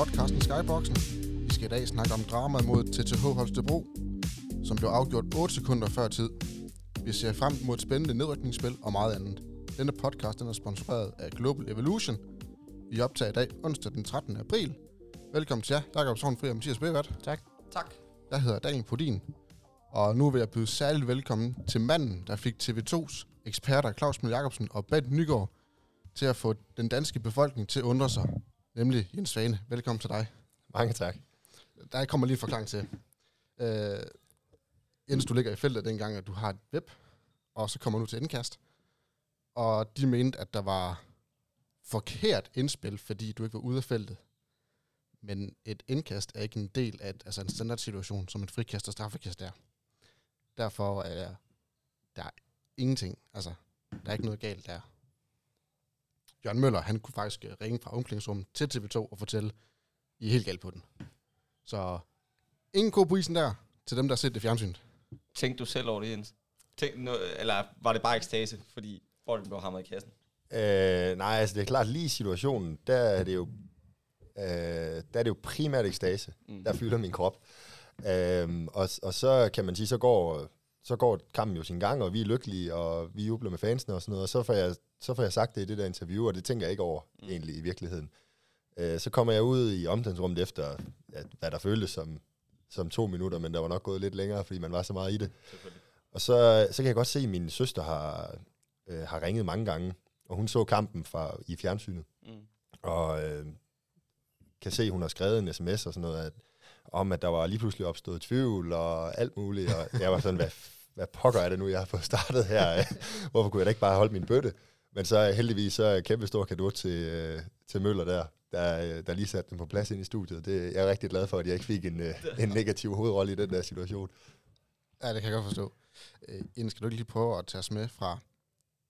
podcasten Skyboxen. Vi skal i dag snakke om dramaet mod TTH Holstebro, som blev afgjort 8 sekunder før tid. Vi ser frem mod et spændende nedrykningsspil og meget andet. Denne podcast den er sponsoreret af Global Evolution. Vi optager i dag onsdag den 13. april. Velkommen til jer, Jakob Sovnfri og Mathias Bevat. Tak. Tak. Jeg hedder Daniel Podin, og nu vil jeg byde særligt velkommen til manden, der fik TV2's eksperter Claus Møller Jacobsen og Bent Nygaard til at få den danske befolkning til at undre sig, nemlig Jens Svane. Velkommen til dig. Mange tak. Der kommer lige en forklaring til. Øh, Jens, du ligger i feltet dengang, at du har et web, og så kommer du til indkast. Og de mente, at der var forkert indspil, fordi du ikke var ude af feltet. Men et indkast er ikke en del af et, altså en standardsituation, som et frikast og straffekast er. Derfor er der er ingenting. Altså, der er ikke noget galt der. Jørgen Møller, han kunne faktisk øh, ringe fra omklædningsrummet til TV2 og fortælle, I er helt galt på den. Så ingen ko på isen der, til dem, der har set det fjernsynet. Tænkte du selv over det, Jens? Tænk, no, eller var det bare ekstase, fordi folk blev hamret i kassen? Øh, nej, altså det er klart, lige i situationen, der er det jo, øh, der er det jo primært ekstase, mm. der fylder min krop. Øh, og, og så kan man sige, så går, så går kampen jo sin gang, og vi er lykkelige, og vi jubler med fansene og sådan noget, og så får jeg, så får jeg sagt det i det der interview, og det tænker jeg ikke over mm. egentlig i virkeligheden. Øh, så kommer jeg ud i omklædningsrummet efter, at, hvad der føltes som, som to minutter, men der var nok gået lidt længere, fordi man var så meget i det. Og så, så kan jeg godt se, at min søster har, øh, har ringet mange gange, og hun så kampen fra, i fjernsynet. Mm. Og øh, kan se, at hun har skrevet en sms og sådan noget, at, om at der var lige pludselig opstået tvivl og alt muligt. Og jeg var sådan, hvad, hvad pokker er det nu, jeg har fået startet her? Hvorfor kunne jeg da ikke bare holde min bøtte? Men så heldigvis så er kæmpe stor kado til, øh, til Møller der, der, øh, der lige satte den på plads ind i studiet. Det, jeg er rigtig glad for, at jeg ikke fik en, øh, en negativ hovedrolle i den der situation. Ja, det kan jeg godt forstå. Øh, Inden skal du ikke lige prøve at tage os med fra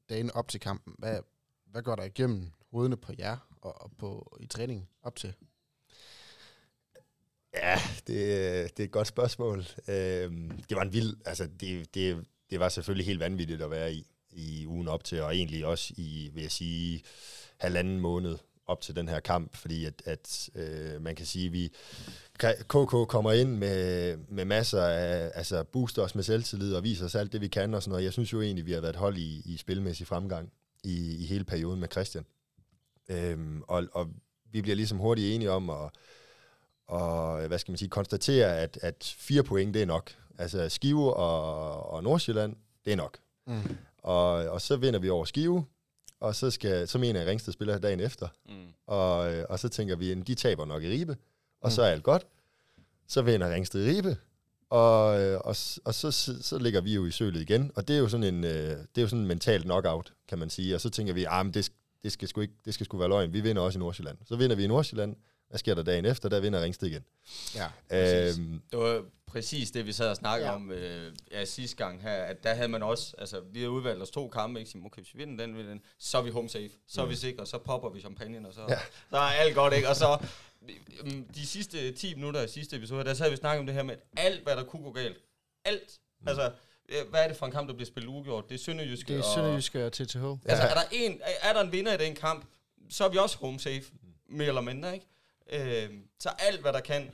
dagen op til kampen? Hvad, hvad går der igennem hovedene på jer og, og på, i træningen op til? Ja, det, det er et godt spørgsmål. Øhm, det var en vild, altså det, det, det var selvfølgelig helt vanvittigt at være i, i ugen op til, og egentlig også i, vil jeg sige, halvanden måned op til den her kamp, fordi at, at øh, man kan sige, at vi KK kommer ind med, med masser af, altså booster os med selvtillid og viser os alt det, vi kan og sådan noget. Jeg synes jo egentlig, vi har været hold i, i spilmæssig fremgang i, i hele perioden med Christian. Øhm, og, og vi bliver ligesom hurtigt enige om at, og, hvad skal man sige, konstatere, at, at fire point, det er nok. Altså Skive og, og Nordsjælland, det er nok. Mm. Og, og så vinder vi over Skive, og så, skal, så mener jeg, at Ringsted spiller dagen efter. Mm. Og, og så tænker vi, at de taber nok i Ribe, og mm. så er alt godt. Så vinder Ringsted i Ribe, og, og, og så, så, så ligger vi jo i sølet igen. Og det er jo sådan en, det er jo sådan en mental knockout, kan man sige. Og så tænker vi, at ah, det, det, skal sgu ikke, det skal sgu være løgn. Vi vinder også i Nordsjælland. Så vinder vi i Nordsjælland, hvad sker der dagen efter? Der vinder Ringsted igen. Ja, øhm, Det var præcis det, vi sad og snakkede ja. om øh, ja, sidste gang her, at der havde man også, altså vi har udvalgt os to kampe, ikke? okay, hvis vi vinder den, vinder den, så er vi home safe, så er vi sikre, så popper vi champagne, og så, ja. så er alt godt, ikke? Og så øhm, de sidste 10 minutter i sidste episode, der sad vi snakket om det her med, alt hvad der kunne gå galt, alt, mm. altså hvad er det for en kamp, der bliver spillet ugjort? Det er Sønderjyske Det er Sønderjyske og TTH. Altså, er der, en, er der en vinder i den kamp, så er vi også home safe, mere eller mindre, ikke? Øh, så alt, hvad der kan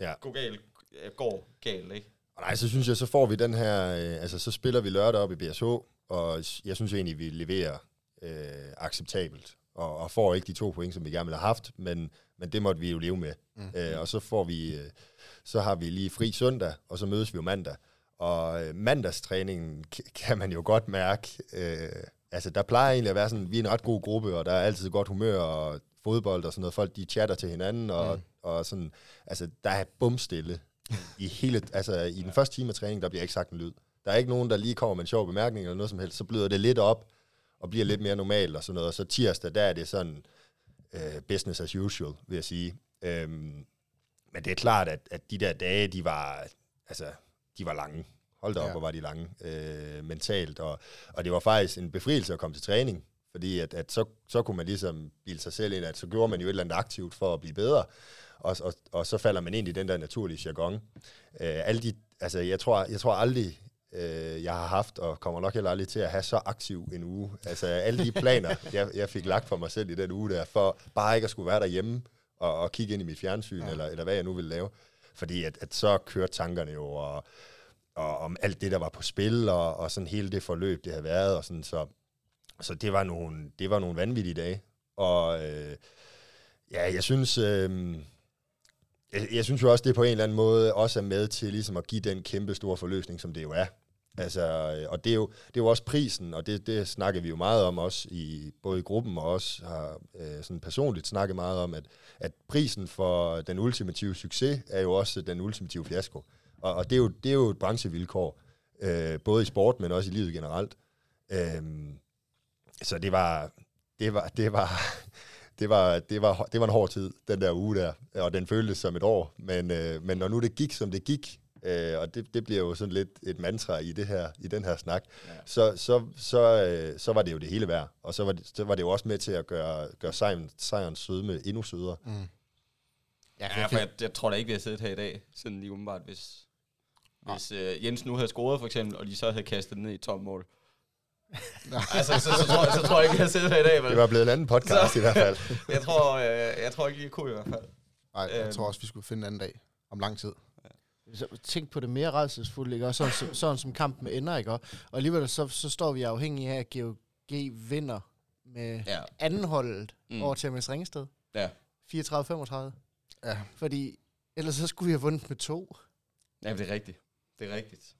ja. gå galt, øh, går galt, ikke? Og nej, så synes jeg, så får vi den her, øh, altså så spiller vi lørdag op i BSH, og jeg synes egentlig, vi leverer øh, acceptabelt, og, og får ikke de to point, som vi gerne ville have haft, men, men det måtte vi jo leve med. Mm. Øh, og så får vi, øh, så har vi lige fri søndag, og så mødes vi jo mandag. Og øh, mandagstræningen kan man jo godt mærke, øh, altså der plejer egentlig at være sådan, vi er en ret god gruppe, og der er altid godt humør, og fodbold og sådan noget. Folk, de chatter til hinanden, og, mm. og sådan, altså, der er bumstille i hele, altså, i den ja. første time af træning, der bliver ikke sagt en lyd. Der er ikke nogen, der lige kommer med en sjov bemærkning eller noget som helst, så bløder det lidt op, og bliver lidt mere normalt og sådan noget. Og så tirsdag, der er det sådan uh, business as usual, vil jeg sige. Um, men det er klart, at, at de der dage, de var, altså, de var lange. Hold da op, ja. hvor var de lange uh, mentalt. Og, og det var faktisk en befrielse at komme til træning. Fordi at, at så, så kunne man ligesom bilde sig selv ind, at så gjorde man jo et eller andet aktivt for at blive bedre, og, og, og så falder man ind i den der naturlige jargon. Øh, alle de, altså, jeg, tror, jeg tror aldrig, øh, jeg har haft, og kommer nok heller aldrig til at have så aktiv en uge. Altså alle de planer, jeg, jeg fik lagt for mig selv i den uge der, for bare ikke at skulle være derhjemme, og, og kigge ind i mit fjernsyn, ja. eller, eller hvad jeg nu vil lave. Fordi at, at så kørte tankerne jo, og, og om alt det, der var på spil, og, og sådan hele det forløb, det havde været, og sådan, så, så det var nogle, det var nogle vanvittige dage. Og øh, ja, jeg synes, øh, jeg, jeg synes jo også, det på en eller anden måde også er med til ligesom at give den kæmpe store forløsning, som det jo er. Altså, øh, og det er, jo, det er jo også prisen, og det, det snakker vi jo meget om også, i, både i gruppen og også har øh, sådan personligt snakket meget om, at, at prisen for den ultimative succes er jo også den ultimative fiasko. Og, og det, er jo, det er jo et branchevilkår, øh, både i sport, men også i livet generelt. Øh, så det var, det var, det var, det var, det var, det var en hård tid, den der uge der, og den føltes som et år. Men, øh, men når nu det gik, som det gik, øh, og det, det bliver jo sådan lidt et mantra i, det her, i den her snak, ja. så, så, så, øh, så var det jo det hele værd. Og så var det, så var det jo også med til at gøre, gøre sejren, sejrens sødme endnu sødere. Mm. Ja, ja, for jeg, jeg tror da ikke, vi har siddet her i dag, sådan lige umiddelbart, hvis, ja. hvis øh, Jens nu havde scoret for eksempel, og de så havde kastet den ned i tom mål. Altså, så, så, tror, så tror jeg ikke, jeg sidder her i dag. Vel? Det var blevet en anden podcast så, i hvert fald. jeg, tror, øh, jeg tror ikke, jeg kunne i hvert fald. Nej, jeg øhm. tror også, vi skulle finde en anden dag om lang tid. Så tænk på det mere redselsfulde, ikke? Og sådan, så, sådan som kampen ender, ikke? Og alligevel så, så står vi afhængige af, at GOG vinder med ja. andenholdet mm. over til MS Ringsted. Ja. 34-35. Ja. Fordi ellers så skulle vi have vundet med to. Ja, det er rigtigt. Det er rigtigt.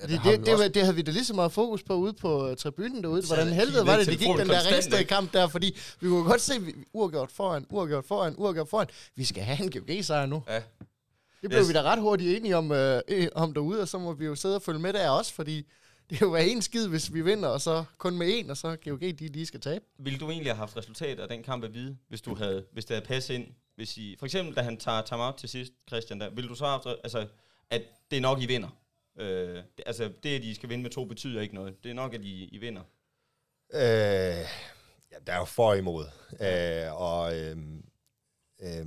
Ja, det, det, det, det, det havde vi da lige så meget fokus på ude på uh, tribunen derude. Hvordan helvede var det, det gik den der ringsted kamp der, fordi vi kunne godt se, vi, uafgjort foran, uafgjort foran, uafgjort foran. Vi skal have en GOG-sejr nu. Ja. Det blev yes. vi da ret hurtigt enige om, øh, om derude, og så må vi jo sidde og følge med der også, fordi det er jo en skid, hvis vi vinder, og så kun med en, og så GOG de lige skal tabe. Vil du egentlig have haft resultat af den kamp at vide, hvis, du havde, hvis det havde passet ind? Hvis I, for eksempel, da han tager time til sidst, Christian, der, vil du så have haft, altså, at det er nok, I vinder? Øh, det, altså, det, at I skal vinde med to, betyder ikke noget. Det er nok, at I, I vinder. Øh, ja, der er jo for imod. Øh, og øh, øh,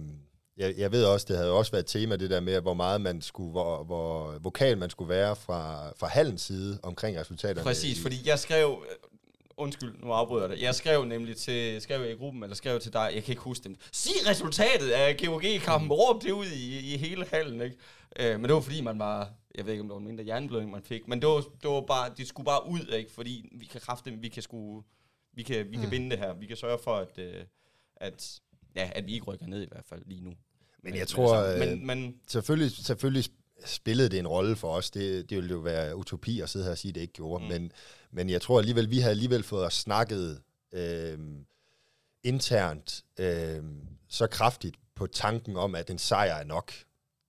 jeg, jeg ved også, det havde også været et tema, det der med, hvor meget man skulle, hvor, hvor vokal man skulle være fra, fra hallens side omkring resultaterne. Præcis, fordi jeg skrev, undskyld, nu afbryder jeg det. Jeg skrev nemlig til, skrev jeg i gruppen, eller skrev til dig, jeg kan ikke huske det. Sig resultatet af GOG-kampen, råb det ud i, i hele hallen, ikke? Øh, men det var fordi, man var, jeg ved ikke, om det var en mindre hjerneblødning, man fik, men det var, det var bare, de skulle bare ud, ikke? Fordi vi kan kræfte, vi kan sku, vi kan, vi kan mm. vinde det her. Vi kan sørge for, at, øh, at, ja, at vi ikke rykker ned i hvert fald lige nu. Men, men jeg tror, altså, men, men, selvfølgelig, selvfølgelig spillede det en rolle for os. Det, det ville jo være utopi at sidde her og sige, at det ikke gjorde. Mm. Men, men jeg tror alligevel, vi har alligevel fået snakket øh, internt øh, så kraftigt på tanken om, at en sejr er nok.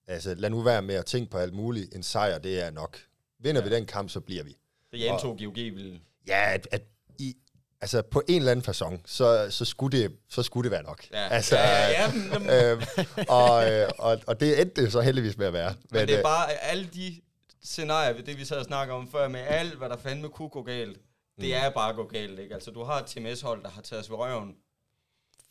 Altså, lad nu være med at tænke på alt muligt. En sejr, det er nok. Vinder ja. vi den kamp, så bliver vi. Det jeg antog, GOG ville... Ja, at, at i, altså på en eller anden façon, så, så, skulle, det, så skulle det være nok. Ja. Altså, ja, ja, ja. Øh, og, øh, og, og det endte det så heldigvis med at være. Men, Men det er øh, bare alle de scenarier, det vi sad og snakker om før, med alt, hvad der fandme kunne gå galt, det mm. er bare gå galt, ikke? Altså, du har et TMS-hold, der har taget os ved røven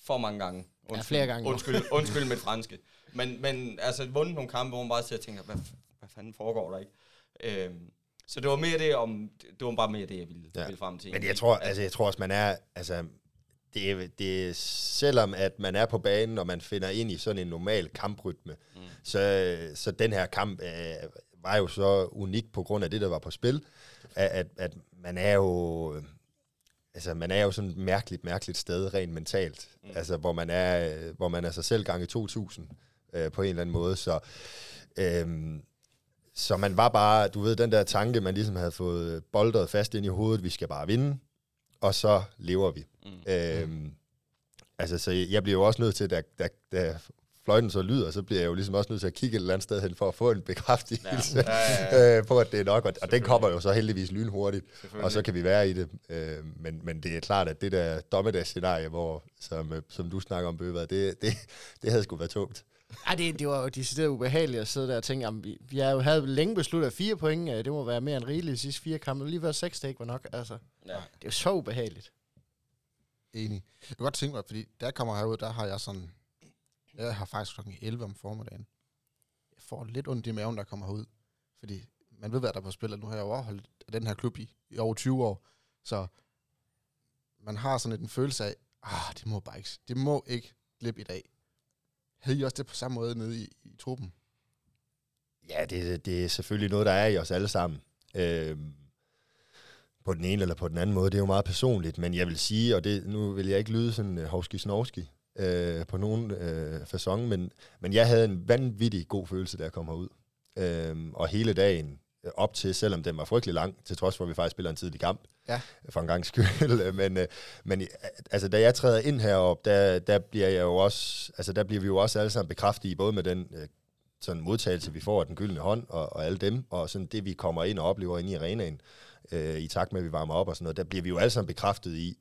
for mange gange. Undskyld, ja, flere gange. Undskyld, undskyld med franske. Men, men altså, vundet nogle kampe, hvor man bare sidder og tænker, hvad, hvad fanden foregår der, ikke? Øhm, så det var mere det, om, det var bare mere det, jeg ville, ja. ville frem til. Men jeg tror, altså, jeg tror også, man er, altså, det det selvom at man er på banen, og man finder ind i sådan en normal kamprytme, mm. så, så den her kamp øh, var jo så unik på grund af det, der var på spil, at, at, at man er jo... Altså, man er jo sådan et mærkeligt, mærkeligt sted rent mentalt. Mm. Altså, hvor man er, hvor man er sig selv gange 2000 øh, på en eller anden måde. Så, øh, så man var bare, du ved, den der tanke, man ligesom havde fået boldret fast ind i hovedet, vi skal bare vinde, og så lever vi. Mm. Øhm, altså, så jeg bliver jo også nødt til, da, da, da fløjten så lyder, så bliver jeg jo ligesom også nødt til at kigge et eller andet sted hen for at få en bekræftelse ja. Ja, ja, ja. øh, på, at det er nok, og, og den kommer jo så heldigvis lynhurtigt, og så kan vi være i det. Øh, men, men det er klart, at det der dommedagsscenarie, hvor, som, øh, som du snakker om, Bøver, det, det, det havde sgu været tungt. Ej, det, det var jo decideret ubehageligt at sidde der og tænke, jamen, vi, vi har jo havde længe besluttet, fire point, det må være mere end rigeligt de sidste fire kampe. Lige før seks, det ikke var nok. Altså, ja. Det er jo så ubehageligt. Enig. Jeg kan godt tænke mig, fordi der kommer herud, der har jeg sådan, jeg har faktisk klokken 11 om formiddagen. Jeg får lidt ondt i maven, der kommer herud. Fordi man ved, hvad der er på spil, nu har jeg jo overholdt den her klub i, i over 20 år. Så man har sådan en følelse af, ah, det må bare ikke, det må ikke glippe i dag. Havde I også det på samme måde nede i, i truppen? Ja, det, det er selvfølgelig noget, der er i os alle sammen. Øh, på den ene eller på den anden måde. Det er jo meget personligt, men jeg vil sige, og det, nu vil jeg ikke lyde sådan øh, uh, hovski snovski øh, på nogen øh, façon, men, men jeg havde en vanvittig god følelse, da jeg kom herud. Øh, og hele dagen op til, selvom den var frygtelig lang, til trods for, at vi faktisk spiller en tidlig kamp, ja. for en gang skyld. men, øh, men altså, da jeg træder ind herop, der, der bliver jeg jo også, altså, der bliver vi jo også alle sammen bekræftet i, både med den øh, sådan modtagelse, vi får af den gyldne hånd, og, og alle dem, og sådan det, vi kommer ind og oplever inde i arenaen, øh, i takt med, at vi varmer op og sådan noget, der bliver vi jo alle sammen bekræftet i,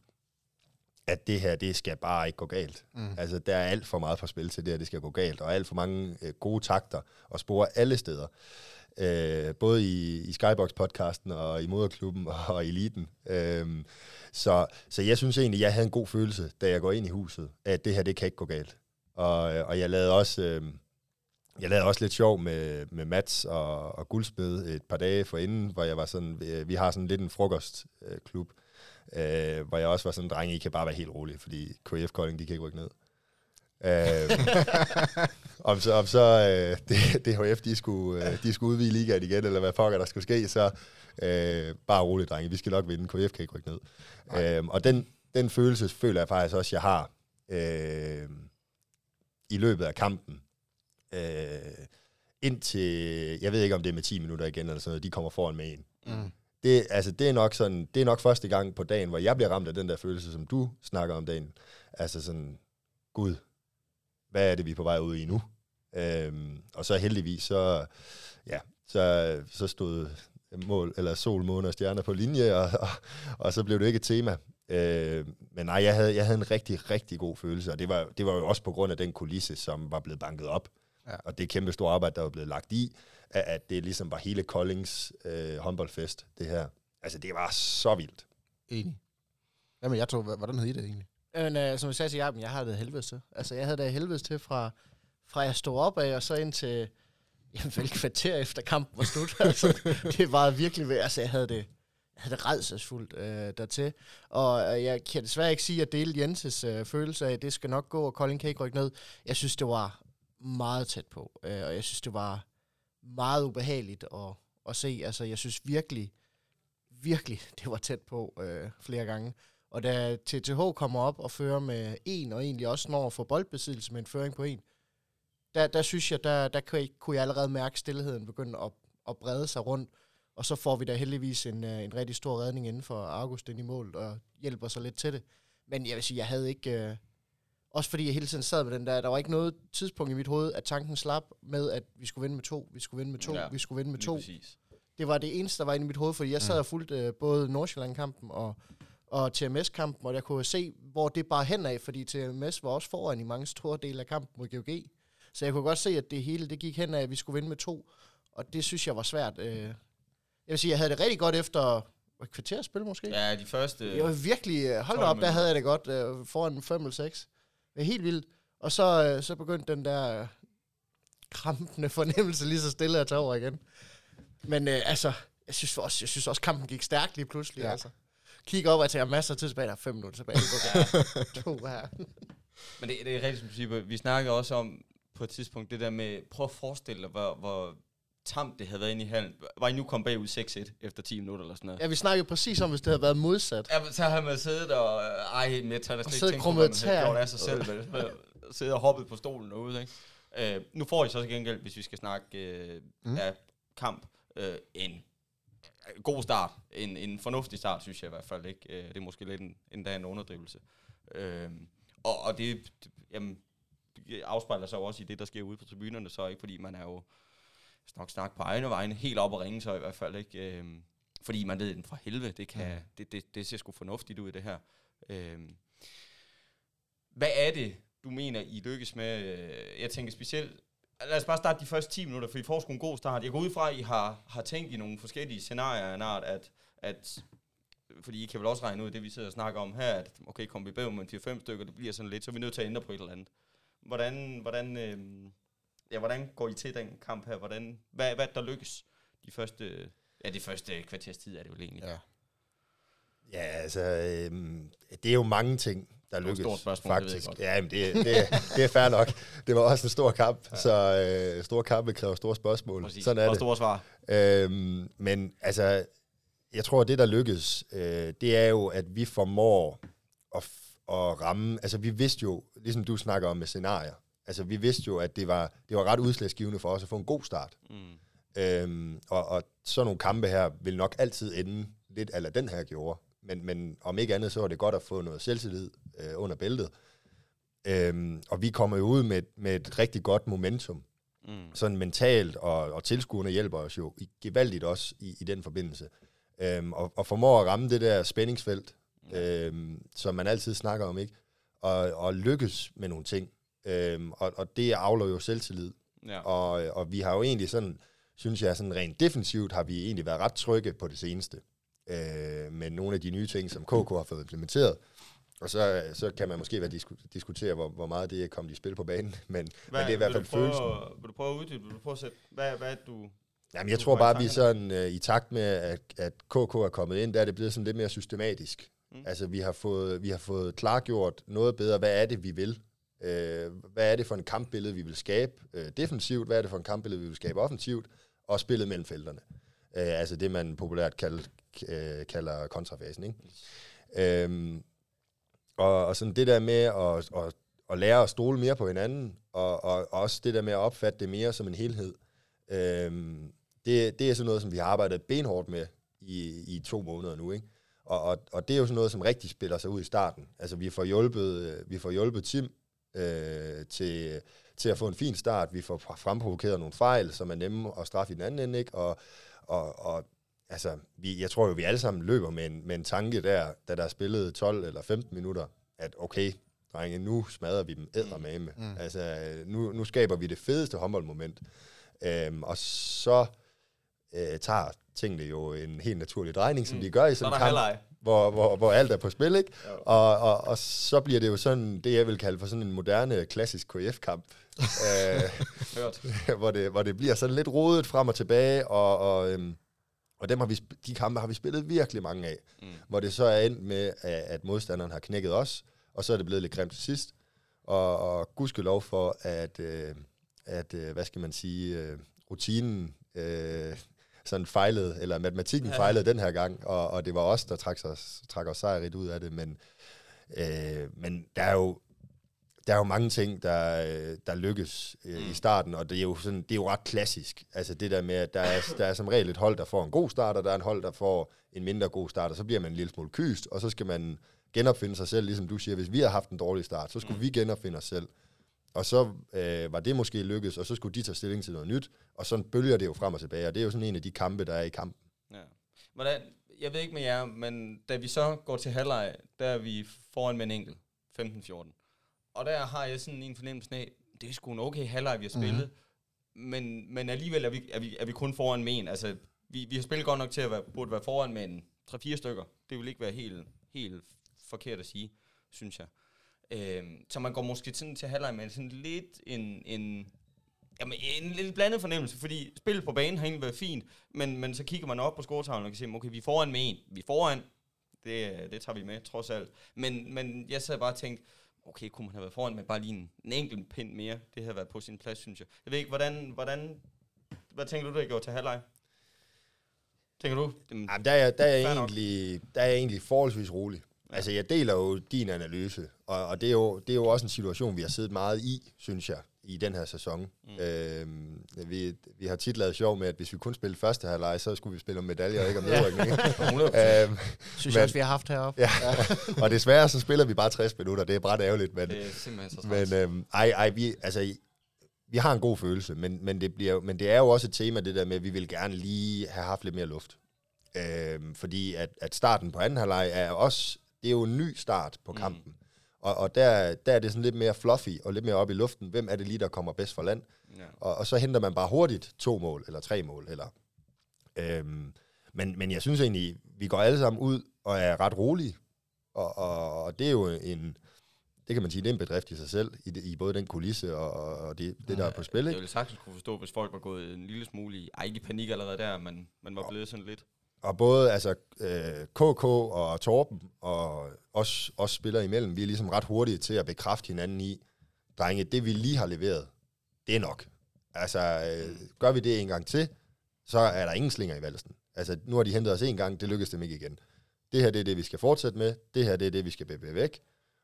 at det her, det skal bare ikke gå galt. Mm. Altså, der er alt for meget for spil til det, at det skal gå galt, og alt for mange øh, gode takter og spore alle steder. Øh, både i, i Skybox-podcasten og i Moderklubben og i Eliten. Øh, så, så jeg synes egentlig, jeg havde en god følelse, da jeg går ind i huset, at det her, det kan ikke gå galt. Og, øh, og jeg lavede også... Øh, jeg lavede også lidt sjov med, med Mats og, og Guldsmed et par dage forinden, hvor jeg var sådan, vi, vi har sådan lidt en frokostklub, øh, hvor jeg også var sådan, drenge, I kan bare være helt rolige, fordi KF Kolding, de kan ikke rykke ned øh, om så, om så øh, det, DHF, de skulle, øh, de skulle udvide ligaen igen, eller hvad pokker der skulle ske, så øh, bare roligt, drenge, vi skal nok vinde, KF kan ikke rykke ned. Øh, og den, den følelse føler jeg faktisk også, jeg har øh, i løbet af kampen, øh, indtil, jeg ved ikke om det er med 10 minutter igen, eller sådan noget, de kommer foran med en. Mm. Det, altså, det, er nok sådan, det er nok første gang på dagen, hvor jeg bliver ramt af den der følelse, som du snakker om dagen. Altså sådan, Gud, hvad er det, vi er på vej ud i nu? Øhm, og så heldigvis, så, ja, så, så stod mål, eller sol, måne og stjerner på linje, og, og, og så blev det ikke et tema. Øh, men nej, jeg havde, jeg havde en rigtig, rigtig god følelse, og det var, det var jo også på grund af den kulisse, som var blevet banket op. Ja. Og det kæmpe store arbejde, der var blevet lagt i, at, at det ligesom var hele Koldings øh, håndboldfest, det her. Altså, det var så vildt. Enig. Jamen, jeg tror, hvordan hed I det egentlig? Men, øh, som jeg sagde til Jacob, jeg havde det helvedes til. Altså, jeg havde det helvedes til fra, fra jeg stod op af, og så ind til, jamen, vel kvarter efter kampen var slut. altså, det var virkelig ved, altså, jeg havde det, jeg havde det redselsfuldt øh, dertil. Og øh, jeg kan desværre ikke sige, at dele Jenses øh, følelse af, at det skal nok gå, og Kolding kan ikke rykke ned. Jeg synes, det var meget tæt på. Øh, og jeg synes, det var meget ubehageligt at, at se. Altså, jeg synes virkelig, virkelig, det var tæt på øh, flere gange. Og da TTH kommer op og fører med en, og egentlig også når for boldbesiddelse med en føring på en, der, der synes jeg, der, der kunne, jeg, kunne jeg allerede mærke stillheden begynde at, at brede sig rundt. Og så får vi da heldigvis en, øh, en rigtig stor redning inden for August ind i mål, og hjælper sig lidt til det. Men jeg vil sige, jeg havde ikke... Øh, også fordi jeg hele tiden sad med den der, der var ikke noget tidspunkt i mit hoved, at tanken slap med, at vi skulle vinde med to, vi skulle vinde med to, ja, vi skulle vinde med to. Præcis. Det var det eneste, der var inde i mit hoved, fordi jeg sad og fulgte uh, både Nordsjælland-kampen og, og TMS-kampen, og jeg kunne se, hvor det bare hen af, fordi TMS var også foran i mange store dele af kampen mod GOG. Så jeg kunne godt se, at det hele det gik hen af, at vi skulle vinde med to, og det synes jeg var svært. Uh, jeg vil sige, jeg havde det rigtig godt efter et kvarter spil måske. Ja, de første... Jeg var virkelig... Øh, hold op, der havde jeg det godt uh, foran 5 eller 6 er helt vildt. Og så, øh, så begyndte den der øh, krampende fornemmelse lige så stille at tage over igen. Men øh, altså, jeg synes, også, jeg synes også, kampen gik stærkt lige pludselig. Ja. Altså. Kig op og tager masser af tid tilbage. Der er fem minutter tilbage. Okay. to her. Men det, det er rigtigt, som du siger. Vi snakker også om på et tidspunkt det der med, prøv at forestille dig, hvor, hvor tamt det havde været inde i hallen. Var I nu kommet bagud 6-1 efter 10 minutter eller sådan noget? Ja, vi snakkede præcis om, hvis det havde været modsat. Ja, så har man siddet og... Ej, med tager der slet ikke tænkt på, hvad man havde af sig selv. Med, siddet og hoppet på stolen derude, ikke? Uh, nu får I så til gengæld, hvis vi skal snakke uh, mm. ja, kamp, uh, en god start. En, en fornuftig start, synes jeg i hvert fald. ikke. Uh, det er måske lidt en, endda en underdrivelse. Uh, og, og det, jamen, afspejler sig også i det, der sker ude på tribunerne, så ikke fordi man er jo nok snakke på egne vegne, helt op og ringe så i hvert fald, ikke? Øhm, fordi man ved, den fra helvede, det, kan, mm. det, det, det ser sgu fornuftigt ud, det her. Øhm, hvad er det, du mener, I lykkes med? Øh, jeg tænker specielt, lad os bare starte de første 10 minutter, for I får sgu en god start. Jeg går ud fra, at I har, har tænkt i nogle forskellige scenarier af en art, at, at fordi I kan vel også regne ud det, vi sidder og snakker om her, at okay, kom vi bag med 4-5 stykker, det bliver sådan lidt, så er vi nødt til at ændre på et eller andet. Hvordan, hvordan, øh, ja, hvordan går I til den kamp her? Hvordan, hvad, hvad der lykkes de første, ja, de første kvarters tid er det vel egentlig? Ja. Ja, altså, øh, det er jo mange ting, der lykkedes stort spørgsmål, faktisk. Det ja, men det, det, det er fair nok. Det var også en stor kamp, ja. så øh, store kampe kræver store spørgsmål. Præcis. Sådan er og det. store svar. Øhm, men altså, jeg tror, at det, der lykkes, øh, det er jo, at vi formår at, at ramme... Altså, vi vidste jo, ligesom du snakker om med scenarier, altså, vi vidste jo, at det var, det var ret udslagsgivende for os at få en god start. Mm. Øhm, og, og sådan nogle kampe her vil nok altid ende lidt eller den her gjorde. Men, men om ikke andet, så var det godt at få noget selvtillid øh, under bæltet. Øhm, og vi kommer jo ud med, med et rigtig godt momentum. Mm. Sådan mentalt, og, og tilskuerne hjælper os jo gevaldigt også i, i den forbindelse. Øhm, og, og formår at ramme det der spændingsfelt, mm. øhm, som man altid snakker om, ikke? Og, og lykkes med nogle ting. Øhm, og, og det afler jo selvtillid. Ja. Og, og vi har jo egentlig sådan, synes jeg, sådan rent defensivt, har vi egentlig været ret trygge på det seneste. Øh, med nogle af de nye ting, som KK har fået implementeret. Og så, så kan man måske være disku- diskutere, hvor, hvor meget det er kommet i spil på banen. Men, hvad, men det er i hvert fald følelsen. Vil du prøve at uddybe? Vil du prøve at sætte, hvad, hvad du... Jamen, jeg tror bare, at vi sådan uh, i takt med, at, at KK er kommet ind, der er det blevet sådan lidt mere systematisk. Mm. Altså, vi har, fået, vi har fået klargjort noget bedre, hvad er det, vi vil. Uh, hvad er det for en kampbillede, vi vil skabe uh, defensivt? Hvad er det for en kampbillede, vi vil skabe offensivt? Og spillet mellem felterne. Uh, altså det, man populært kalder, øh, kalder kontrafasen. Ikke? Øhm, og, og sådan det der med at, at, at lære at stole mere på hinanden, og, og, og også det der med at opfatte det mere som en helhed. Øhm, det, det er sådan noget, som vi har arbejdet benhårdt med i, i to måneder nu, ikke? Og, og, og det er jo sådan noget, som rigtig spiller sig ud i starten. Altså, vi får hjulpet, øh, vi får hjulpet Tim øh, til, til at få en fin start. Vi får fremprovokeret nogle fejl, som er nemme at straffe i den anden ende, ikke? Og, og, og altså, vi, jeg tror jo, vi alle sammen løber med en, med en tanke der, da der er spillet 12 eller 15 minutter, at okay, drenge, nu smadrer vi dem med. Mm. mm. Altså, nu, nu skaber vi det fedeste håndboldmoment. Øhm, og så øh, tager tingene jo en helt naturlig drejning, som mm. de gør i sådan en kamp, hvor, hvor, hvor alt er på spil, ikke? Og, og, og så bliver det jo sådan, det jeg vil kalde for sådan en moderne, klassisk KF-kamp, øh, hvor, det, hvor det bliver sådan lidt rodet frem og tilbage, og, og øhm, og dem har vi, de kampe har vi spillet virkelig mange af, mm. hvor det så er endt med, at modstanderen har knækket os, og så er det blevet lidt grimt til sidst. Og, og gudskelov for, at, øh, at øh, hvad skal man sige, øh, rutinen øh, sådan fejlede, eller matematikken ja. fejlede den her gang, og, og det var os, der trak, os, trak os sejrigt ud af det, men, øh, men der er jo der er jo mange ting, der, der lykkes øh, mm. i starten, og det er, jo sådan, det er jo ret klassisk. Altså det der med, at der er, der er som regel et hold, der får en god start, og der er en hold, der får en mindre god start, og så bliver man en lille smule kyst, og så skal man genopfinde sig selv, ligesom du siger, hvis vi har haft en dårlig start, så skulle mm. vi genopfinde os selv. Og så øh, var det måske lykkedes, og så skulle de tage stilling til noget nyt, og sådan bølger det jo frem og tilbage, og det er jo sådan en af de kampe, der er i kampen. Ja. Hvordan, jeg ved ikke med jer, men da vi så går til halvleg, der er vi foran med en enkelt, 15-14. Og der har jeg sådan en fornemmelse af, det er sgu en okay halvleg, vi har spillet. Mm-hmm. Men, men alligevel er vi, er, vi, er vi kun foran med en. Altså, vi, vi har spillet godt nok til at være, burde være foran med en 3-4 stykker. Det vil ikke være helt, helt forkert at sige, synes jeg. Øhm, så man går måske sådan til halvleg med sådan lidt en, en, jamen, en lidt blandet fornemmelse, fordi spillet på banen har egentlig været fint, men, men så kigger man op på scoretavlen og kan se, okay, vi er foran med en. Vi er foran, det, det tager vi med, trods alt. Men, men jeg sad bare og tænkte, okay, kunne man have været foran med bare lige en, en enkelt pind mere? Det havde været på sin plads, synes jeg. Jeg ved ikke, hvordan, hvordan hvad tænker du, der går til halvleg? Tænker du? Jamen, der, er, der, er egentlig, der er jeg egentlig forholdsvis rolig. Ja. Altså, jeg deler jo din analyse, og, og det, er jo, det er jo også en situation, vi har siddet meget i, synes jeg i den her sæson. Mm. Øhm, vi, vi har tit lavet sjov med, at hvis vi kun spillede første halvleg, så skulle vi spille om medaljer og ikke om nedrykning. øhm, Synes men, jeg også, vi har haft heroppe. Ja, og desværre så spiller vi bare 60 minutter, det er bræt ærgerligt. Men, det er simpelthen så Men øhm, ej, ej, vi, altså, vi har en god følelse, men, men, det bliver, men det er jo også et tema, det der med, at vi vil gerne lige have haft lidt mere luft. Øhm, fordi at, at starten på anden halvleg er også, det er jo en ny start på mm. kampen. Mm. Og, og der, der er det sådan lidt mere fluffy og lidt mere op i luften. Hvem er det lige, der kommer bedst for land? Ja. Og, og så henter man bare hurtigt to mål, eller tre mål. Eller, øhm, men, men jeg synes egentlig, vi går alle sammen ud og er ret rolige. Og, og, og det er jo en, det kan man sige, det er en bedrift i sig selv, i, det, i både den kulisse og, og det, det, der er på spil. Ikke? Jeg ville sagtens kunne forstå, hvis folk var gået en lille smule i, ej, ikke panik allerede der, men man var blevet sådan lidt og både altså, øh, KK og Torben og os, os spillere imellem, vi er ligesom ret hurtige til at bekræfte hinanden i, drenge, det vi lige har leveret, det er nok. Altså, øh, gør vi det en gang til, så er der ingen slinger i valsen. Altså, nu har de hentet os en gang, det lykkedes dem ikke igen. Det her, det er det, vi skal fortsætte med. Det her, det er det, vi skal bevæge væk.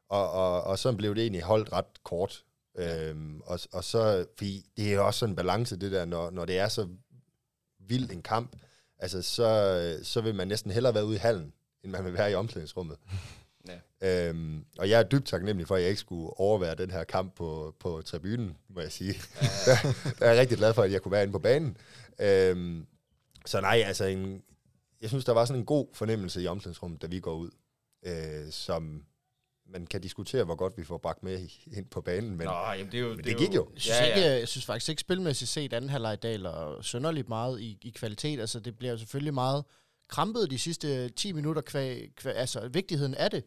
Og, og, og så blev det egentlig holdt ret kort. Øhm, og, og så, fordi det er også sådan en balance, det der, når, når det er så vild en kamp, altså så, så vil man næsten hellere være ude i hallen, end man vil være i omklædningsrummet. Ja. Øhm, og jeg er dybt taknemmelig for, at jeg ikke skulle overvære den her kamp på, på tribunen, må jeg sige. Ja. jeg er rigtig glad for, at jeg kunne være inde på banen. Øhm, så nej, altså, en, jeg synes, der var sådan en god fornemmelse i omklædningsrummet, da vi går ud, øh, som man kan diskutere, hvor godt vi får bragt med ind på banen, men, Nå, jamen det, er jo, men det, det gik jo. Jeg synes, ja, ja. jeg synes faktisk ikke spilmæssigt set anden halvleg daler sønderligt meget i, i kvalitet. Altså det bliver jo selvfølgelig meget krampet de sidste 10 minutter, kvæg, kvæg, altså vigtigheden af det.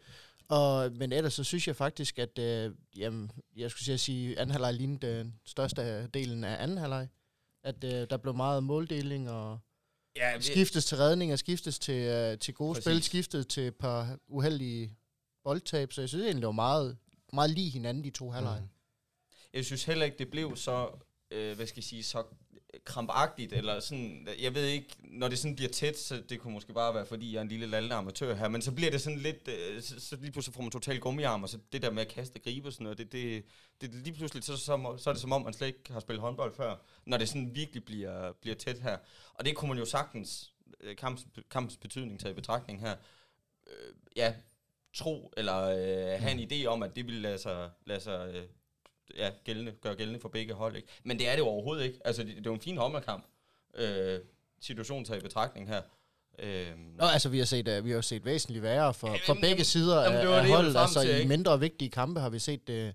Og, men ellers så synes jeg faktisk, at øh, jamen, jeg skulle sige, at anden halvleg lignede den største delen af anden halvleg. At øh, der blev meget måldeling og ja, skiftes til redning og skiftes til, øh, til gode Præcis. spil, skiftes til et par uheldige boldtab, så jeg synes egentlig, det var meget, meget lige hinanden, de to halvleje. Mm. Jeg synes heller ikke, det blev så, øh, hvad skal jeg sige, så krampagtigt, eller sådan, jeg ved ikke, når det sådan bliver tæt, så det kunne måske bare være, fordi jeg er en lille lallende amatør her, men så bliver det sådan lidt, øh, så, så lige pludselig får man totalt gummiarm, og så det der med at kaste gribe og sådan noget, det, det, det lige pludselig, så, så, så er det som om, man slet ikke har spillet håndbold før, når det sådan virkelig bliver, bliver tæt her. Og det kunne man jo sagtens, øh, kampens, kampens betydning tage i betragtning her, øh, ja, tro, eller øh, have en idé om, at det ville lade sig, lade sig øh, ja, gældende, gøre gældende for begge hold. Ikke? Men det er det jo overhovedet ikke. Altså, det, det er jo en fin håndboldkamp. Øh, situationen tager i betragtning her. Øhm. Nå, altså vi har set, uh, vi har set væsentligt værre for, for begge jamen, sider jamen, af, af holdet. Altså til, i mindre vigtige kampe har vi set uh,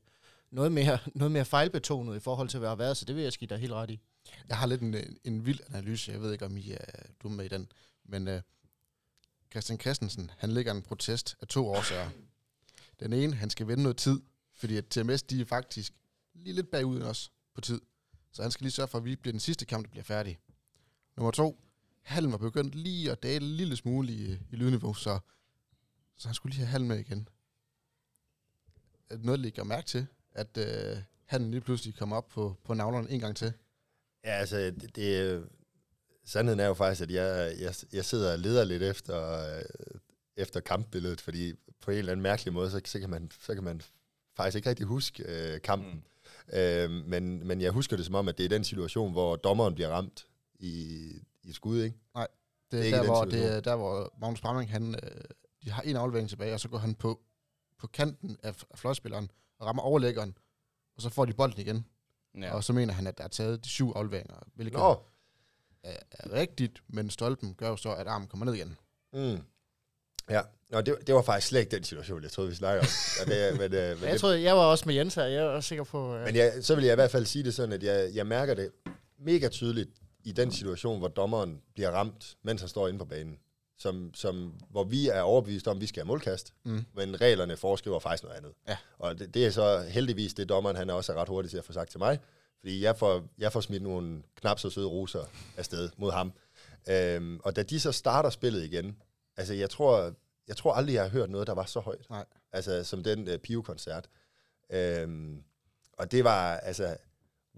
noget, mere, noget mere fejlbetonet i forhold til, hvad har været, så det vil jeg skidt dig helt ret i. Jeg har lidt en, en vild analyse, jeg ved ikke, om I er dumme med i den, men uh, Christian Christensen, han ligger en protest af to årsager. Den ene, han skal vinde noget tid, fordi at TMS, de er faktisk lige lidt bagud os på tid. Så han skal lige sørge for, at vi bliver den sidste kamp, der bliver færdig. Nummer to, halen var begyndt lige at dale en lille smule i, i lydniveau, så, så han skulle lige have halen med igen. Noget ligger mærke til, at øh, han lige pludselig kom op på, på navlerne en gang til. Ja, altså, det, det, sandheden er jo faktisk, at jeg, jeg, jeg sidder og leder lidt efter, øh, efter kampbilledet, fordi på en eller anden mærkelig måde, så, så, kan, man, så kan man faktisk ikke rigtig huske øh, kampen. Mm. Øh, men, men jeg husker det som om, at det er den situation, hvor dommeren bliver ramt i, i skud, ikke? Nej, det, det er der, hvor, det er der, hvor Magnus Bramming, han, øh, de har en aflevering tilbage, og så går han på, på kanten af, af fløjspilleren og rammer overlæggeren, og så får de bolden igen. Ja. Og så mener han, at der er taget de syv afleveringer, hvilket Nå. Er, er rigtigt, men stolpen gør jo så, at armen kommer ned igen. Mm. Ja, Nå, det, det var faktisk slet ikke den situation, jeg troede, vi snakkede om. Og det, men, øh, men jeg det, troede, jeg var også med Jens her, jeg er sikker på... Uh... Men jeg, så vil jeg i hvert fald sige det sådan, at jeg, jeg mærker det mega tydeligt i den situation, hvor dommeren bliver ramt, mens han står inde på banen. Som, som, hvor vi er overbevist om, at vi skal have målkast, mm. men reglerne foreskriver faktisk noget andet. Ja. Og det, det er så heldigvis det, dommeren han er også ret hurtigt til at få sagt til mig, fordi jeg får, jeg får smidt nogle knap så søde roser afsted mod ham. Øhm, og da de så starter spillet igen, altså jeg tror, jeg tror aldrig, jeg har hørt noget, der var så højt. Nej. Altså som den uh, Pio-koncert. Øhm, og det var, altså,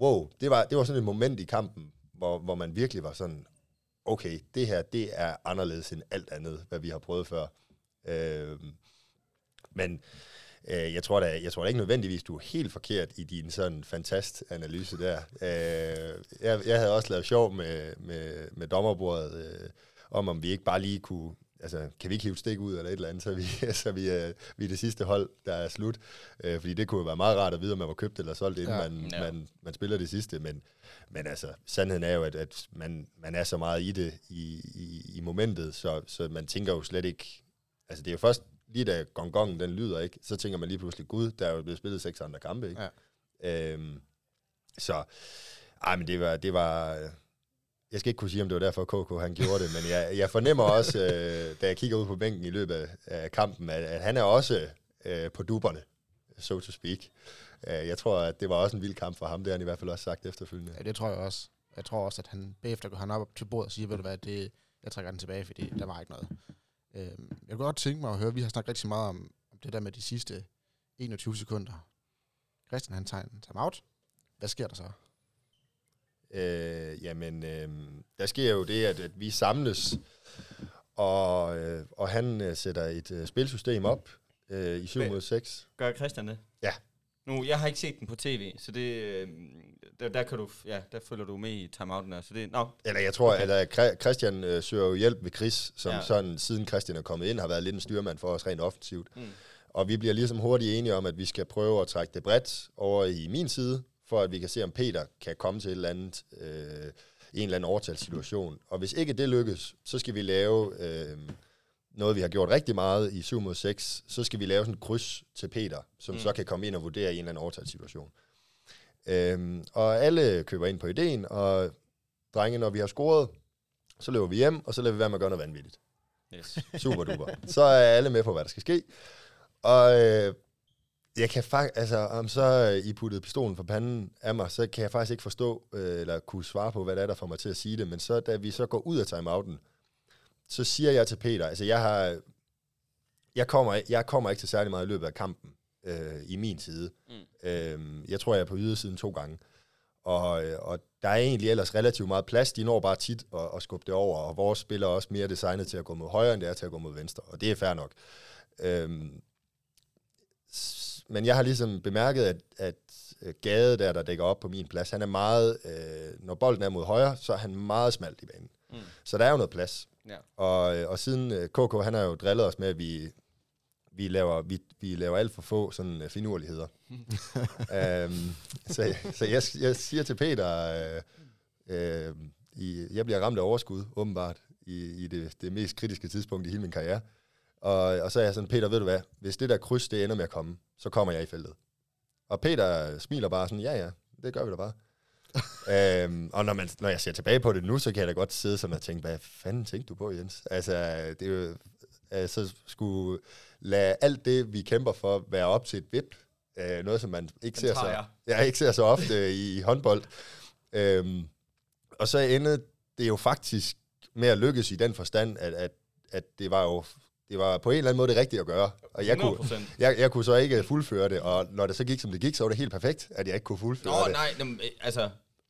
wow, det var, det var sådan et moment i kampen, hvor, hvor man virkelig var sådan, okay, det her, det er anderledes end alt andet, hvad vi har prøvet før. Øhm, men øh, jeg tror da, jeg tror da ikke nødvendigvis, du er helt forkert i din sådan fantast analyse der. Øh, jeg, jeg havde også lavet sjov med, med, med dommerbordet, øh, om om vi ikke bare lige kunne altså, kan vi ikke hive stik ud eller et eller andet, så vi, så vi, uh, vi er det sidste hold, der er slut. Uh, fordi det kunne jo være meget rart at vide, om man var købt eller solgt, inden ja. Man, ja. man, man spiller det sidste. Men, men altså, sandheden er jo, at, at man, man er så meget i det i, i, i momentet, så, så man tænker jo slet ikke... Altså, det er jo først lige da gongongen den lyder, ikke? så tænker man lige pludselig, gud, der er jo blevet spillet seks andre kampe. Ikke? Ja. Øhm, så, ej, men det var, det var, jeg skal ikke kunne sige, om det var derfor, KK han gjorde det, men jeg, jeg fornemmer også, øh, da jeg kigger ud på bænken i løbet af kampen, at, at han er også øh, på duberne, so to speak. Øh, jeg tror, at det var også en vild kamp for ham, det har han i hvert fald også sagt efterfølgende. Ja, det tror jeg også. Jeg tror også, at han bagefter går han op til bordet og siger, ved du hvad, det, jeg trækker den tilbage, fordi der var ikke noget. Øh, jeg kunne godt tænke mig at høre, vi har snakket rigtig meget om, om det der med de sidste 21 sekunder. Christian, han tager en time-out. Hvad sker der så? Øh, jamen, øh, der sker jo det, at, at vi samles, og, øh, og han øh, sætter et øh, spilsystem op øh, i 7 mod 6. Gør Christian det? Ja. Nu, jeg har ikke set den på tv, så det, øh, der, der, kan du, ja, der følger du med i timeouten så det, no. Eller jeg tror, okay. at Christian øh, søger jo hjælp ved Chris, som ja. sådan, siden Christian er kommet ind, har været lidt en styrmand for os rent offensivt. Mm. Og vi bliver ligesom hurtigt enige om, at vi skal prøve at trække det bredt over i min side, for at vi kan se, om Peter kan komme til et eller andet, øh, en eller anden overtalssituation. Og hvis ikke det lykkes, så skal vi lave øh, noget, vi har gjort rigtig meget i 7 mod 6, så skal vi lave sådan et kryds til Peter, som mm. så kan komme ind og vurdere i en eller anden overtalssituation. Øhm, og alle køber ind på ideen, og drenge, når vi har scoret, så løber vi hjem, og så lader vi være med at gøre noget vanvittigt. Yes. Super duper. Så er alle med på, hvad der skal ske. Og øh, jeg kan faktisk, altså om så I puttede pistolen for panden af mig, så kan jeg faktisk ikke forstå, øh, eller kunne svare på, hvad det er, der får mig til at sige det. Men så da vi så går ud af timeouten, så siger jeg til Peter, altså jeg har, jeg kommer, jeg kommer ikke til særlig meget i løbet af kampen øh, i min side. Mm. Øh, jeg tror, jeg er på ydersiden to gange. Og, og der er egentlig ellers relativt meget plads. De når bare tit at, at skubbe det over, og vores spiller er også mere designet til at gå mod højre, end det er til at gå mod venstre. Og det er fair nok. Øhm, men jeg har ligesom bemærket, at, at øh, Gade der, der dækker op på min plads, han er meget, øh, når bolden er mod højre, så er han meget smalt i banen. Mm. Så der er jo noget plads. Ja. Og, øh, og siden øh, KK, han har jo drillet os med, at vi, vi, laver, vi, vi laver alt for få sådan uh, finurligheder. um, så så jeg, jeg siger til Peter, uh, uh, i, jeg bliver ramt af overskud, åbenbart, i, i det, det mest kritiske tidspunkt i hele min karriere. Og, og så er jeg sådan, Peter, ved du hvad, hvis det der kryds, det ender med at komme, så kommer jeg i feltet. Og Peter smiler bare sådan, ja ja, det gør vi da bare. Øhm, og når, man, når jeg ser tilbage på det nu, så kan jeg da godt sidde sådan og tænke, hvad fanden tænkte du på, Jens? Altså, det er jo, altså, skulle lade alt det, vi kæmper for, være op til et vip. Øh, noget, som man ikke ser, så, ja, ikke ser så ofte i, i håndbold. Øhm, og så endte det jo faktisk med at lykkes i den forstand, at, at, at det var jo det var på en eller anden måde det rigtige at gøre. Og jeg kunne, jeg, jeg kunne så ikke fuldføre det, og når det så gik, som det gik, så var det helt perfekt, at jeg ikke kunne fuldføre Nå, det. nej, nem, altså,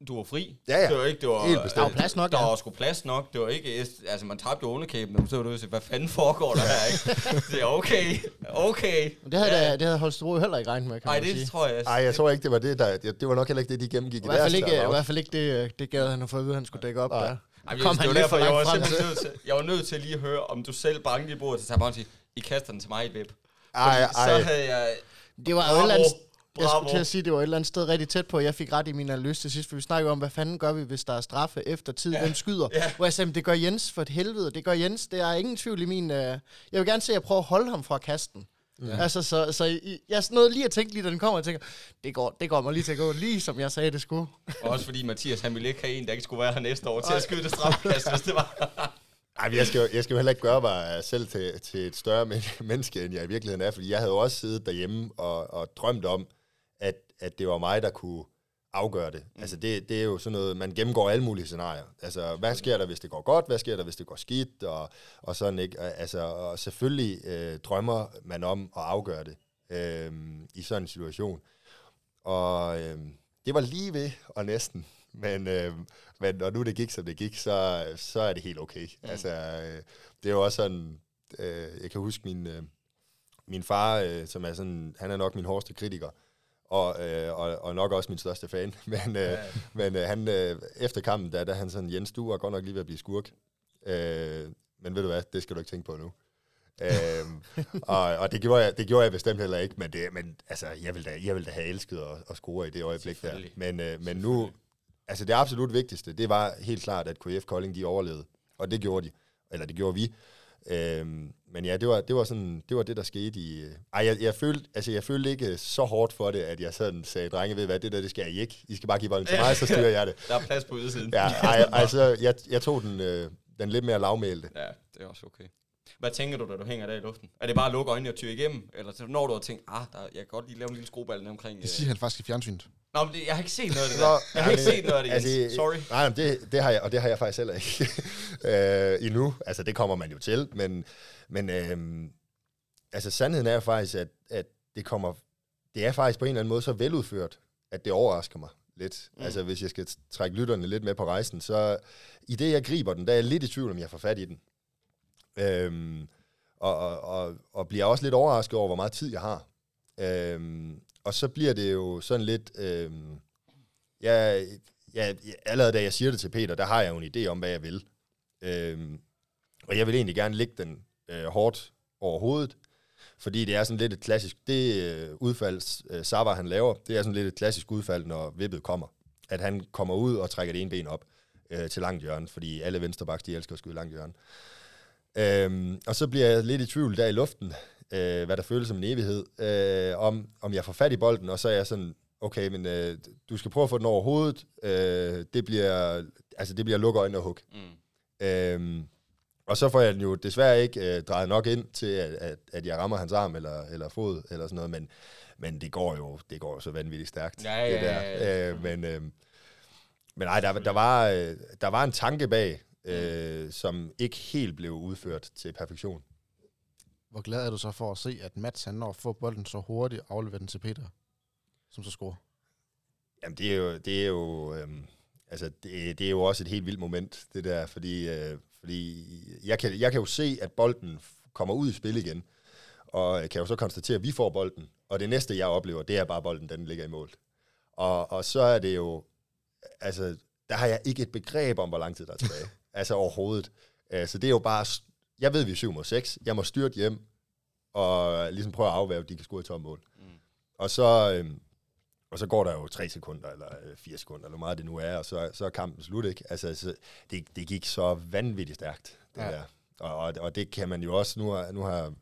du var fri. Ja, ja. Det var ikke, det var, helt bestemt. Der var plads nok, Der var sgu plads nok. Det var ikke, altså man tabte jo underkæben, og så var du hvad fanden foregår der her, ikke? det er okay, okay. Det havde, ja. det havde Holstebro heller ikke regnet med, kan Ej, man det sige. tror jeg. Nej, jeg tror ikke, det var det, der, det var nok heller ikke det, de gennemgik i, i hvert fald ikke, I hvert fald ikke det, det gad han har fået at vide, han skulle dække op der. Ej, kom han lidt for jeg var simpelthen nødt til, jeg var nødt til lige at høre, om du selv bankede i bordet, så tager bare sige, I kaster den til mig i web. Ej, ej. Så havde jeg... Det var jo et eller andet, jeg skulle til at sige, det var et eller andet sted rigtig tæt på, jeg fik ret i min analyse til sidst, for vi snakker om, hvad fanden gør vi, hvis der er straffe efter tid, ja. hvem skyder. Ja. Hvor jeg sagde, det gør Jens for et helvede, det gør Jens, det er ingen tvivl i min... Uh... Jeg vil gerne se, at jeg prøver at holde ham fra kasten. Ja. Altså, så, så jeg nåede lige at tænke lige, da den kommer, og tænker, det går, det går mig lige til at gå, lige som jeg sagde, det skulle. Også fordi Mathias, han ville ikke have en, der ikke skulle være her næste år til at skyde det straffekast, hvis det var. Ej, jeg skal, jo, jeg skal jo heller ikke gøre mig selv til, til et større menneske, end jeg i virkeligheden er, fordi jeg havde jo også siddet derhjemme og, og drømt om, at, at det var mig, der kunne afgøre det. Mm. Altså det, det er jo sådan noget, man gennemgår alle mulige scenarier. Altså hvad sker der, hvis det går godt? Hvad sker der, hvis det går skidt? Og, og sådan ikke. Altså, og selvfølgelig øh, drømmer man om at afgøre det øh, i sådan en situation. Og øh, det var lige ved og næsten. Men, øh, men når nu det gik, som det gik, så, så er det helt okay. Mm. Altså, øh, det er jo også sådan, øh, jeg kan huske min, øh, min far, øh, som er sådan, han er nok min hårdeste kritiker, og, øh, og, og nok også min største fan. Men, øh, ja. men øh, han, øh, efter kampen, der, der han sådan, Jens, du var godt nok lige ved at blive skurk. Øh, men ved du hvad, det skal du ikke tænke på nu. øhm, og, og det gjorde jeg, det gjorde jeg bestemt heller ikke, men, det, men altså, jeg ville da, jeg ville da have elsket at, at score i det øjeblik der. Men, øh, men nu, altså det absolut vigtigste, det var helt klart, at KF Kolding, de overlevede. Og det gjorde de. Eller det gjorde vi. Øhm, men ja, det var, det var sådan, det var det, der skete i... Øh, ej, jeg, jeg, følte, altså, jeg følte ikke så hårdt for det, at jeg sådan sagde, drenge, ved hvad, det der, det skal I ikke. I skal bare give bolden til mig, så styrer jeg det. der er plads på udsiden. ja, ej, altså, jeg, jeg tog den, øh, den lidt mere lavmælte. Ja, det er også okay. Hvad tænker du, da du hænger der i luften? Er det bare at lukke øjnene og tyre igennem? Eller så når du har tænkt, ah, der, jeg kan godt lige lave en lille skrueball omkring... Det siger han faktisk i fjernsynet. Nå, men det, jeg har ikke set noget af det der. Jeg har ikke set noget af det, altså, Sorry. Nej, men det, det har jeg, og det har jeg faktisk heller ikke øh, endnu. Altså, det kommer man jo til, men, men øh, altså, sandheden er faktisk, at, at det kommer, det er faktisk på en eller anden måde så veludført, at det overrasker mig lidt. Mm. Altså, hvis jeg skal trække lytterne lidt med på rejsen, så i det, jeg griber den, der er jeg lidt i tvivl, om jeg får fat i den. Øhm, og, og, og, og bliver også lidt overrasket over, hvor meget tid jeg har. Øhm, og så bliver det jo sådan lidt... Øhm, ja, ja, allerede da jeg siger det til Peter, der har jeg jo en idé om, hvad jeg vil. Øhm, og jeg vil egentlig gerne lægge den øh, hårdt over hovedet, fordi det er sådan lidt et klassisk, det øh, udfald, øh, Sava han laver, det er sådan lidt et klassisk udfald, når vippet kommer. At han kommer ud og trækker det ene ben op øh, til langt hjørne, fordi alle venstrebaks, de elsker at skyde langt hjørne. Øhm, og så bliver jeg lidt i tvivl der i luften, øh, hvad der føles som en evighed, øh, om, om jeg får fat i bolden, og så er jeg sådan, okay, men øh, du skal prøve at få den over hovedet, øh, det bliver, altså det bliver lukke øjnene og hug. Mm. Øhm, og så får jeg den jo desværre ikke øh, drejet nok ind til, at, at, at jeg rammer hans arm eller, eller fod, eller sådan noget, men, men det går jo det går jo så vanvittigt stærkt. Ja, ja, det der. ja, ja. Øh, men, øh, men nej, der, der, var, øh, der var en tanke bag, øh, som ikke helt blev udført til perfektion. Hvor glad er du så for at se, at Mats han når at få bolden så hurtigt og den til Peter, som så scorer? Jamen, det er jo, det er jo, øh, altså, det, det er jo også et helt vildt moment, det der, fordi, øh, fordi jeg, kan, jeg kan jo se, at bolden kommer ud i spil igen, og kan jo så konstatere, at vi får bolden, og det næste, jeg oplever, det er bare, bolden den ligger i mål. Og, og så er det jo, altså, der har jeg ikke et begreb om, hvor lang tid der er tilbage. altså overhovedet. Uh, så det er jo bare, jeg ved, vi er 7 mod 6, jeg må styrte hjem, og ligesom prøve at afværge, at de kan score i tom mål. Mm. Og så, øhm, og så går der jo 3 sekunder, eller 4 sekunder, eller hvor meget det nu er, og så, så er kampen slut, ikke? Altså, så det, det gik så vanvittigt stærkt, det ja. der. Og, og, og det kan man jo også, nu har, nu har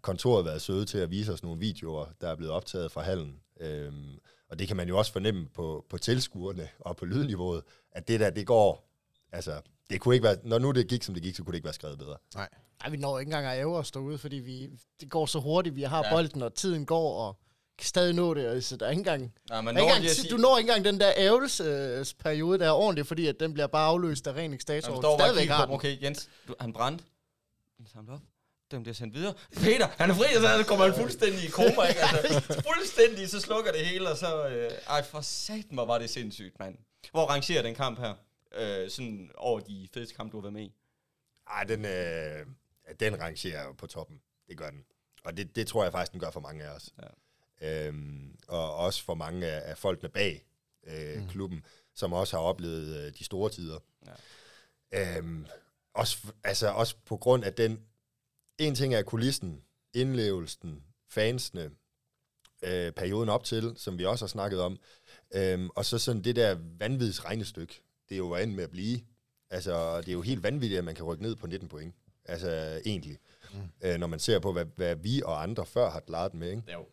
kontoret været søde til at vise os nogle videoer, der er blevet optaget fra hallen. Øhm, og det kan man jo også fornemme på, på tilskuerne og på lydniveauet, at det der, det går, altså, det kunne ikke være, når nu det gik, som det gik, så kunne det ikke være skrevet bedre. Nej. Ej, vi når ikke engang at æve os derude, fordi vi, det går så hurtigt, vi har ja. bolden, og tiden går, og kan stadig nå det, altså der er ikke engang, ja, man når engang sige... du når ikke engang den der ævelsesperiode, der er ordentligt, fordi at den bliver bare afløst af ren ekstator. Ja, stadigvæk har Okay, Jens, du, han brændte. Den samler op. Den bliver sendt videre. Peter, han er fri, og så kommer han fuldstændig i koma, ikke? Altså, fuldstændig, så slukker det hele, og så... Øh, ej, for satan, hvor var det sindssygt, mand. Hvor rangerer den kamp her? Øh, sådan over de fedeste kampe, du har været med i? Ej, den, øh, den rangerer på toppen. Det gør den. Og det, det tror jeg faktisk, den gør for mange af os. Ja. Øhm, og også for mange af, af folkene bag øh, mm. klubben, som også har oplevet øh, de store tider. Ja. Øhm, også, altså, også på grund af den... En ting er kulissen, indlevelsen, fansene, øh, perioden op til, som vi også har snakket om. Øhm, og så sådan det der vanvids regnestykke, det er jo endt med at blive. Altså, det er jo helt vanvittigt, at man kan rykke ned på 19 point. Altså, egentlig. Mm. Øh, når man ser på, hvad, hvad vi og andre før har klaret med, ikke? Jo.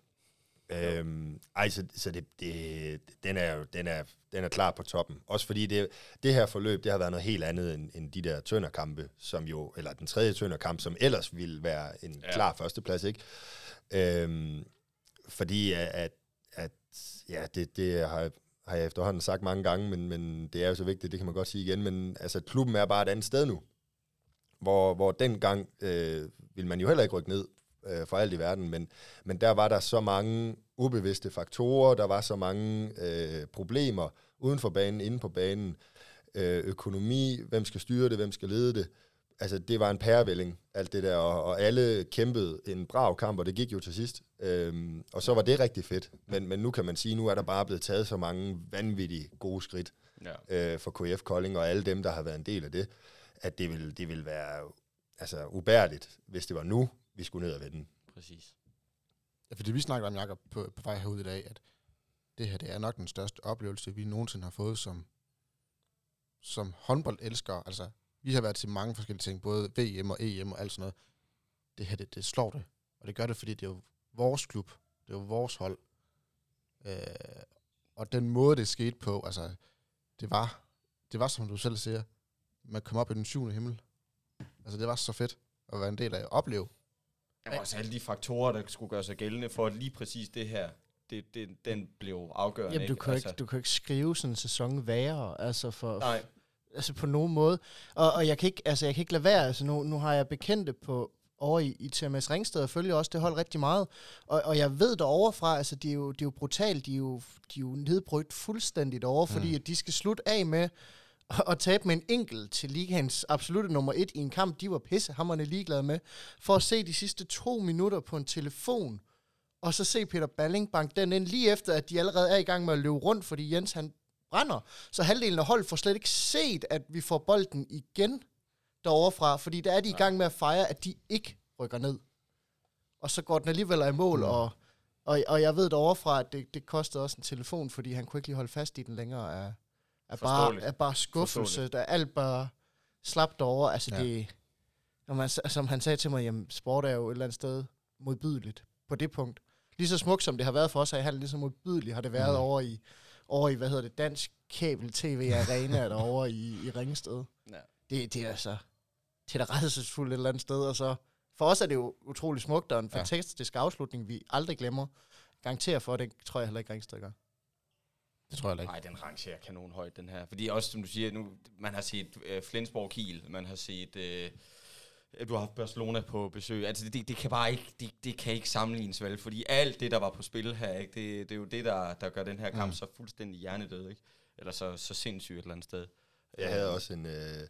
Øhm, ej, så, så det, det, den, er jo, den, er, den er klar på toppen. Også fordi det, det her forløb, det har været noget helt andet end, end de der tønderkampe, som jo, eller den tredje tønderkamp, som ellers ville være en ja. klar førsteplads, ikke? Øhm, fordi at, at ja, det, det har, har jeg efterhånden sagt mange gange, men, men det er jo så vigtigt, det kan man godt sige igen, men altså, klubben er bare et andet sted nu. Hvor, hvor dengang øh, ville man jo heller ikke rykke ned øh, for alt i verden, men, men der var der så mange ubevidste faktorer, der var så mange øh, problemer uden for banen, inde på banen, øh, økonomi, hvem skal styre det, hvem skal lede det, altså det var en pærevælling, alt det der, og, og alle kæmpede en brav kamp, og det gik jo til sidst. Øhm, og så var det rigtig fedt. Men, men nu kan man sige, nu er der bare blevet taget så mange vanvittige gode skridt ja. øh, for KF Kolding, og alle dem, der har været en del af det, at det vil, det vil være altså, ubærligt, hvis det var nu, vi skulle ned og vende. Præcis. Ja, fordi vi snakker om, Jacob, på, på vej herud i dag, at det her det er nok den største oplevelse, vi nogensinde har fået som, som håndboldelskere. Altså, vi har været til mange forskellige ting, både VM og EM og alt sådan noget. Det her, det, det slår det. Og det gør det, fordi det er jo vores klub. Det er jo vores hold. Øh, og den måde, det skete på, altså, det var, det var, som du selv siger, man kom op i den syvende himmel. Altså, det var så fedt. at være en del af, opleve. Jamen også alle de faktorer, der skulle gøre sig gældende for, at lige præcis det her, det, det, den blev afgørende. Jamen, du kan, altså. ikke, du kan ikke skrive sådan en sæson værre, altså for, Nej. altså på nogen måde. Og, og jeg, kan ikke, altså, jeg kan ikke lade være, altså nu, nu har jeg bekendte på, over i, i TMS Ringsted, og følger også det hold rigtig meget. Og, og jeg ved der overfra, altså de er jo, de er jo brutalt, de er jo, de er jo nedbrydt fuldstændigt over, mm. fordi at de skal slutte af med at tabe med en enkelt til ligaens absolutte nummer et i en kamp, de var pissehammerne ligeglade med, for at se de sidste to minutter på en telefon, og så se Peter Balling bank den ind lige efter, at de allerede er i gang med at løbe rundt, fordi Jens han brænder. Så halvdelen af holdet får slet ikke set, at vi får bolden igen derovre fra, fordi der er de i gang med at fejre, at de ikke rykker ned. Og så går den alligevel i mål, mm. og, og, og jeg ved derovre fra, at det, det kostede også en telefon, fordi han kunne ikke lige holde fast i den længere af, af, bare, af bare skuffelse. Der er alt bare slapt derovre. Altså ja. det, når man, som han sagde til mig, jamen sport er jo et eller andet sted modbydeligt på det punkt. Lige så smukt som det har været for os her i halv, lige så modbydeligt har det været mm. over i, over i, hvad hedder det, Dansk Kabel TV Arena derovre i, i Ringsted. Ja. Det, det er altså, det er da redselsfuldt et eller andet sted, og så for os er det jo utrolig smukt, og en fantastisk ja. afslutning, vi aldrig glemmer. Garanterer for, det tror jeg heller ikke Ringsted gør. Det tror jeg ikke. Nej, den rangerer kanon højt, den her. Fordi også, som du siger, nu, man har set uh, Flensborg Kiel, man har set... Uh, du har haft Barcelona på besøg. Altså, det, det kan bare ikke, det, det kan ikke sammenlignes vel, fordi alt det, der var på spil her, ikke, det, det er jo det, der, der gør den her kamp mm. så fuldstændig hjernedød, ikke? Eller så, så sindssygt et eller andet sted. Jeg havde også en, øh,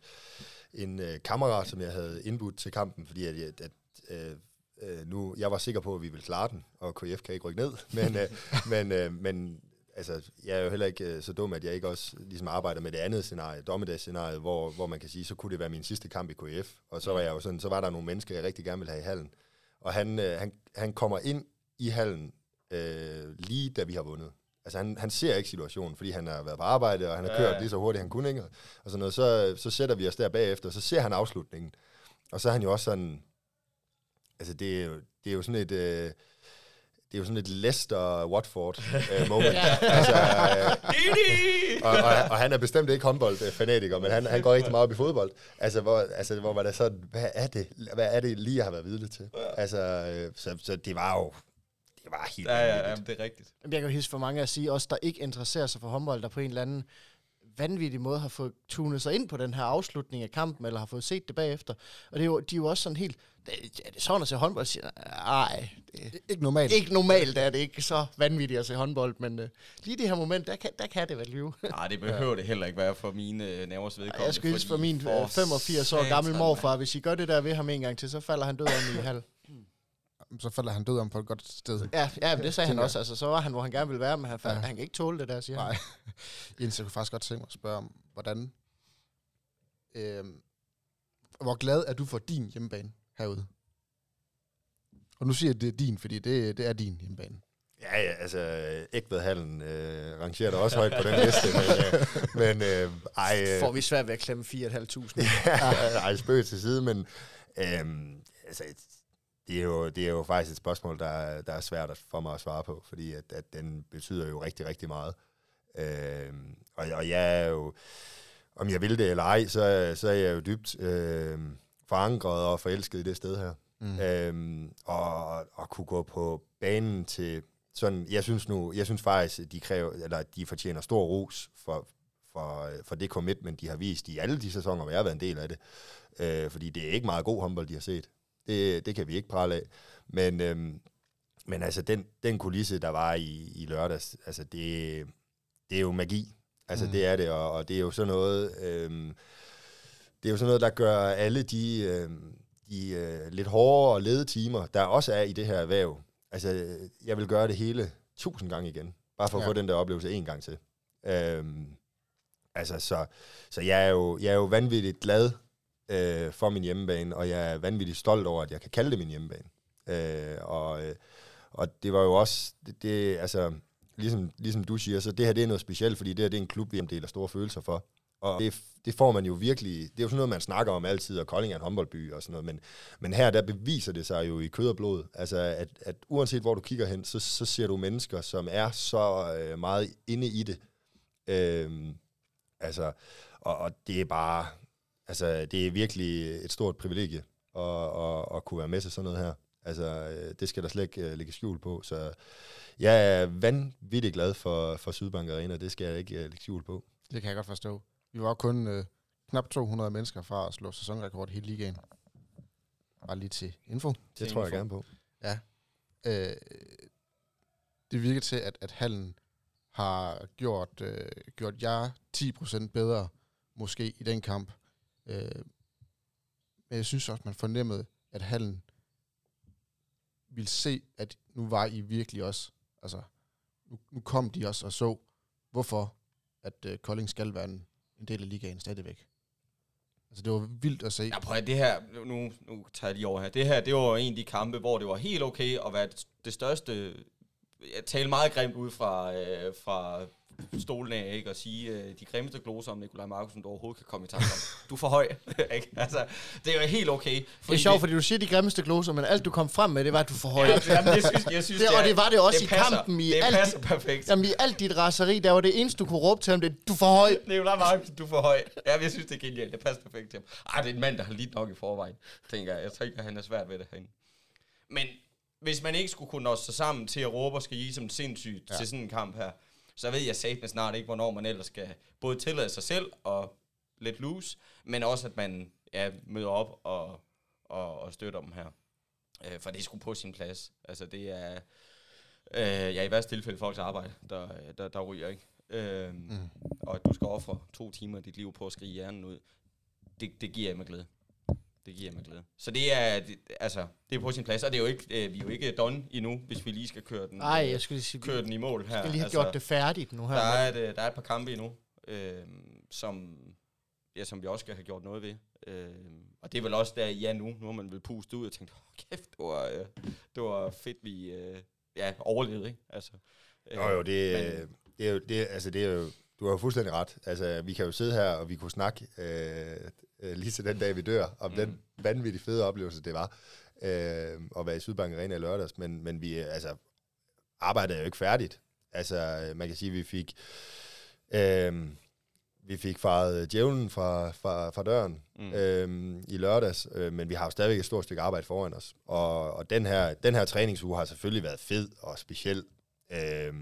en øh, kammerat, som jeg havde indbudt til kampen, fordi at, at, at øh, øh, nu, jeg var sikker på, at vi ville klare den, og KF kan ikke rykke ned, men, øh, men, øh, men altså, jeg er jo heller ikke øh, så dum, at jeg ikke også ligesom arbejder med det andet scenarie, dommedagsscenariet, hvor, hvor man kan sige, så kunne det være min sidste kamp i KF. Og så var jeg jo sådan, så var der nogle mennesker, jeg rigtig gerne ville have i hallen. Og han, øh, han, han kommer ind i hallen øh, lige da vi har vundet. Altså han, han ser ikke situationen, fordi han har været på arbejde, og han har kørt lige så hurtigt, han kunne, ikke? Og sådan noget. Så, så sætter vi os der bagefter, og så ser han afslutningen. Og så er han jo også sådan, altså det er jo, det er jo sådan et... Øh, det er jo sådan et Leicester-Watford uh, moment. altså, uh, og, og, og han er bestemt ikke håndboldfanatiker, men han, han går rigtig meget op i fodbold. Altså, hvor, altså, hvor var det sådan, hvad er det, hvad er det lige, jeg har været vidne til? Altså, uh, så, så det var jo, det var helt Ja, ja, ja, det er rigtigt. Jeg kan jo for mange at sige, os der ikke interesserer sig for håndbold, der på en eller anden vanvittig måde har fået tunet sig ind på den her afslutning af kampen, eller har fået set det bagefter. Og det er jo, de er jo også sådan helt, det, det er sådan at se håndbold, siger, ej, det, ikke normalt. Ikke normalt er det ikke så vanvittigt at se håndbold, men uh, lige det her moment, der kan, der kan det vel lyve. Nej, det behøver ja. det heller ikke være for mine uh, nervers vedkommende. Jeg skulle for min for 85 år gammel morfar, hvis I gør det der ved ham en gang til, så falder han død om i halv så falder han død om på et godt sted. Ja, ja men det sagde han også. Altså, så var han, hvor han gerne ville være, men han, ja. han kan ikke tåle det der, siger Nej. Jens, jeg kunne faktisk godt tænke mig at spørge om, hvordan... Øh, hvor glad er du for din hjemmebane herude? Og nu siger jeg, at det er din, fordi det, det er din hjemmebane. Ja, ja, altså Ægvedhallen øh, rangerer der også højt på den liste, men, øh, men øh, ej... Øh, Får vi svært ved at klemme 4.500? ja, ej, spøg til side, men øh, altså, det er, jo, det er jo faktisk et spørgsmål, der, der er svært for mig at svare på, fordi at, at den betyder jo rigtig, rigtig meget. Øh, og, og jeg er jo, om jeg vil det eller ej, så, så er jeg jo dybt øh, forankret og forelsket i det sted her. Mm. Øh, og, og kunne gå på banen til sådan, jeg synes nu, jeg synes faktisk, at de, kræver, eller de fortjener stor ros for, for, for det commitment, de har vist i alle de sæsoner, hvor jeg har været en del af det. Øh, fordi det er ikke meget god håndbold, de har set. Det, det kan vi ikke prale af. Men, øhm, men altså, den, den kulisse, der var i, i lørdags, altså, det, det er jo magi. Altså, mm. det er det, og, og det er jo sådan noget... Øhm, det er jo sådan noget, der gør alle de, øhm, de øh, lidt hårdere og lede timer, der også er i det her erhverv. Altså, jeg vil gøre det hele tusind gange igen. Bare for at ja. få den der oplevelse en gang til. Øhm, altså, så, så jeg, er jo, jeg er jo vanvittigt glad øh, for min hjemmebane, og jeg er vanvittigt stolt over, at jeg kan kalde det min hjemmebane. Øh, og, øh, og det var jo også, det, det, altså, ligesom, ligesom du siger, så det her det er noget specielt, fordi det her det er en klub, vi deler store følelser for. Og det, det får man jo virkelig, det er jo sådan noget, man snakker om altid, og Kolding er en håndboldby og sådan noget, men, men her der beviser det sig jo i kød og blod, altså at, at uanset hvor du kigger hen, så, så ser du mennesker, som er så øh, meget inde i det. Øh, altså, og, og det er bare, Altså, det er virkelig et stort privilegie at, at, at kunne være med til sådan noget her. Altså, øh, det skal der slet ikke uh, lægge skjul på. Så jeg er vanvittigt glad for, for Sydbank Arena. Det skal jeg ikke uh, lægge skjul på. Det kan jeg godt forstå. Vi var kun uh, knap 200 mennesker fra at slå sæsonrekord hele ligaen. Bare lige til info. Det til tror info. jeg gerne på. Ja. Øh, det virker til, at, at hallen har gjort, øh, gjort jer 10% bedre, måske i den kamp. Øh, men jeg synes også, man fornemmede, at hallen ville se, at nu var I virkelig også, altså, nu, nu kom de også og så, hvorfor at øh, Kolding skal være en, en del af ligaen stadigvæk. Altså, det var vildt at se. Ja, prøv at det her, nu, nu tager jeg lige over her. Det her, det var en af de kampe, hvor det var helt okay at være det største jeg talte meget grimt ud fra, øh, fra stolen af, ikke? Og sige øh, de grimmeste gloser om Nikolaj Markusen, du overhovedet kan komme i tanke om. Du er for høj, ikke? Altså, det er jo helt okay. Det er sjovt, fordi du siger de grimmeste gloser, men alt du kom frem med, det var, at du er for høj. Ja, jamen, det synes, jeg synes, det, det, og det var det også det i passer, kampen. I det alt passer perfekt. Jamen, i alt dit raseri, der var det eneste, du kunne råbe til ham, det du er for høj. Nikolaj Markusen, du er for høj. Ja, jeg synes, det er genialt. Det passer perfekt til ham. Ej, det er en mand, der har lidt nok i forvejen, tænker jeg. Jeg tænker, at han er svært ved det herinde. Men hvis man ikke skulle kunne nå sig sammen til at råbe og skal give som sindssygt ja. til sådan en kamp her, så ved jeg satme snart ikke, hvornår man ellers skal både tillade sig selv og lidt loose, men også at man ja, møder op og, og, og støtter dem her. Øh, for det er sgu på sin plads. Altså det er, øh, ja i værste tilfælde folks arbejde, der, der, der ryger, ikke? Øh, mm. Og at du skal ofre to timer af dit liv på at skrige hjernen ud, det, det giver jeg med glæde. Det giver mig glæde. Så det er, det, altså, det er på sin plads, og det er jo ikke, øh, vi er jo ikke done endnu, hvis vi lige skal køre den, Nej, jeg skulle sige, køre den i mål her. Vi skal lige have altså, gjort det færdigt nu her. Der er, et, der er et par kampe endnu, øh, som, ja, som vi også skal have gjort noget ved. Øh, og det er vel også der, ja nu, nu har man vel pustet ud og tænkt, oh, kæft, det var, øh, det var fedt, vi øh, ja, overlevede, ikke? Altså, øh, jo, jo, det, men, det er jo, det, altså, det er jo, du har jo fuldstændig ret. Altså, vi kan jo sidde her, og vi kunne snakke øh, øh, lige til den dag, vi dør, om mm. den vanvittigt fede oplevelse, det var øh, at være i Sydbank Arena i lørdags. Men, men vi altså, arbejdet er jo ikke færdigt. Altså, man kan sige, at vi fik... Øh, vi fik faret djævlen fra, fra, fra døren mm. øhm, i lørdags, øh, men vi har jo stadigvæk et stort stykke arbejde foran os. Og, og den, her, den her træningsuge har selvfølgelig været fed og speciel, øh,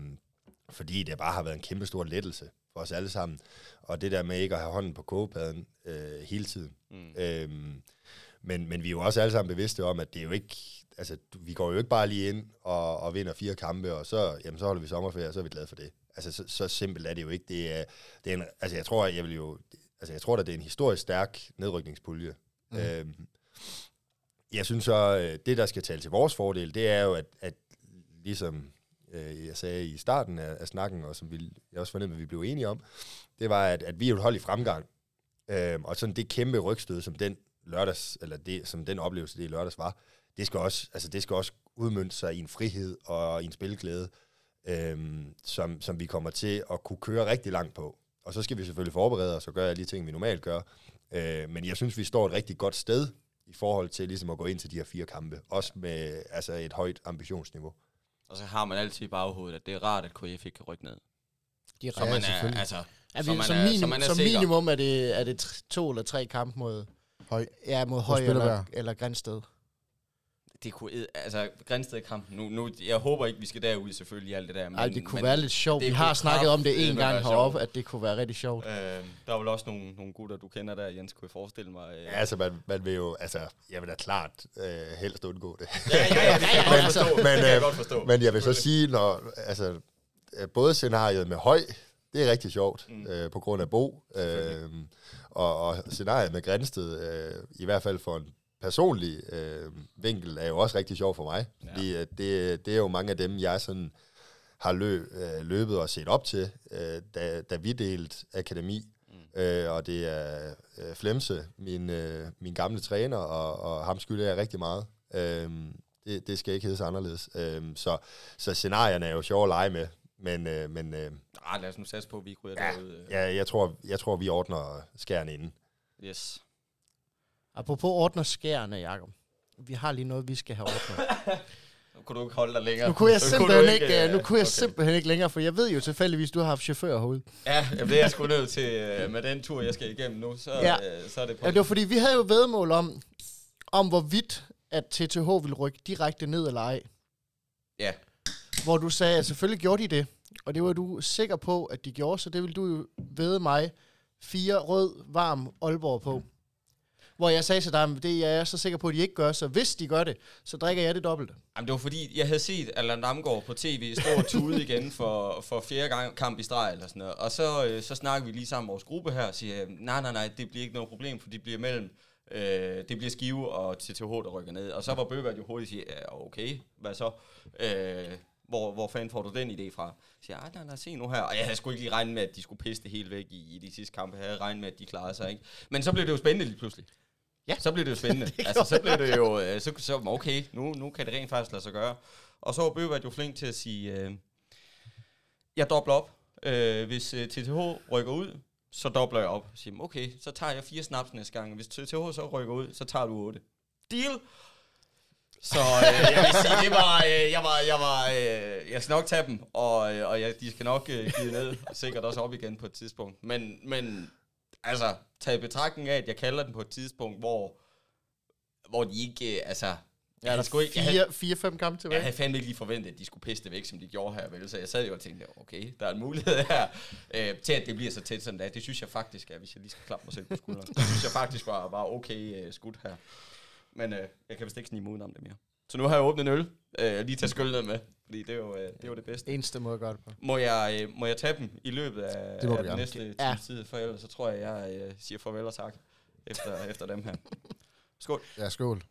fordi det bare har været en kæmpe stor lettelse for os alle sammen. Og det der med ikke at have hånden på kogepladen øh, hele tiden. Mm. Øhm, men, men vi er jo også alle sammen bevidste om, at det er jo ikke... Altså, vi går jo ikke bare lige ind og, og vinder fire kampe, og så, jamen, så holder vi sommerferie, og så er vi glade for det. Altså, så, så simpelt er det jo ikke. Det er, det er en, altså, jeg tror, jeg vil jo... Altså, jeg tror, at det er en historisk stærk nedrykningspulje. Mm. Øhm, jeg synes så, øh, det der skal tale til vores fordel, det er jo, at, at ligesom øh, jeg sagde i starten af, af snakken, og som vi, jeg også fornemmede, at vi blev enige om, det var, at, at vi er et hold i fremgang. Øh, og sådan det kæmpe rygstød, som den lørdags, eller det, som den oplevelse, det i lørdags var, det skal også, altså det skal også udmønte sig i en frihed og i en spilglæde, øh, som, som vi kommer til at kunne køre rigtig langt på. Og så skal vi selvfølgelig forberede os og gøre alle de ting, vi normalt gør. Øh, men jeg synes, vi står et rigtig godt sted i forhold til ligesom at gå ind til de her fire kampe. Også med altså et højt ambitionsniveau. Og så har man altid i baghovedet, at det er rart, at KF ikke kan rykke ned. De er så man er, altså, er vi, som, som, minim, som, man er som minimum er det, er det to eller tre kampe mod Høj, ja, mod Høj eller, eller Grænsted det kunne, altså Grænsted-kampen, nu, nu, jeg håber ikke, vi skal derud selvfølgelig alt det der. Men, Ej, det kunne men være lidt sjovt. Vi har snakket om det en gang heroppe, at det kunne være rigtig sjovt. Øh, der er vel også nogle, nogle gutter, du kender der, Jens, kunne jeg forestille mig. Øh. Ja, altså man, man vil jo, altså, jeg vil da klart øh, helst undgå det. ja, ja, ja, det kan jeg godt forstå. men, det kan jeg øh, godt forstå. Men jeg vil så sige, når, altså, øh, både scenariet med høj, det er rigtig sjovt, mm. øh, på grund af Bo, øh, og, og scenariet med Grænsted, øh, i hvert fald for en personlig øh, vinkel er jo også rigtig sjov for mig. Ja. Fordi øh, det, det er jo mange af dem, jeg sådan har løb, øh, løbet og set op til, øh, da, da vi delte akademi. Mm. Øh, og det er øh, Flemse, min, øh, min gamle træner, og, og ham skylder jeg rigtig meget. Øh, det, det skal ikke hedde anderledes. Øh, så, så scenarierne er jo sjove at lege med. Men, øh, men øh, ah, lad os nu satse på, at vi ryger ja, derude. Øh. Ja, jeg tror, jeg tror, vi ordner skærne inden. Yes. Apropos ordner skærene, Jacob. Vi har lige noget, vi skal have ordnet. nu kunne du ikke holde dig længere. Nu kunne jeg, simpelthen, kunne ikke, ikke, uh, nu kunne jeg okay. simpelthen ikke længere, for jeg ved jo tilfældigvis, du har haft chauffør herude. Ja, jamen, det er jeg sgu nødt til uh, med den tur, jeg skal igennem nu. Så, ja. uh, så er det på. Ja, det var fordi, vi havde jo vedmål om, om hvorvidt, at TTH vil rykke direkte ned eller ej. Ja. Hvor du sagde, at selvfølgelig gjorde de det. Og det var du sikker på, at de gjorde, så det vil du jo ved mig fire rød, varm Aalborg på. Hvor jeg sagde til dig, at det er så sikker på, at de ikke gør, så hvis de gør det, så drikker jeg det dobbelte. Jamen, det var fordi, jeg havde set Allan Damgaard på tv stå og tude igen for, for fjerde gang kamp i streg eller sådan noget. Og så, øh, så snakker vi lige sammen vores gruppe her og siger, nej, nej, nej, det bliver ikke noget problem, for det bliver mellem Øh, det bliver Skive og TTH, der rykker ned. Og så var Bøgevald jo hurtigt sige, ja, okay, hvad så? Øh, hvor, hvor fanden får du den idé fra? Så siger jeg, ah, nej, nej, se nu her. Og jeg havde sgu ikke lige regnet med, at de skulle pisse det helt væk i, i de sidste kampe. Jeg havde regnet med, at de klarede sig, ikke? Men så blev det jo spændende lige pludselig. Ja. Så blev det jo spændende. det altså, så blev det jo, øh, så, så okay, nu, nu kan det rent faktisk lade sig gøre. Og så var Bøgevald jo flink til at sige, øh, jeg dobler op. Øh, hvis øh, TTH rykker ud, så dobler jeg op og siger, okay, så tager jeg fire snaps næste gang. Hvis TTH så rykker ud, så tager du otte. Deal! Så øh, jeg vil sige, det var, øh, jeg var, jeg var, øh, jeg skal nok tage dem, og, øh, og jeg, de skal nok øh, give ned, og sikkert også op igen på et tidspunkt. Men, men altså, tag i betragtning af, at jeg kalder den på et tidspunkt, hvor, hvor de ikke, øh, altså, Ja, der skulle ikke, fire, fire, fem kampe tilbage. Jeg havde fandme ikke lige forventet, at de skulle pisse det væk, som de gjorde her. Vel? Så jeg sad jo og tænkte, okay, der er en mulighed her, øh, til at det bliver så tæt som det er. Det synes jeg faktisk er, hvis jeg lige skal klappe mig selv på skulderen. Det synes jeg faktisk var, var okay uh, skudt her. Men uh, jeg kan vist ikke snige udenom det mere. Så nu har jeg åbnet en øl. Uh, lige tage skylden med, fordi det er, jo, uh, det er jo det bedste. Eneste måde at gøre det på. Må jeg, uh, må jeg tage dem i løbet af, det af den næste ja. tid, for ellers så tror jeg, jeg uh, siger farvel og tak efter, efter dem her. Skål. Ja, skål.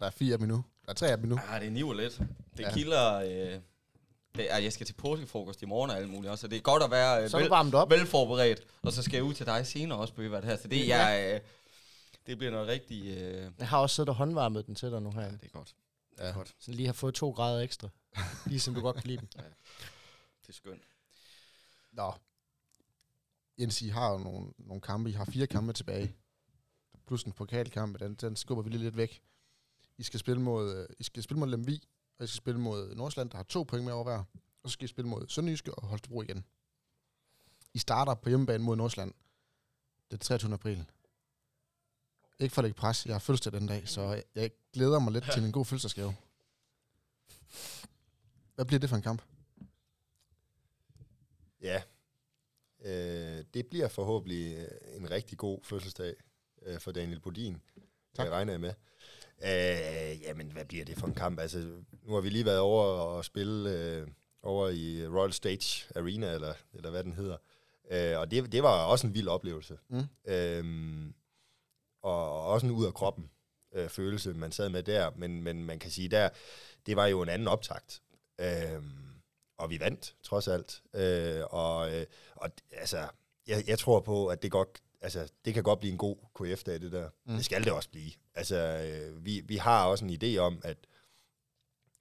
Der er fire af dem nu. Der er tre af dem nu. Ja, det er niv lidt. Det ja. kilder... Øh, det er, jeg skal til påskefrokost i morgen og alt muligt også, så det er godt at være øh, vel, op. velforberedt. Og så skal jeg ud til dig senere også, Bøge, det her. Så det, ja. jeg, øh, det bliver noget rigtig... Øh... Jeg har også siddet og håndvarmet den til dig nu her. Ja, det er godt. Ja. godt. Så lige har fået to grader ekstra. ligesom du godt kan lide den. Ja. Det er skønt. Nå. Jens, I har jo nogle, nogle kampe. I har fire kampe tilbage. Plus en pokalkamp, den, den skubber vi lige lidt væk. I skal spille mod, øh, I skal spille mod Lemvi, og I skal spille mod Nordsjælland, der har to point med over hver. Og så skal I spille mod Sønderjyske og Holstebro igen. I starter på hjemmebane mod Nordsjælland den 23. april. Ikke for at lægge pres, jeg har fødselsdag den dag, så jeg glæder mig lidt til en god fødselsdagsgave. Hvad bliver det for en kamp? Ja, øh, det bliver forhåbentlig en rigtig god fødselsdag øh, for Daniel Bodin. Tak. Det regner jeg med. Øh, jamen, hvad bliver det for en kamp? Altså, nu har vi lige været over og spille øh, over i Royal Stage Arena, eller, eller hvad den hedder. Øh, og det, det var også en vild oplevelse. Mm. Øh, og også en ud af kroppen øh, følelse, man sad med der. Men, men man kan sige, der, det var jo en anden optakt. Øh, og vi vandt, trods alt. Øh, og, øh, og altså, jeg, jeg tror på, at det godt altså, det kan godt blive en god KF-dag, det der. Mm. Det skal det også blive. Altså, øh, vi, vi har også en idé om, at,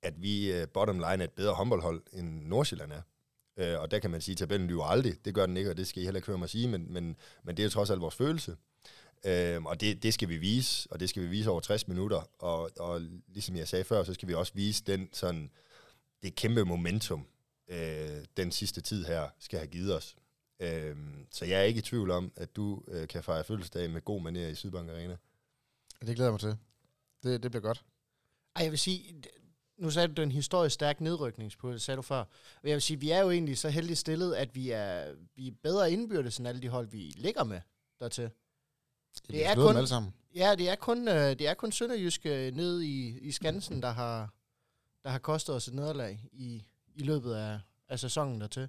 at vi uh, bottom line er et bedre håndboldhold, end Nordsjælland er. Uh, og der kan man sige, at tabellen lyver aldrig. Det gør den ikke, og det skal I heller ikke høre mig sige, men, men, men det er jo trods alt vores følelse. Uh, og det, det skal vi vise, og det skal vi vise over 60 minutter. Og, og ligesom jeg sagde før, så skal vi også vise den sådan, det kæmpe momentum, uh, den sidste tid her skal have givet os. Øhm, så jeg er ikke i tvivl om, at du øh, kan fejre fødselsdag med god manér i Sydbank Arena. Det glæder jeg mig til. Det, det bliver godt. Ej, jeg vil sige, nu sagde du, det er en historisk stærk nedrykningspulje, sagde du før. Og jeg vil sige, vi er jo egentlig så heldigt stillet, at vi er, vi er bedre indbyrdes end alle de hold, vi ligger med dertil. Det, det er kun, alle sammen. Ja, det er kun, øh, det er kun Sønderjyske ned i, i Skansen, der har, der har kostet os et nederlag i, i løbet af, af sæsonen dertil.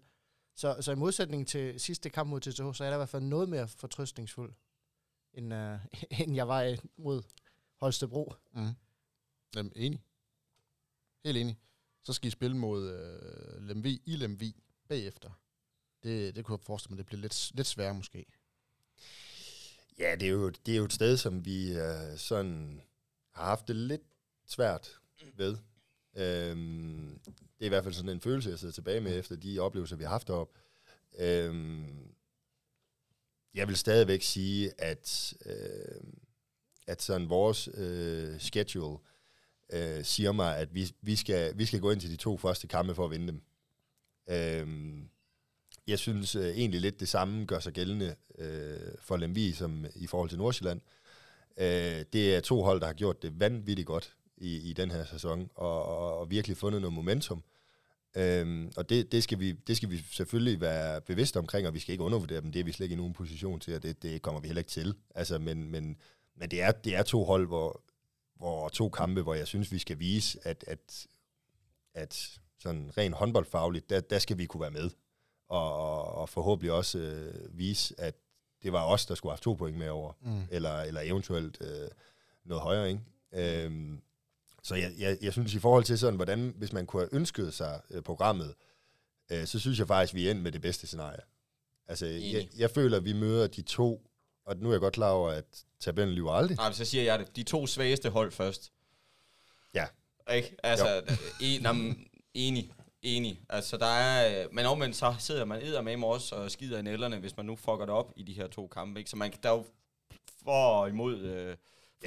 Så, så i modsætning til sidste kamp mod TTH, så er der i hvert fald noget mere fortrøstningsfuld, end, uh, end jeg var mod Holstebro. Mm. Jamen, enig. Helt enig. Så skal I spille mod uh, Lemvi i Lemvi bagefter. Det, det kunne jeg forestille mig, det bliver lidt, lidt sværere måske. Ja, det er jo, det er jo et sted, som vi uh, sådan har haft det lidt svært ved. Øhm, det er i hvert fald sådan en følelse, jeg sidder tilbage med efter de oplevelser, vi har haft op. Øhm, jeg vil stadigvæk sige, at, øh, at sådan vores øh, schedule øh, siger mig, at vi, vi, skal, vi skal gå ind til de to første kampe for at vinde dem. Øhm, jeg synes øh, egentlig lidt det samme gør sig gældende øh, for Lemvi som i forhold til Nordsjælland. Øh, det er to hold, der har gjort det vanvittigt godt i, i den her sæson, og, og, og virkelig fundet noget momentum. Øhm, og det, det, skal vi, det skal vi selvfølgelig være bevidste omkring, og vi skal ikke undervurdere dem. Det er vi slet ikke i nogen position til, og det, det kommer vi heller ikke til. Altså, men men, men det, er, det er to hold, hvor, hvor to kampe, hvor jeg synes, vi skal vise, at, at, at sådan rent håndboldfagligt, der, der skal vi kunne være med. Og, og, og forhåbentlig også øh, vise, at det var os, der skulle have haft to point med over. Mm. Eller, eller eventuelt øh, noget højere, ikke? Øhm, så jeg, jeg, jeg synes i forhold til sådan, hvordan, hvis man kunne have ønsket sig øh, programmet, øh, så synes jeg faktisk, vi er endt med det bedste scenarie. Altså, jeg, jeg føler, at vi møder de to, og nu er jeg godt klar over, at tabellen lyver aldrig. Nej, så siger jeg det. De to svageste hold først. Ja. Ikke? Altså, i, nam, enig. Enig. Altså, der er, øh, men omvendt så sidder man edder med mig også og skider i nælderne, hvis man nu fucker det op i de her to kampe. Ikke? Så man, der er jo for og imod... Øh,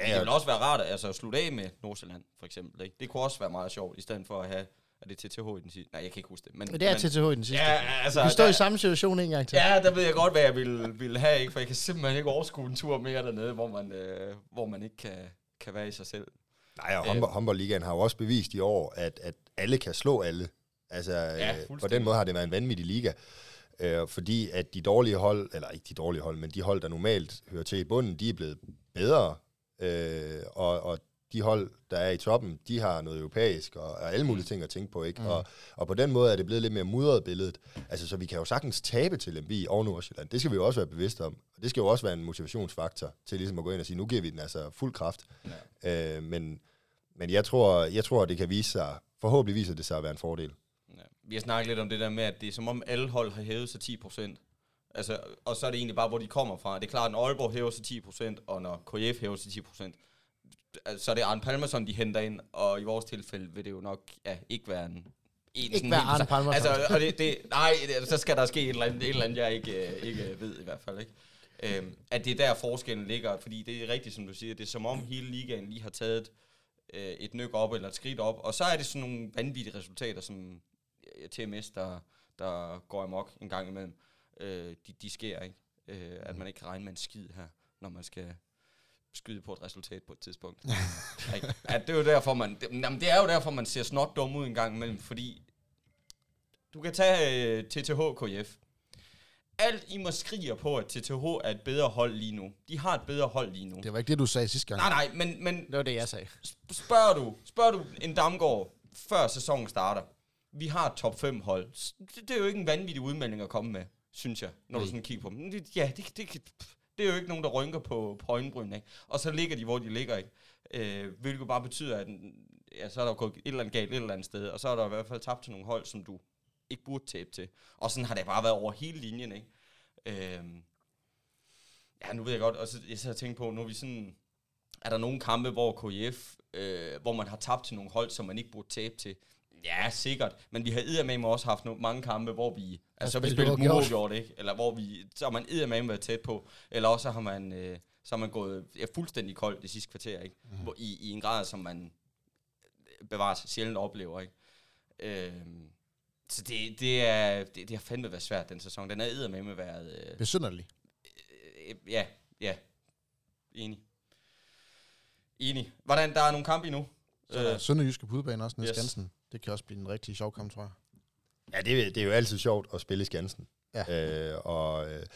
Ja, ja. Det vil også være rart altså, at slutte af med Nordsjælland, for eksempel. Ikke? Det kunne også være meget sjovt, i stedet for at have er det TTH i den sidste? Nej, jeg kan ikke huske det. Men, det er men, TTH i den sidste. Ja, altså, vi står der, i samme situation en gang til. Ja, der ved jeg godt, hvad jeg ville, ville have, ikke? for jeg kan simpelthen ikke overskue en tur mere dernede, hvor man, øh, hvor man ikke kan, kan være i sig selv. Nej, og håndbold, håndboldligaen har jo også bevist i år, at, at alle kan slå alle. Altså, ja, øh, på den måde har det været en vanvittig liga. Øh, fordi at de dårlige hold, eller ikke de dårlige hold, men de hold, der normalt hører til i bunden, de er blevet bedre Øh, og, og de hold, der er i toppen, de har noget europæisk og, og alle mulige ting at tænke på. Ikke? Mm. Og, og på den måde er det blevet lidt mere mudret billedet. Altså, så vi kan jo sagtens tabe til MV og Nordsjælland. Det skal vi jo også være bevidste om. Og det skal jo også være en motivationsfaktor til ligesom at gå ind og sige, nu giver vi den altså fuld kraft. Ja. Øh, men, men jeg tror, jeg tror, det kan vise sig, forhåbentlig viser det sig at være en fordel. Ja. Vi har snakket lidt om det der med, at det er som om alle hold har hævet sig 10 Altså, og så er det egentlig bare, hvor de kommer fra. Det er klart, at når Aalborg hæver sig 10%, og når KF hæver sig 10%, så er det Arne Palmerson, de henter ind, og i vores tilfælde vil det jo nok ja, ikke være en en ikke være Arne Palmerson. Altså, og det, det, nej, det, så skal der ske et eller andet, et eller andet jeg ikke, øh, ikke ved i hvert fald. Ikke? Øhm, at det er der forskellen ligger, fordi det er rigtigt, som du siger, det er som om hele ligaen lige har taget øh, et nyk op eller et skridt op, og så er det sådan nogle vanvittige resultater, som TMS, der, der går amok en gang imellem øh, de, de sker, ikke? Øh, at man ikke kan regne med en skid her, når man skal skyde på et resultat på et tidspunkt. at det er jo derfor, man, det, jamen, det er jo derfor, man ser snot dum ud en gang imellem, fordi du kan tage uh, TTH KF. Alt I må skriger på, at TTH er et bedre hold lige nu. De har et bedre hold lige nu. Det var ikke det, du sagde sidste gang. Nej, nej, men... men det var det, jeg sagde. Spørger du, spørger du en Damgaard, før sæsonen starter, vi har et top 5 hold. Det, det er jo ikke en vanvittig udmelding at komme med synes jeg, når Nej. du sådan kigger på dem. Ja, det, det, det er jo ikke nogen, der rynker på, på øjenbryn, ikke? Og så ligger de, hvor de ligger, ikke? Øh, hvilket bare betyder, at ja, så er der gået et eller andet galt et eller andet sted, og så er der i hvert fald tabt til nogle hold, som du ikke burde tabe til. Og sådan har det bare været over hele linjen, ikke? Øh, ja, nu ved jeg godt, og så jeg så tænkt på, nu er vi sådan, er der nogle kampe, hvor KF, øh, hvor man har tabt til nogle hold, som man ikke burde tabe til? Ja, sikkert. Men vi har med også haft nogle, mange kampe, hvor vi... Altså, vi spillet uafgjort, ikke? Eller hvor vi... Så har man med været tæt på. Eller også har man... Øh, så har man gået ja, fuldstændig koldt det sidste kvarter, ikke? Mm. Hvor, i, I en grad, som man bevares sjældent oplever, ikke? Øh, så det, det, er, det, det har fandme været svært, den sæson. Den er med været... Øh, Besynderlig. Øh, ja, ja. Enig. Enig. Hvordan, der er nogle kampe endnu? Så er der øh, Sønderjyske på udebane også, nede yes. Skansen. Det kan også blive en rigtig sjov kamp, tror jeg. Ja, det, det er jo altid sjovt at spille i Skansen. Ja. Øh, og, øh,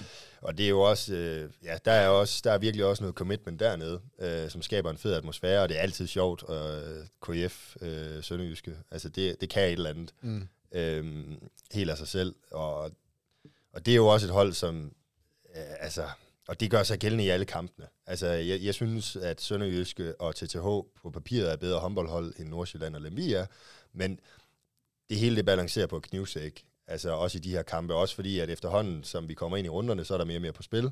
og det er jo også, øh, ja, der er, også, der er virkelig også noget commitment dernede, øh, som skaber en fed atmosfære, og det er altid sjovt, øh, KF, øh, Sønderjyske, altså det, det kan et eller andet, mm. øh, helt af sig selv, og, og det er jo også et hold, som, øh, altså, og det gør sig gældende i alle kampene. Altså, jeg, jeg synes, at Sønderjyske og TTH på papiret er bedre håndboldhold end Nordsjælland og Lemvi er, men det hele det balancerer på knivsæk. Altså også i de her kampe, også fordi at efterhånden, som vi kommer ind i runderne, så er der mere og mere på spil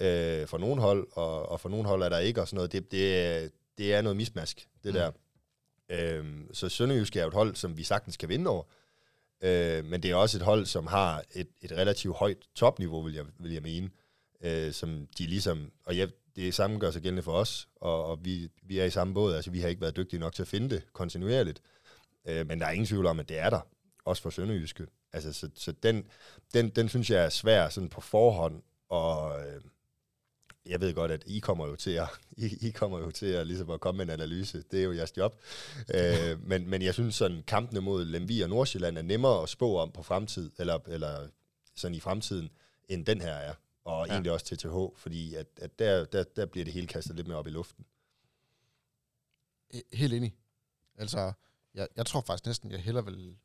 øh, for nogle hold, og, og for nogle hold er der ikke, og sådan noget. Det, det, det er noget mismask, det mm. der. Øh, så Sønderjysk er jo et hold, som vi sagtens kan vinde over, øh, men det er også et hold, som har et, et relativt højt topniveau, vil jeg, vil jeg mene, øh, som de ligesom, og jeg, det samme gør sig gældende for os, og, og vi, vi er i samme båd, altså vi har ikke været dygtige nok til at finde det kontinuerligt, Øh, men der er ingen tvivl om, at det er der. også for Sønderjyske. Altså, så, så den, den, den synes jeg er svær sådan på forhånd, og øh, jeg ved godt, at I kommer jo til at, I, I kommer jo til at, ligesom at komme med en analyse. Det er jo jeres job. øh, men, men jeg synes, sådan kampene mod Lemvi og Nordsjælland er nemmere at spå om på fremtid, eller, eller sådan i fremtiden, end den her er. Og ja. egentlig også til TH, fordi at, at der, der, der bliver det hele kastet lidt mere op i luften. Helt enig. Altså, jeg, jeg tror faktisk næsten, jeg hellere vil...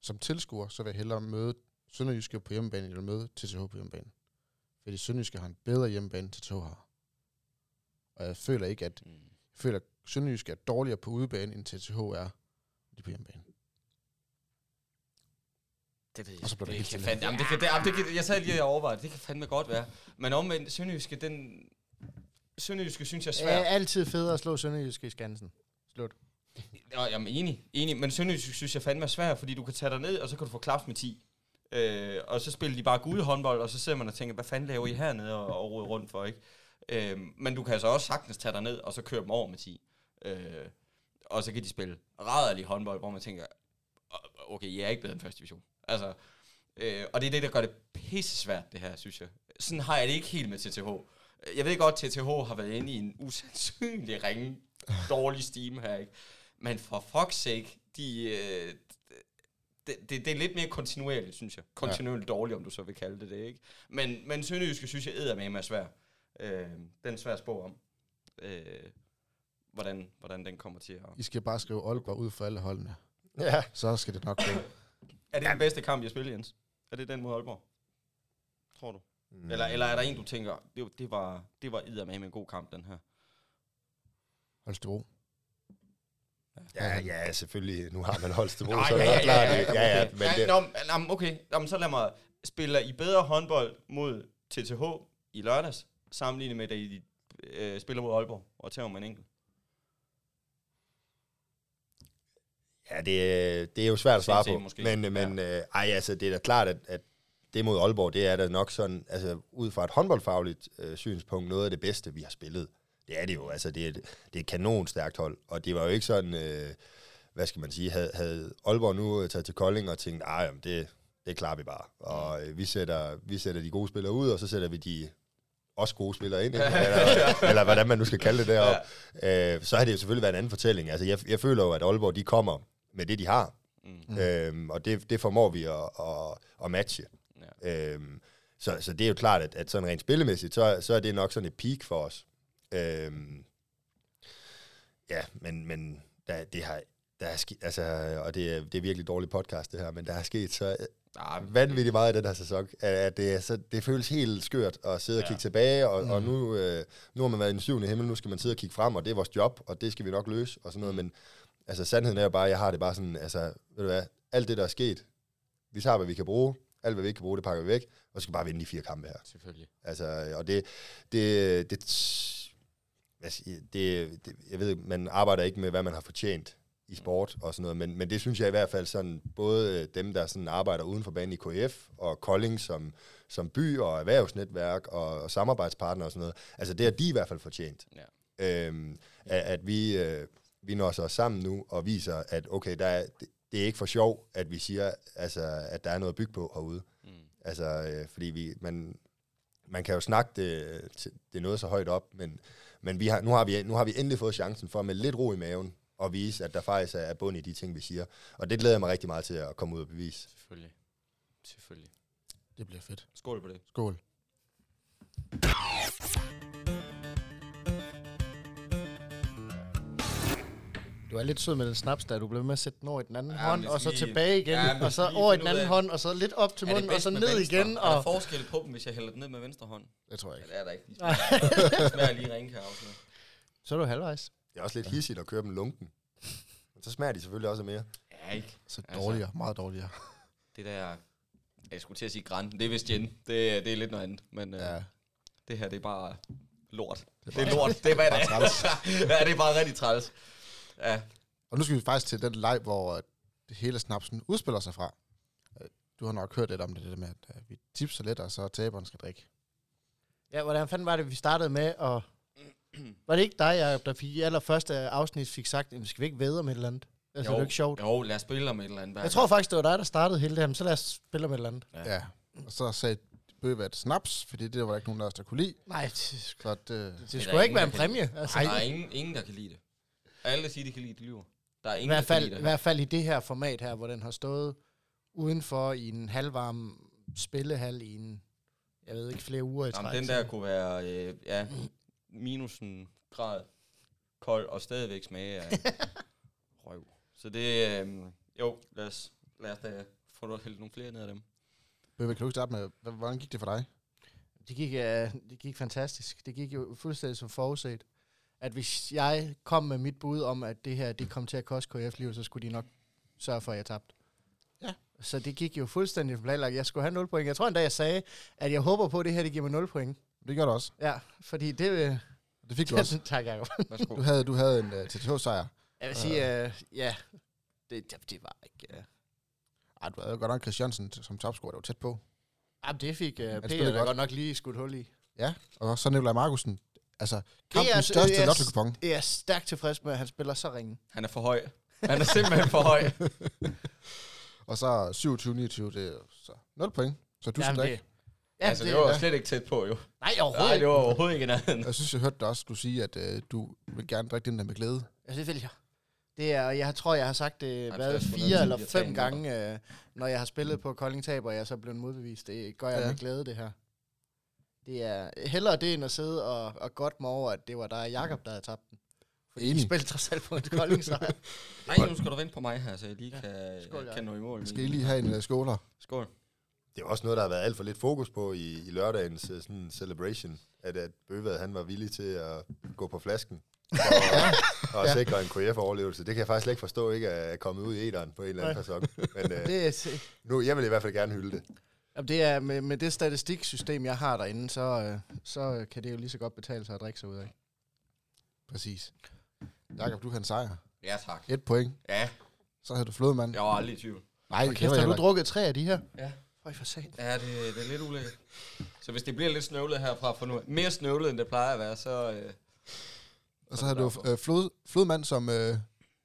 Som tilskuer, så vil jeg hellere møde Sønderjyske på hjemmebane, eller møde TTH på hjemmebane. Fordi Sønderjyske har en bedre hjemmebane, til TTH har. Og jeg føler ikke, at... Mm. Jeg føler, at Sønderjyske er dårligere på udebane, end TTH er de på hjemmebane. Det ved jeg. Og så blev det, det helt fandme, jamen, det kan, det, jamen, det kan, jeg sad lige og overvejede, det kan fandme godt være. Men omvendt, Sønderjyske, den... Sønderjyske synes jeg er svært. Det er altid federe at slå Sønderjyske i Skansen. Slut. Ja, er enig, enig. Men Sønderjysk synes jeg fandme er svært, fordi du kan tage dig ned, og så kan du få klaps med 10. Øh, og så spiller de bare gode håndbold, og så sidder man og tænker, hvad fanden laver I hernede og, og rode rundt for, ikke? Øh, men du kan altså også sagtens tage dig ned, og så køre dem over med 10. Øh, og så kan de spille rædderlig håndbold, hvor man tænker, okay, jeg er ikke bedre end første division. Altså, øh, og det er det, der gør det pisse svært, det her, synes jeg. Sådan har jeg det ikke helt med TTH. Jeg ved godt, at TTH har været inde i en usandsynlig ringe, dårlig steam her, ikke? Men for fuck's sake, de, øh, det, det, det er lidt mere kontinuerligt, synes jeg. Kontinuerligt ja. dårligt, om du så vil kalde det det, ikke? Men, men Sønderjyske synes jeg æder med mig svær. Øh, den er svær at spå om. Øh, hvordan, hvordan den kommer til at... I skal bare skrive Aalborg ud for alle holdene. Ja. Så skal det nok gå. er det den bedste kamp, jeg spiller, Jens? Er det den mod Aalborg? Tror du? Mm. Eller, eller er der en, du tænker, det, det var, det var med en god kamp, den her? Holstebro. Ja, ja, selvfølgelig. Nu har man Holstebro, så er det klart. Ja, ja, ja, men det... Nå, okay, nå, så lad mig... Spiller I bedre håndbold mod TTH i lørdags, sammenlignet med, at I øh, spiller mod Aalborg, og tager man enkelt? Ja, det, det er jo svært at svare på. Måske. Men, men ja. øh, ej, altså, det er da klart, at, at det mod Aalborg, det er da nok sådan, altså ud fra et håndboldfagligt øh, synspunkt, noget af det bedste, vi har spillet. Det er det jo, altså det er, det er et kanonstærkt hold, og det var jo ikke sådan, øh, hvad skal man sige, havde, havde Aalborg nu taget til Kolding og tænkt, ej, det, det klarer vi bare. Og øh, vi, sætter, vi sætter de gode spillere ud, og så sætter vi de også gode spillere ind, ikke? eller, eller hvordan man nu skal kalde det derop. Ja. Øh, så har det jo selvfølgelig været en anden fortælling. Altså, jeg, jeg føler jo, at Aalborg, de kommer med det, de har. Mm. Øhm, og det, det formår vi at, at, at matche. Ja. Øhm, så, så det er jo klart, at, at sådan rent spillemæssigt, så, så er det nok sådan et peak for os. Øhm, ja, men, men der, det har, der er ske, altså, og det er, det er virkelig dårlig podcast det her, men der er sket så ah, vanvittigt meget i den her sæson, at det, er, så, det føles helt skørt at sidde ja. og kigge tilbage, og, mm. og nu, øh, nu har man været i den syvende himmel, nu skal man sidde og kigge frem, og det er vores job, og det skal vi nok løse, og sådan noget, mm. men altså sandheden er jo bare, jeg har det bare sådan, altså, ved du hvad, alt det, der er sket, vi tager, hvad vi kan bruge, alt, hvad vi ikke kan bruge, det pakker vi væk, og så skal bare vinde de fire kampe her. Selvfølgelig. Altså, og det, det, det, det, det, jeg ved, man arbejder ikke med, hvad man har fortjent i sport og sådan noget, men, men det synes jeg i hvert fald sådan, både dem, der sådan arbejder uden for banen i KF, og Kolding som, som by og erhvervsnetværk og, og samarbejdspartner og sådan noget, altså det har de i hvert fald fortjent. Ja. Øhm, at, at vi, øh, vi når os sammen nu og viser, at okay, der er, det, det er ikke for sjov, at vi siger, altså, at der er noget at bygge på herude. Mm. Altså, øh, fordi vi, man, man kan jo snakke det, det er noget så højt op, men, men vi har, nu, har vi, nu har vi endelig fået chancen for med lidt ro i maven og vise, at der faktisk er bund i de ting, vi siger. Og det glæder jeg mig rigtig meget til at komme ud og bevise. Selvfølgelig. Selvfølgelig. Det bliver fedt. Skål på det. Skål. Du er lidt sød med den snaps, der du blev med at sætte den over i den anden ja, hånd, og så lige, tilbage igen, ja, og så over i den anden hånd, og så lidt op til munden, og så ned venstre? igen. Og... Er der forskel på dem, hvis jeg hælder den ned med venstre hånd? Det tror jeg ikke. Ja, det er der ikke. De smager lige ringkær Så er du halvvejs. Det er også lidt hissigt at køre dem lunken. Men så smager de selvfølgelig også mere. Ja, ikke? Så dårligere, altså, meget dårligere. Det der, jeg skulle til at sige græn, det er vist gin. Det, det er lidt noget andet, men ja. øh, det her, det er bare lort. Det er, bare, det er lort, det er bare, det er. ja, det er bare rigtig træls. Ja. Og nu skal vi faktisk til den leg, hvor det hele snapsen udspiller sig fra. Øh, du har nok hørt lidt om det, det der med, at øh, vi tipser lidt, og så taberen skal drikke. Ja, hvordan fanden var det, vi startede med at... Var det ikke dig, Jacob, der fik i allerførste afsnit fik sagt, at vi skal ikke væde om et eller andet? Altså, jo, det er ikke sjovt. Jo, lad os spille om et eller andet. Jeg tror faktisk, det var dig, der startede hele det her, men så lad os spille om et eller andet. Ja. ja. Og så sagde Bøgevat snaps, fordi det var der ikke nogen af os, der kunne lide. Nej, det, så det, det, det skulle ikke være en præmie. Altså. Nej, der er ingen, ingen, der kan lide det. Alle siger, de kan lide det, lyver. Der er ingen, I hvert fald, der I hvert fald i det her format her, hvor den har stået udenfor i en halvvarm spillehal i en, jeg ved ikke, flere uger i træk. den der kunne være, øh, ja, minus en grad kold og stadigvæk smage af røv. Så det, øh, jo, lad os, lad os da få nogle flere ned af dem. Bøbe, kan du starte med, hvordan gik det for dig? Det gik, uh, det gik fantastisk. Det gik jo fuldstændig som forudset. At hvis jeg kom med mit bud om, at det her det kom til at koste KF liv, så skulle de nok sørge for, at jeg tabte. Ja. Så det gik jo fuldstændig for planlagt. Jeg skulle have 0 point. Jeg tror endda, jeg sagde, at jeg håber på, at det her det giver mig 0 point. Det gør det også. Ja, fordi det... Øh, det fik du også. tak, Jacob. du havde, du havde en uh, øh, TTH-sejr. Jeg vil sige, uh, ja, det, det, det var ikke... Uh... Ej, du havde godt nok Christiansen som topscorer, der var tæt på. Ja, det fik uh, Peter godt. godt nok lige skudt hul i. Ja, og så Nikolaj Markusen. Altså, kampens er, største jeg, lotto Jeg er stærkt tilfreds med, at han spiller så ringe. Han er for høj. Han er simpelthen for høj. og så 27-29, det er så 0 point. Så du Jamen, skal ikke. Ja, altså, det, det var ja. slet ikke tæt på, jo. Nej, overhovedet Nej, det var overhovedet ikke nærheden. Jeg synes, jeg hørte dig også, du sige, at øh, du vil gerne drikke den der med glæde. Ja, det vil jeg. Det er, jeg tror, jeg har sagt det hvad, fire eller fem gange, øh, når jeg har spillet på Kolding Taber, og jeg er så blevet modbevist. Det gør jeg ja. med glæde, det her. Det er hellere det, end at sidde og, og godt mig over, at det var dig Jakob der havde tabt den. Fordi Enig. spillede trods alt på en Kolding sejr. Nej, nu skal du vente på mig her, så jeg lige ja. kan, Skål, kan nå i mål. Skal I lige have en uh, skåler? Skål. Det er også noget, der har været alt for lidt fokus på i, i lørdagens uh, sådan celebration, at, at Bøvad, han var villig til at gå på flasken og, og ja. sikre en KF-overlevelse. Det kan jeg faktisk slet ikke forstå, ikke er kommet ud i æderen på en eller anden person. Men uh, det er, nu, jeg vil i hvert fald gerne hylde det. Jamen, det er med, med det statistiksystem, jeg har derinde, så, øh, så kan det jo lige så godt betale sig at drikke sig ud af. Præcis. Jakob, du har en sejr. Ja, tak. Et point. Ja. Så havde du flået, mand. Jeg var aldrig i tvivl. Nej, kæft, har du drukket tre af de her? Ja. Høj for sat. Ja, det, det er lidt ulækkert. Så hvis det bliver lidt snøvlet herfra for nu, mere snøvlet, end det plejer at være, så... Øh, og så har du øh, flod, flodmand som... Øh,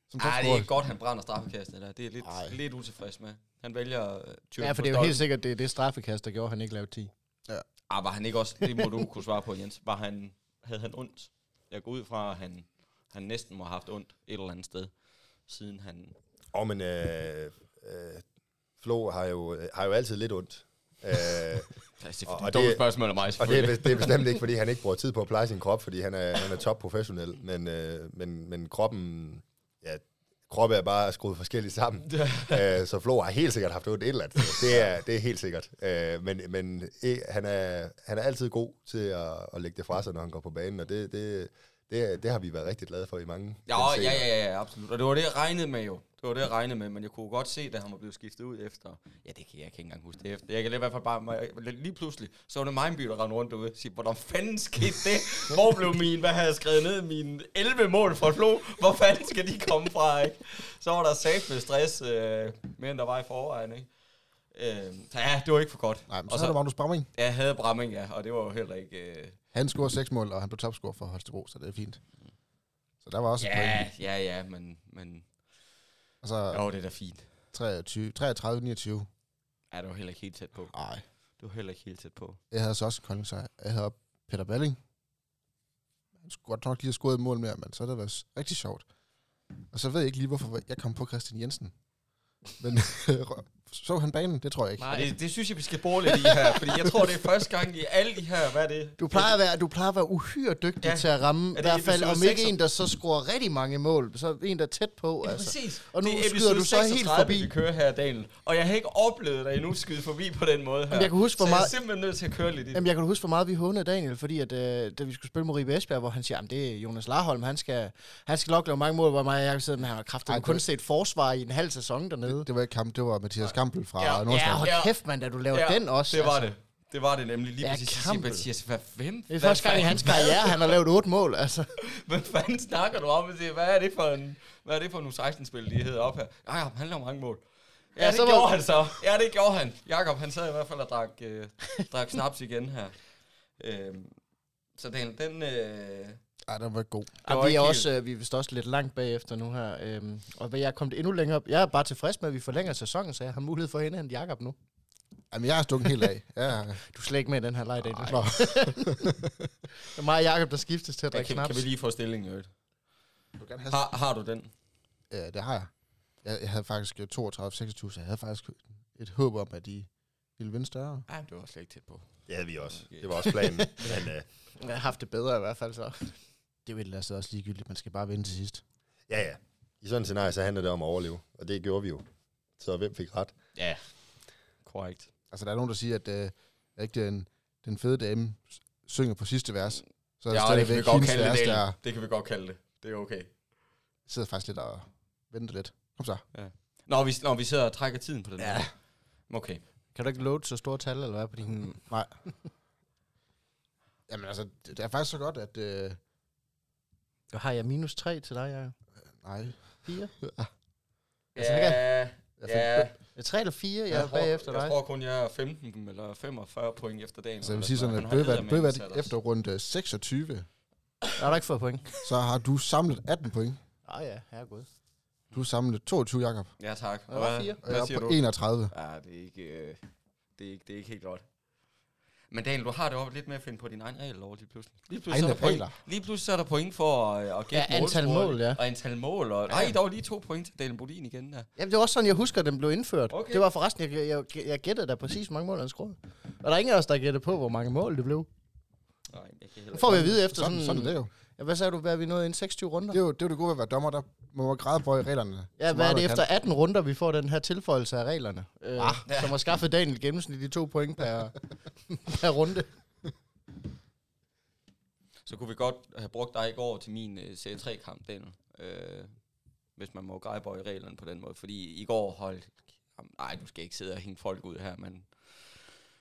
som Ej, det er godt, han brænder straffekastet der. Det er lidt, lidt utilfreds med. Han vælger øh, Ja, for det er jo helt sikkert, det er det straffekast, der gjorde, han ikke lavede 10. Ja. Ah, var han ikke også, det må du kunne svare på, Jens. Var han, havde han ondt? Jeg går ud fra, at han, han næsten må have haft ondt et eller andet sted, siden han... Åh, oh, men øh, øh, Flo har jo, har jo altid lidt ondt. Øh, det er og, det, spørgsmål af mig, Og det er, det er bestemt ikke, fordi han ikke bruger tid på at pleje sin krop, fordi han er, han er top professionel, men, øh, men, men kroppen, ja, kroppen er bare skruet forskelligt sammen. Øh, så Flo har helt sikkert haft ondt et eller andet. Det er, det er helt sikkert. Øh, men men eh, han, er, han er altid god til at, at lægge det fra sig, når han går på banen, og det, det, det, det har vi været rigtig glade for i mange Ja, ja, ja, ja, absolut. Og det var det, jeg regnede med jo. Det var det, jeg regnede med, men jeg kunne godt se, da han var blevet skiftet ud efter. Ja, det kan jeg ikke engang huske det efter. Jeg kan i hvert fald bare, lige pludselig, så var det mig, der rendte rundt derude og sige, hvordan fanden skete det? Hvor blev min, hvad havde jeg skrevet ned, mine 11 mål for Flo? Hvor fanden skal de komme fra, ikke? Så var der safe med stress, øh, mere end der var i forvejen, ikke? Øh, så ja, det var ikke for godt. Nej, men så, og så havde du Magnus Bramming. Ja, jeg havde Bramming, ja, og det var jo heller ikke... Øh... Han scorede seks mål, og han blev topscorer for Holstebro, så det er fint. Så der var også ja, et. Ja, ja, men... men Altså, jo, det er da fint. 23, 33, 29. Ja, det var heller ikke helt tæt på. Nej. Det var heller ikke helt tæt på. Jeg havde så også en kolding Jeg havde Peter Balling. Han skulle godt nok lige have scoret et mål mere, men så er det været rigtig sjovt. Og så ved jeg ikke lige, hvorfor jeg kom på Christian Jensen. Men så han banen? Det tror jeg ikke. Nej, det, det synes jeg, vi skal bore lidt i her, fordi jeg tror, det er første gang i alle de her, hvad er det? Du plejer at være, du plejer at være uhyre dygtig ja. til at ramme, i hvert fald om ikke en, der så scorer rigtig mange mål, så en, der er tæt på. Ja, altså. præcis. Og nu skyder du så helt forbi. vi kører her, Daniel. Og jeg har ikke oplevet dig endnu skyde forbi på den måde her. Jamen, jeg kan huske, hvor meget, så jeg er simpelthen nødt til at køre lidt i Jamen, jeg kan huske, hvor meget vi hånede Daniel, fordi at, øh, da vi skulle spille mod Ribe Esbjerg, hvor han siger, at det er Jonas Larholm, han skal, han skal nok lave mange mål, hvor mig og jeg sidder med, han har kraftigt kun set forsvar i en halv sæson dernede. Det, det var ikke kamp, det var Mathias Kampel fra ja. Ja, hold kæft, mand, da du lavede ja, den også. det var altså. det. Det var det nemlig lige ja, præcis. Jeg Mathias, hvad, hvem? Det er første gang i hans karriere, han har lavet otte mål, altså. hvad fanden snakker du om? Hvad er det for en, hvad er det for en U16-spil, de hedder op her? Ja, ja, han laver mange mål. Ja, ja det så gjorde var... han så. Ja, det gjorde han. Jakob, han sad i hvert fald og drak, øh, drak snaps igen her. Øh, så den, den øh, Ja, den var god. Ja, vi er også, øh, vi er vist også lidt langt bagefter nu her. Øhm, og hvad jeg er kommet endnu længere op. Jeg er bare tilfreds med, at vi forlænger sæsonen, så jeg har mulighed for at indhente Jakob nu. Jamen, jeg er stukket helt af. Ja. Du er slet ikke med i den her leg, Daniel. det er mig og Jacob, der skiftes til at drikke kan, snaps. kan vi lige få stillingen, Øvrigt? Du kan have Har, har du den? Ja, det har jeg. Jeg, jeg havde faktisk 32-26, så jeg havde faktisk et håb om, at de ville vinde større. Nej, det var slet ikke tæt på. Det havde vi også. Det var også planen. Men øh, Jeg har haft det bedre i hvert fald så. Det er jo et eller andet også ligegyldigt. Man skal bare vinde til sidst. ja, ja. I sådan et scenarie, så handler det om at overleve. Og det gjorde vi jo. Så hvem fik ret? Ja, korrekt. Altså, der er nogen, der siger, at øh, er ikke den, den fede dame synger på sidste vers. Så er det Ja, det kan vi godt kalde vers, det. der. Det kan vi godt kalde det. Det er okay. sidder faktisk lidt og venter lidt. Kom så. Når vi, når vi sidder og trækker tiden på den Ja. her. Okay. Kan du ikke load så store tal, eller hvad, på din... Nej. Jamen altså, det, det er faktisk så godt, at... Øh, Og har jeg minus 3 til dig, Jacob? nej. 4? Altså, jeg kan- Ja, Jeg ja. Ja, 3 eller 4, jeg, Jeg, er tror, bagefter jeg dig. tror kun, jeg er 15 eller 45 point efter dagen. altså, jeg vil sige sådan at os. efter runde 26, Jeg har du ikke fået point. så har du samlet 18 point. Ah ja, herregud. Du har samlet 22, Jakob. Ja, tak. Jeg. Og jeg Hvad er siger på du? 31. Ja, det er ikke, øh, det er ikke, det er ikke helt godt. Men Daniel, du har det også lidt med at finde på din egen regel over lige pludselig. Lige pludselig, Egne så er der point, regler. lige pludselig så er der point for at, at gætte Ja, antal mål, ja. Og antal mål. Og, nej, der var lige to point til Daniel Bodin igen der. Jamen, det var også sådan, jeg husker, at den blev indført. Okay. Det var forresten, jeg, jeg, jeg, jeg gættede da præcis, hvor mange mål han scorede. Og der er ingen af os, der gættede på, hvor mange mål det blev. Nej, jeg kan heller Nu får vi at vide efter Sådan, sådan... sådan det jo. Ja, hvad sagde du, hvad er vi nået ind 26 runder? Det er jo det, er jo det gode ved at være dommer, der må man græde på i reglerne. Ja, hvad er det efter 18 runder, vi får den her tilføjelse af reglerne? Øh, Ah. Som har skaffet Daniel gennemsnitligt to point per, per runde. Så kunne vi godt have brugt dig i går til min uh, Serie 3-kamp, Daniel. Øh, hvis man må grejbøje reglerne på den måde. Fordi i går holdt... Nej, du skal ikke sidde og hænge folk ud her, men...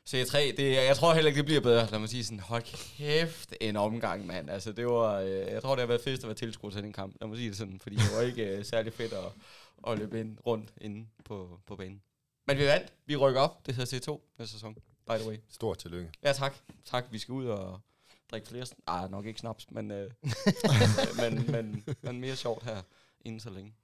Serie 3, det, jeg tror heller ikke, det bliver bedre. Lad mig sige sådan, hold kæft, en omgang, mand. Altså, det var, øh, jeg tror, det har været fedt at være tilskuer til den kamp. Lad mig sige det sådan, fordi det var ikke øh, særlig fedt at, at løbe ind rundt inde på, på banen. Men vi vandt. Vi rykker op. Det hedder C2 næste sæson, by the way. Stort tillykke. Ja, tak. Tak. Vi skal ud og drikke flere... Ah, nok ikke snaps, men, øh, men, men, men mere sjovt her inden så længe.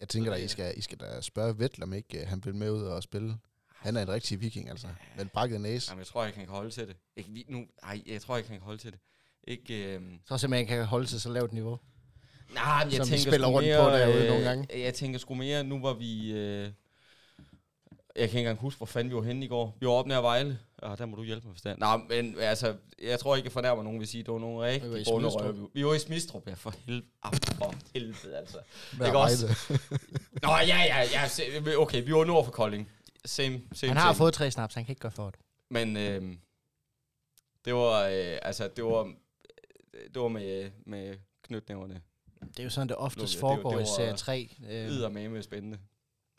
Jeg tænker da, I skal, I skal da spørge Vettel, om ikke uh, han vil med ud og spille. Han er en rigtig viking, altså. Med en brækket næse. Jamen, jeg tror ikke, han kan holde til det. Ikke, vi, nu, ej, jeg tror ikke, han kan holde til det. Ikke, øh, Så simpelthen kan holde til så lavt niveau. nej, men jeg Som tænker spiller rundt mere, på derude øh, nogle gange. Jeg tænker sgu mere, nu var vi... Øh, jeg kan ikke engang huske, hvor fanden vi var henne i går. Vi var oppe nær Vejle. Ah, der må du hjælpe mig, hvis det. Nej, men altså, jeg tror ikke, jeg fornærmer nogen, vil sige, det var nogle Vi var i rigtig. Vi var i Smistrup, ja, for helvede. Ah, for helvede, altså. Med Ikke også? Nå, ja, ja, ja. Okay, vi var nord for Kolding. Same, same, Han har same. fået tre snaps, han kan ikke gøre for det. Men øh, det var, øh, altså, det var, det var med, med knytnæverne. Det er jo sådan, det oftest det- foregår det i var- serie 3. Øh, Yder med med spændende.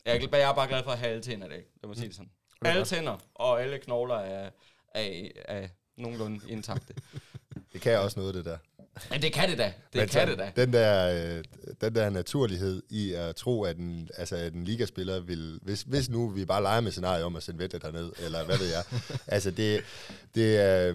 Jeg er, jeg er bare glad for at have alle tænder i dag. Lad mig sige det sådan. Alle tænder og alle knogler er, er, er nogenlunde intakte. Det kan også noget, det der. Ja, det kan det da. Det Men kan så det da. Den der, øh, den der naturlighed i at tro, at en, altså, at en ligaspiller vil... Hvis, hvis nu vi bare leger med scenariet om at sende Vettel derned, eller hvad ved jeg. altså det, det er...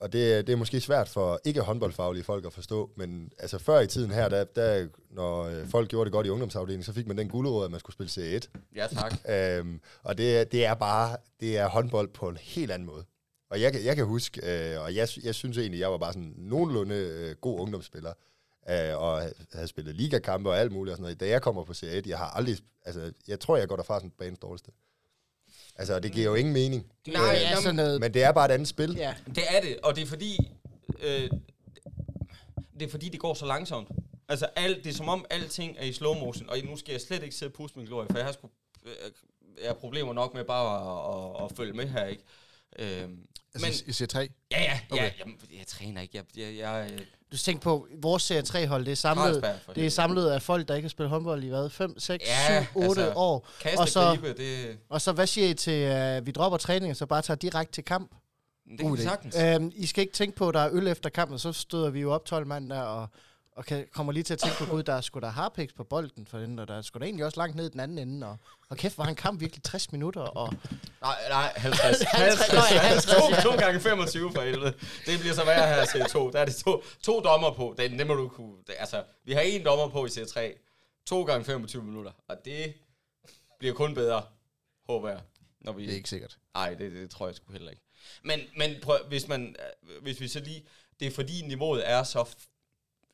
Og det, er- det er måske svært for ikke håndboldfaglige folk at forstå, men altså før i tiden her, der, der, når øh, folk gjorde det godt i ungdomsafdelingen, så fik man den guldråd, at man skulle spille Serie 1. Ja, tak. Øhm, og det, er- det er bare, det er håndbold på en helt anden måde. Og jeg, kan- jeg kan huske, øh, og jeg, jeg synes egentlig, jeg var bare sådan nogenlunde øh, god ungdomsspiller, øh, og havde spillet ligakampe og alt muligt og sådan noget. Da jeg kommer på Serie 1, jeg har aldrig, altså, jeg tror, jeg går derfra som banens dårligste. Altså, det giver jo ingen mening. Nej, er jamen, sådan noget... Men det er bare et andet spil. Ja, Det er det, og det er fordi, øh, det er fordi, det går så langsomt. Altså, alt, det er som om alting er i slow motion, og nu skal jeg slet ikke sidde og puste min glorie, for jeg har, sgu, øh, jeg har problemer nok med bare at, at, at følge med her, ikke? Øhm, Altså, men, I siger 3. ja, ja, okay. ja jamen, jeg træner ikke. Jeg, jeg, jeg, jeg du tænker på, vores serie 3-hold, det er samlet, det er samlet af folk, der ikke har spillet håndbold i hvad? 5, 6, Ja, 7, 8 altså, år. Og så- gribe, det, Og så hvad siger I til, uh, vi dropper træning, og så bare tager direkte til kamp? det kan vi idé. sagtens. Øhm, I skal ikke tænke på, at der er øl efter kampen, så støder vi jo op 12 mand der, og, og kan, kommer lige til at tænke på, gud, der er sgu da harpiks på bolden for den, og der er sgu da egentlig også langt ned i den anden ende, og, og kæft, var en kamp virkelig 60 minutter, og... Nej, nej, 50. 50, 50, 50 to, to gange 25 for helvede. Det bliver så værre her i C2. Der er det to, to dommer på. Det, det må du kunne... Det, altså, vi har en dommer på i C3. To gange 25 minutter. Og det bliver kun bedre, håber jeg. Når vi, det er ikke sikkert. Nej, det, det tror jeg sgu heller ikke. Men, men prøv, hvis, man, hvis vi så lige... Det er fordi niveauet er så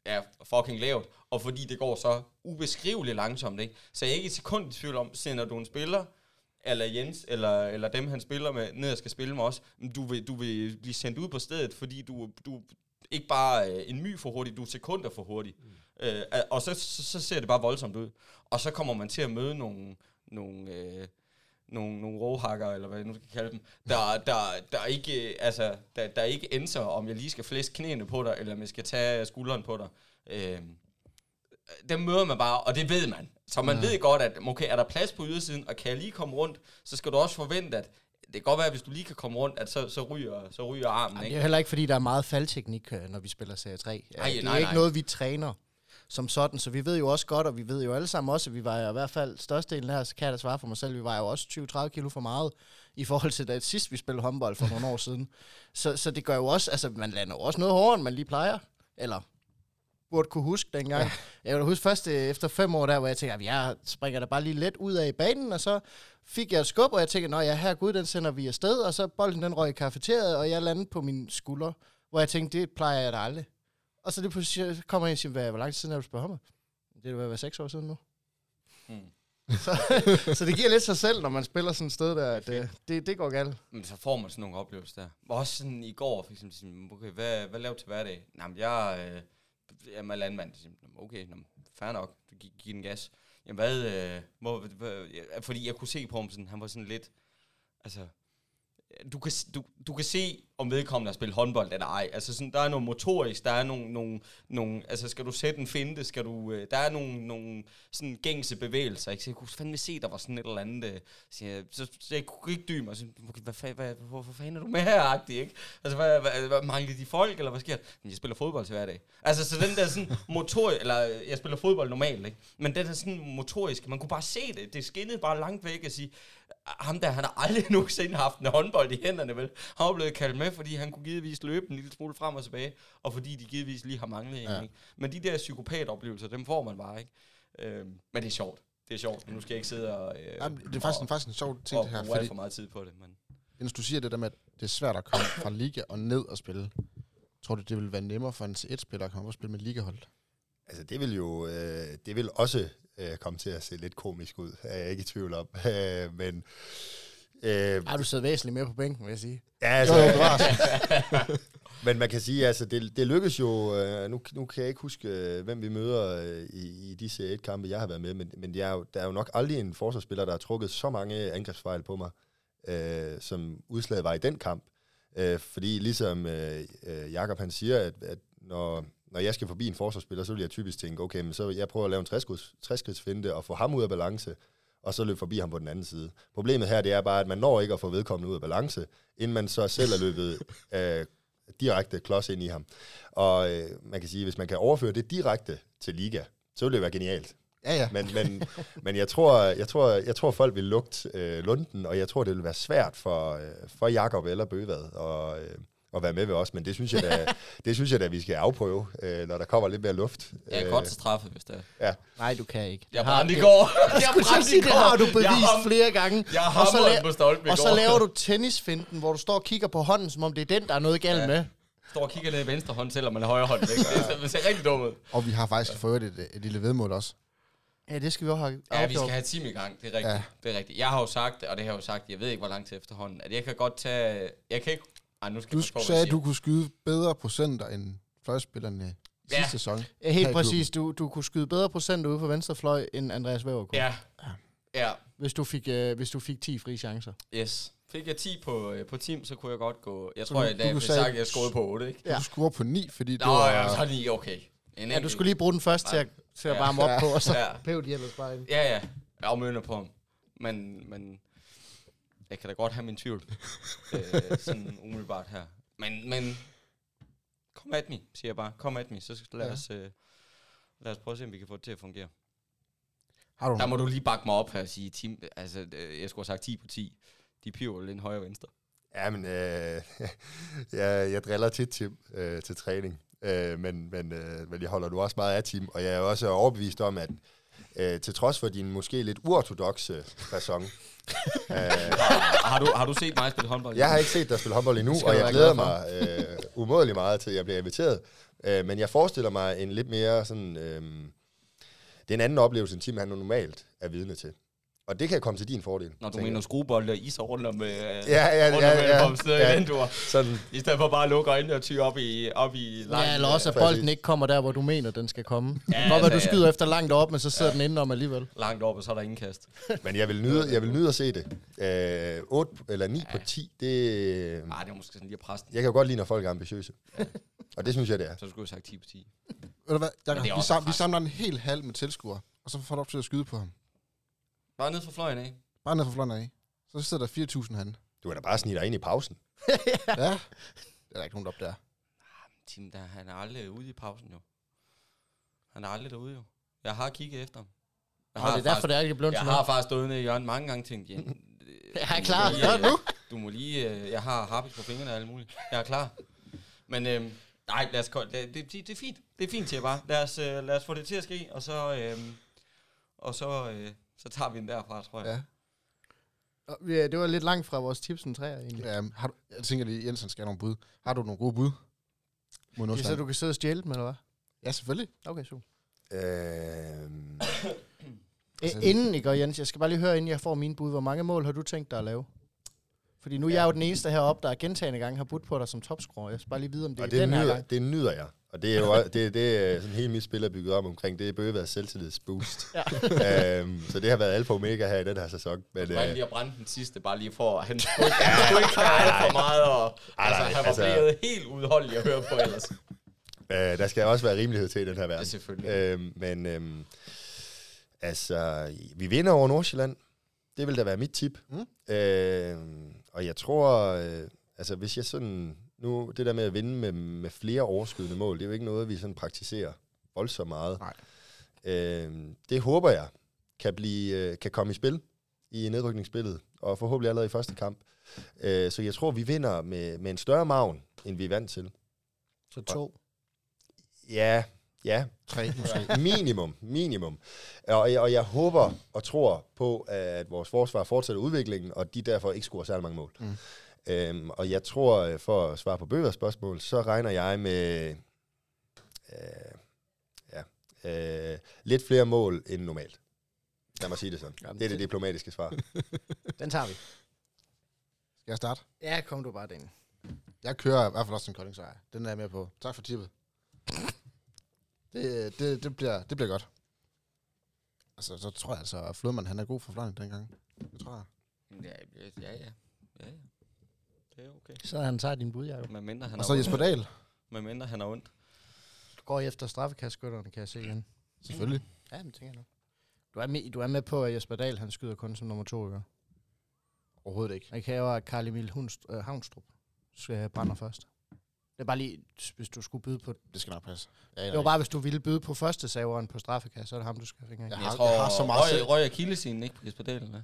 er fucking lavt, og fordi det går så ubeskriveligt langsomt, ikke? Så jeg er ikke et sekund i tvivl om, sender du en spiller, eller Jens, eller, eller dem, han spiller med, ned og skal spille med os, du vil, du vil blive sendt ud på stedet, fordi du, du ikke bare øh, en my for hurtigt, du er sekunder for hurtigt. Mm. Øh, og så, så, så ser det bare voldsomt ud. Og så kommer man til at møde nogle, nogle, øh, nogle, nogle råhakker, eller hvad jeg nu skal kalde dem, der, der, der, ikke, altså, der, der ikke ændrer, om jeg lige skal flæske knæene på dig, eller om jeg skal tage skulderen på dig. Øh, dem møder man bare, og det ved man. Så man ja. ved godt, at okay, er der plads på ydersiden, og kan jeg lige komme rundt, så skal du også forvente, at det kan godt være, at hvis du lige kan komme rundt, at så, så, ryger, så ryger armen. Ej, ikke? Det er heller ikke, fordi der er meget faldteknik, øh, når vi spiller Serie 3. Ej, det er nej, ikke noget, vi træner som sådan. Så vi ved jo også godt, og vi ved jo alle sammen også, at vi var i hvert fald størstedelen her, så kan jeg da svare for mig selv, vi var jo også 20-30 kilo for meget i forhold til da sidst vi spillede håndbold for nogle år siden. Så, så det gør jo også, altså man lander jo også noget hårdere, end man lige plejer. Eller burde kunne huske dengang. Ja. Jeg vil huske først øh, efter fem år der, hvor jeg tænkte, at jeg springer da bare lige let ud af i banen, og så fik jeg et skub, og jeg tænkte, at ja, her gud, den sender vi afsted, og så bolden den røg i kafeteriet, og jeg landede på min skulder, hvor jeg tænkte, det plejer jeg da aldrig. Og så det pludselig kommer jeg og siger, hvor lang tid siden er du spørger mig? Det er være seks år siden nu. Mm. så, så det giver lidt sig selv, når man spiller sådan et sted der, at det, det, det går galt. Men så får man sådan nogle oplevelser der. Også sådan i går, for eksempel, okay, hvad, hvad laver du til hverdag? Nej, men jeg, øh, jeg er landmand. Okay, nå, fair nok, du giver gi den gas. Jamen hvad, øh, hvor, hvad, fordi jeg kunne se på ham sådan, han var sådan lidt, altså, du kan, du, du kan se, om vedkommende har spillet håndbold eller ej. Altså sådan, der er noget motorisk, der er nogle, nogle, nogle altså skal du sætte en finte, skal du, øh, der er nogle, nogle sådan gængse bevægelser, ikke? Så jeg kunne fandme se, der var sådan et eller andet, øh, så, jeg, så, så jeg kunne ikke dybe mig, så, hvad, hvad, hvad, hvorfor fanden er du med her, agtig, ikke? Altså, hvad, hvad, hvad, mangler de folk, eller hvad sker der? Men jeg spiller fodbold til hverdag. Altså, så den der sådan motorisk, eller øh, jeg spiller fodbold normalt, ikke? Men den der sådan motorisk, man kunne bare se det, det skinnede bare langt væk at sige, ham der, han har aldrig nogensinde haft en håndbold i hænderne, vel? Han var blevet kaldt med, fordi han kunne givetvis løbe en lille smule frem og tilbage, og fordi de givetvis lige har manglet en, ja. ikke? Men de der psykopatoplevelser, dem får man bare, ikke? Øh, men det er sjovt. Det er sjovt, nu skal jeg ikke sidde og... Øh, Jamen, det er faktisk, og, en, faktisk en sjov ting, og, det her. fordi... for meget tid på det, men... Jens, du siger det der med, at det er svært at komme fra liga og ned og spille. Tror du, det vil være nemmere for en C1-spiller at komme og spille med ligaholdet? Altså, det vil jo... Øh, det vil også øh, komme til at se lidt komisk ud, er jeg ikke i tvivl om. Øh, men... Øh, Har du siddet væsentligt mere på bænken, vil jeg sige. Ja, altså, jo, jo, men man kan sige, altså, det, det lykkes jo, øh, nu, nu kan jeg ikke huske, øh, hvem vi møder øh, i, i disse et kampe, jeg har været med, men, men der, er jo, der er jo nok aldrig en forsvarsspiller, der har trukket så mange angrebsfejl på mig, øh, som udslaget var i den kamp. Øh, fordi ligesom øh, Jakob han siger, at, at når, når jeg skal forbi en forsvarsspiller, så vil jeg typisk tænke, okay, men så jeg prøver at lave en 60 og få ham ud af balance, og så løbe forbi ham på den anden side. Problemet her, det er bare, at man når ikke at få vedkommende ud af balance, inden man så selv er løbet øh, direkte klods ind i ham. Og øh, man kan sige, hvis man kan overføre det direkte til liga, så vil det være genialt. Ja, ja. Men, men, men jeg, tror, jeg, tror, jeg tror, folk vil lugte øh, lunden, og jeg tror, det vil være svært for, øh, for Jakob eller Bøvad og, øh, at være med ved os, men det synes jeg da, det synes jeg da vi skal afprøve, øh, når der kommer lidt mere luft. Jeg kan godt straffe, hvis det er. Ja. Nej, du kan ikke. Jeg har i går. Jeg skulle sige, det har du bevist har, flere gange. Jeg har og så, la- på stolpen og så laver du tennisfinten, hvor du står og kigger på hånden, som om det er den, der er noget galt ja. med. Står og kigger ned i venstre hånd, selvom man er højre hånd. Ikke? Det, det ser rigtig dumt ud. Og vi har faktisk fået et, et lille vedmål også. Ja, det skal vi også have. Ja, vi skal have team i gang, det er rigtigt. Ja. Det er rigtigt. Jeg har jo sagt, og det har jeg jo sagt, jeg ved ikke, hvor lang tid efterhånden, at jeg kan godt tage... Jeg kan ikke ej, nu skal du jeg sagde, at du kunne skyde bedre procenter end fløjspillerne ja. sidste sæson. Ja, helt præcis. Du, du kunne skyde bedre procenter ude på venstre fløj, end Andreas Væver kunne. Ja. ja. Hvis, du fik, øh, hvis du fik 10 frie chancer. Yes. Fik jeg 10 på, øh, på team, så kunne jeg godt gå... Jeg så tror, du, jeg, da, jeg sagt, at jeg scorede på 8, ikke? Ja. Du scorede på 9, fordi Nå, var... ja, så 9, okay. En ja, du skulle lige bruge den først til at, til at varme ja. op på, og så ja. pæv de ellers bare ind. Ja, ja. Jeg afmønner på ham. Men, men jeg kan da godt have min tvivl. øh, sådan umiddelbart her. Men, men kom at me, siger jeg bare. Kom at me, så lad, ja. os, uh, Lad os prøve at se, om vi kan få det til at fungere. Har du Der må du lige bakke mig op her og sige, team, altså, øh, jeg skulle have sagt 10 på 10. De piver lidt højre og venstre. Ja, men øh, jeg, jeg driller tit Tim øh, til træning, øh, men, men, øh, men jeg holder nu også meget af Tim, og jeg er også overbevist om, at øh, til trods for din måske lidt uortodoxe fasong, øh, har, du, har du set mig spille håndbold? Jeg har ikke set dig spille håndbold endnu, og jeg glæder mig øh, umådeligt meget til, at jeg bliver inviteret. Øh, men jeg forestiller mig en lidt mere sådan... Øh, det er en anden oplevelse, end Tim han normalt er vidne til. Og det kan komme til din fordel. Når du mener skruebold og iser rundt om, øh, ja, ja, rundt ja, ja, om ja, ja. ja. Sådan. I stedet for bare at lukke øjnene og ty op i, op i langt. Ja, eller også at bolden ikke kommer der, hvor du mener, den skal komme. Ja, godt være, du skyder ja. efter langt op, men så sidder ja. den indenom alligevel. Langt op, og så er der ingen kast. men jeg vil nyde, jeg vil nyde at se det. Øh, 8 eller 9 ja. på 10, det... Nej, det er måske sådan lige at presse Jeg kan jo godt lide, når folk er ambitiøse. Ja. og det synes jeg, det er. Så skulle du have sagt 10 på 10. Ved du hvad, Jacob, vi, sam, vi samler en hel halv med tilskuere, og så får du op til at skyde på ham. Bare ned fra fløjen af. Bare ned fra fløjen af. Så sidder der 4.000 han. Du kan da bare snige dig ind i pausen. ja. Det er der ikke nogen op der. Tim, der, han er aldrig ude i pausen jo. Han er aldrig derude jo. Jeg har kigget efter ham. Jeg har det er derfor, det er ikke blevet Jeg har faktisk stået nede i hjørnet mange gange tænkt, ja, jeg er klar. Ja, nu. Du må lige, øh, jeg har harpis på fingrene og alt muligt. Jeg er klar. Men øh, nej, lad os, det, det, det, er fint. Det er fint, til bare. Lad os, øh, lad os få det til at ske, og så, øh, og så, øh, så tager vi den derfra, tror jeg. Ja. Det var lidt langt fra vores tips en træer, egentlig. Ja, har du, jeg tænker lige, Jensen skal have nogle bud. Har du nogle gode bud? Mod det er så, du kan sidde og stjæle dem, eller hvad? Ja, selvfølgelig. Okay, så. Øhm. altså, inden, ikke, Jens, jeg skal bare lige høre, inden jeg får mine bud, hvor mange mål har du tænkt dig at lave? Fordi nu ja. er jeg jo den eneste heroppe, der gentagende gange har budt på dig som topscorer. Jeg skal bare lige vide, om det og er det den nyder, her gang. Det nyder jeg. Og det er jo det, det er sådan hele mit spil er bygget op omkring. Det er bøgeværet selvtillidsboost. ja. øhm, så det har været alfa og omega her i den her sæson. Men, øh, lige at brænde den sidste, bare lige for, at han skulle ikke, alt for meget. Og, altså, han var altså, blevet helt udholdelig at høre på ellers. Øh, der skal også være rimelighed til i den her verden. Det selvfølgelig. Øhm, men øhm, altså, vi vinder over Nordsjælland. Det vil da være mit tip. Mm. Øhm, og jeg tror, øh, altså hvis jeg sådan nu, det der med at vinde med, med flere overskydende mål, det er jo ikke noget, vi sådan praktiserer voldsomt meget. Nej. Øh, det håber jeg kan, blive, øh, kan komme i spil i nedrykningsspillet, og forhåbentlig allerede i første kamp. Øh, så jeg tror, vi vinder med, med en større maven, end vi er vant til. Så to? Ja, ja. Tre måske. minimum, minimum. Og, og jeg håber og tror på, at vores forsvar fortsætter udviklingen, og de derfor ikke scorer særlig mange mål. Mm. Øhm, og jeg tror, øh, for at svare på Bøvers spørgsmål, så regner jeg med øh, ja, øh, lidt flere mål end normalt. Lad mig sige det sådan. Jamen, det er det diplomatiske svar. Den tager vi. Skal jeg starte? Ja, kom du bare den. Jeg kører i hvert fald også en kolding sejr. Den er jeg med på. Tak for tippet. Det, det, det, bliver, det bliver godt. Altså, så tror jeg altså, at Flodman, han er god for fløjning dengang. Det tror jeg. Ja, ja, ja. ja, ja. Det er okay. Så han tager din bud, Jacob. Med mindre han Og så Jesper Dahl. Med mindre han er ondt. Du går efter straffekastskytterne, kan jeg se igen. Selvfølgelig. Ja, men tænker jeg nok. Du er, med, du er med på, at Jesper Dahl, han skyder kun som nummer to, ikke? Overhovedet ikke. Jeg kan jo, at Karl Emil Hunst, øh, Havnstrup skal brænde først. Det er bare lige, hvis du skulle byde på... Det skal nok passe. Ja, det var bare, hvis du ville byde på første saveren på straffekast, så er det ham, du skal finde Jeg, jeg, tror, jeg har så meget... Røg, røg Akillesinen ikke på Jesper Dahl, eller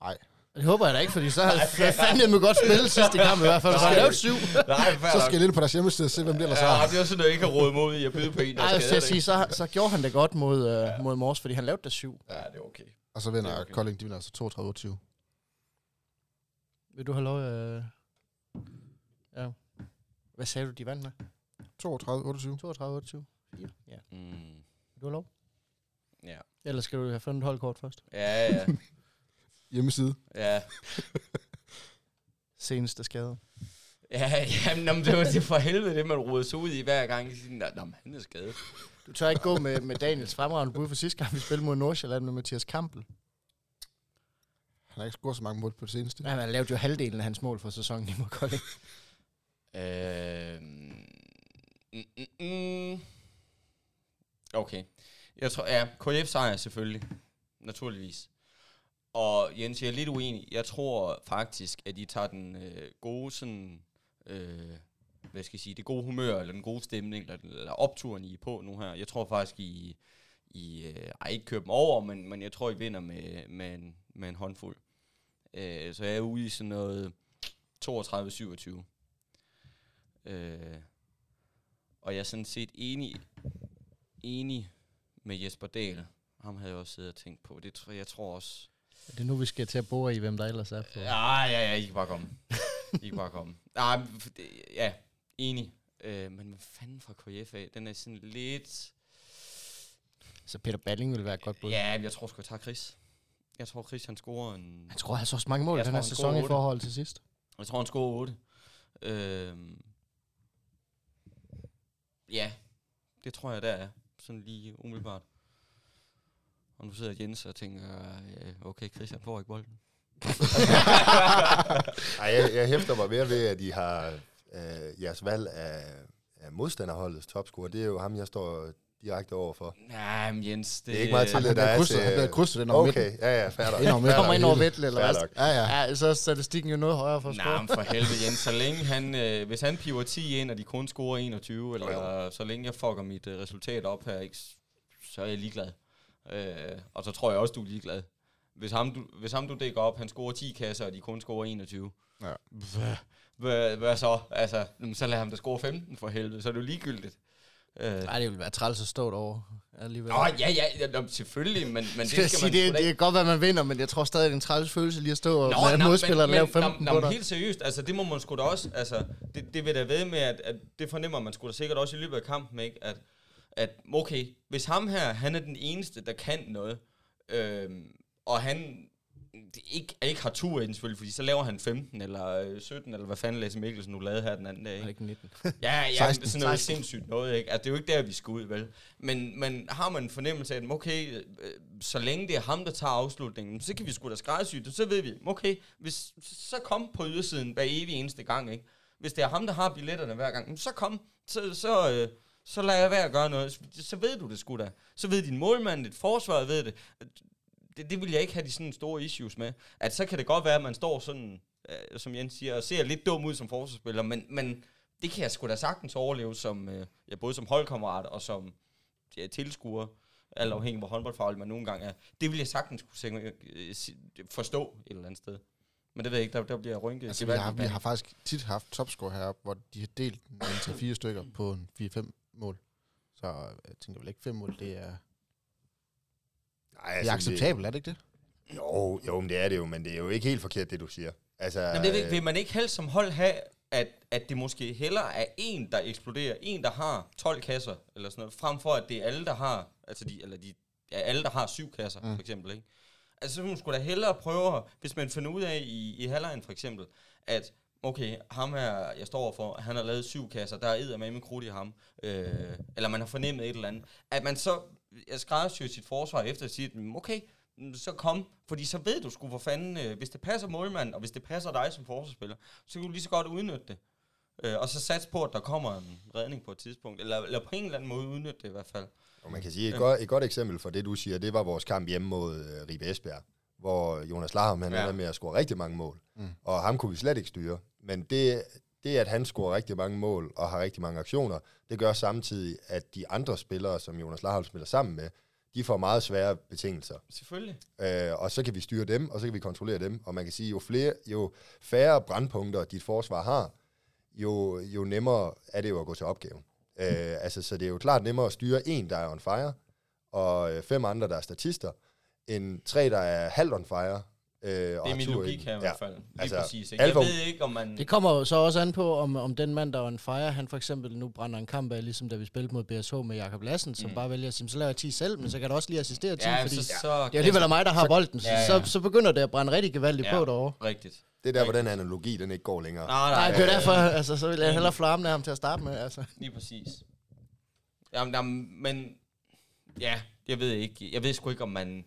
Nej. Det håber jeg da ikke, fordi så havde jeg fandme med godt spille sidste kamp i hvert fald. Så lavet syv. Nej, så skal jeg ind på deres hjemmeside og se, hvem det ellers har. Ja, det er sådan, at jeg ikke har råd mod i at byde på en, der Nej, skal sige, så, så gjorde han det godt mod, uh, ja. mod Mors, fordi han lavede det syv. Ja, det er okay. Og så vinder okay. Kolding, de vinder altså 32-20. Vil du have lov? Uh... Ja. Hvad sagde du, de vandt med? 32-28. 32-28. Ja. Mm. Vil du have lov? Ja. Eller skal du have fundet holdkort først? Ja, ja. Hjemmeside. Ja. Seneste skade. Ja, jamen, jamen, det var det for helvede, det man roede sig ud i hver gang. Nå, nå, han er skadet. Du tør ikke gå med, med Daniels fremragende bud for sidste gang, vi spillede mod Nordsjælland med Mathias Kampel. Han har ikke scoret så mange mål på det seneste. Ja, han lavede jo halvdelen af hans mål for sæsonen i Kolding. Øh, mm, mm, mm. Okay. Jeg tror, ja, KF sejr selvfølgelig. Naturligvis. Og Jens, jeg er lidt uenig. Jeg tror faktisk, at de tager den øh, gode sådan... Øh, hvad skal jeg sige, det gode humør, eller den gode stemning, eller, eller opturen, I er på nu her. Jeg tror faktisk, I, I øh, ej, ikke kører dem over, men, men jeg tror, I vinder med, med, en, med en håndfuld. Øh, så jeg er ude i sådan noget 32-27. Øh, og jeg er sådan set enig, enig med Jesper Dahl. Ham havde jeg også siddet og tænkt på. Det tror jeg tror også... Det er nu, vi skal til at bore i, hvem der ellers er på. Ja, ja, ja, I kan bare komme. I kan bare komme. Nej, ja, enig. Øh, men hvad fanden fra KF af? Den er sådan lidt... Så Peter Balling vil være godt bud. Ja, jeg tror sgu, jeg tager Chris. Jeg tror, Chris han scorer en... Han tror altså også mange mål i den her sæson i forhold til sidst. Jeg tror, han scorer 8. Øh, ja, det tror jeg, der er. Sådan lige umiddelbart. Og nu sidder Jens og tænker, okay, Christian får ikke bolden. Ej, jeg, jeg hæfter mig mere ved, at I har øh, jeres valg af, af modstanderholdets topscorer. Det er jo ham, jeg står direkte overfor. Nej, men Jens, det, det er ikke meget til, at der er til... Han bliver krydset den over Okay, ja, ja, færdig. Ind kommer ind over Vettel, eller hvad? Ja, ja. ja, så er statistikken jo noget højere for at Nej, for helvede, Jens. Så længe han, øh, hvis han piver 10 ind, og de kun scorer 21, eller jo. så længe jeg fucker mit øh, resultat op her, ikke, så er jeg ligeglad. Øh, og så tror jeg også, du er ligeglad. Hvis ham, du, hvis ham du dækker op, han scorer 10 kasser, og de kun scorer 21. Ja. Hvad, hvad, hvad så? Altså, så lad ham da score 15 for helvede, så er det jo ligegyldigt. Øh. Nej, det vil være træls at stå over alligevel. Åh, ja, ja, ja, selvfølgelig, men, men det skal, skal man det, det kan godt være, man vinder, men jeg tror stadig, det er en træls følelse lige at stå og lade modspillere lave 15 nå, nå, helt seriøst, altså det må man sgu da også, altså det, det vil da ved med, at, at det fornemmer man sgu da sikkert også i løbet af kampen, ikke? At, at okay, hvis ham her, han er den eneste, der kan noget, øh, og han ikke, ikke har tur i den selvfølgelig, fordi så laver han 15 eller 17, eller hvad fanden Lasse Mikkelsen nu lavede her den anden dag. Ikke? Ikke 19. ja, ja 16, sådan noget 16. sindssygt noget, ikke? Altså, det er jo ikke der, vi skal ud, vel? Men, men har man en fornemmelse af, at okay, øh, så længe det er ham, der tager afslutningen, så kan vi sgu da skræddersy det, så ved vi, okay, hvis, så kom på ydersiden hver evig eneste gang, ikke? Hvis det er ham, der har billetterne hver gang, så kom, så, så, øh, så lad jeg være at gøre noget. Så ved du det sgu da. Så ved din målmand, dit forsvar ved det det, det vil jeg ikke have de sådan store issues med. At så kan det godt være, at man står sådan, øh, som Jens siger, og ser lidt dum ud som forsvarsspiller, men, men det kan jeg sgu da sagtens overleve som, øh, ja, både som holdkammerat og som ja, tilskuer, alt afhængig hvor håndboldfaglig man nogle gange er. Det vil jeg sagtens kunne øh, forstå et eller andet sted. Men det ved jeg ikke, der, der bliver rynket. Altså, vi, har, vi har faktisk tit haft topscore heroppe, hvor de har delt en til fire stykker på en 4-5 mål. Så jeg tænker vel ikke fem mål, det er Nej, altså, det er acceptabelt, det, er det ikke det? Jo, jo, men det er det jo, men det er jo ikke helt forkert, det du siger. Altså, Jamen, det vil, vil man ikke helst som hold have, at, at det måske heller er en, der eksploderer, en, der har 12 kasser, eller sådan noget, frem for at det er alle, der har, altså de, eller de, ja, alle, der har syv kasser, mm. for eksempel, ikke? Altså, så skulle da hellere prøve, hvis man finder ud af i, i halvlejen, for eksempel, at okay, ham her, jeg står for, han har lavet syv kasser, der er med krudt i ham, øh, eller man har fornemmet et eller andet, at man så jeg skræddersyr sit forsvar efter at sige, okay, så kom, fordi så ved du sgu for fanden, øh, hvis det passer målmanden, og hvis det passer dig som forsvarsspiller, så kan du lige så godt udnytte det. Øh, og så sats på, at der kommer en redning på et tidspunkt, eller, eller på en eller anden måde udnytte det i hvert fald. Og man kan sige, et, øh. godt, et godt eksempel for det, du siger, det var vores kamp hjemme mod øh, Ribe Esbjerg, hvor Jonas Lahm, han ja. med at score rigtig mange mål, mm. og ham kunne vi slet ikke styre. Men det, det, at han scorer rigtig mange mål og har rigtig mange aktioner, det gør samtidig, at de andre spillere, som Jonas Laholm spiller sammen med, de får meget svære betingelser. Selvfølgelig. Øh, og så kan vi styre dem, og så kan vi kontrollere dem. Og man kan sige, jo, flere, jo færre brandpunkter dit forsvar har, jo, jo nemmere er det jo at gå til opgaven. Øh, altså, så det er jo klart nemmere at styre en, der er on fire, og øh, fem andre, der er statister, end tre, der er halvt on fire, Øh, det er min logik her i hvert fald. Lige altså, præcis. Ikke? Jeg ved ikke, om man... Det kommer så også an på, om, om den mand, der er en fire, han for eksempel nu brænder en kamp af, ligesom da vi spillede mod BSH med Jakob Lassen, som mm. bare vælger at sige, så laver jeg 10 selv, men så kan du også lige assistere 10, ja, fordi så, så, det er alligevel mig, der har bolden, så, ja, ja. Så, så begynder det at brænde rigtig gevaldigt ja, på derovre. rigtigt. Det er der, hvor den analogi, den ikke går længere. Nej, nej, nej det er derfor, altså, så vil jeg hellere flamme ham til at starte med. Altså. Lige præcis. Jamen, jamen, men ja, jeg ved ikke, jeg ved sgu ikke, om man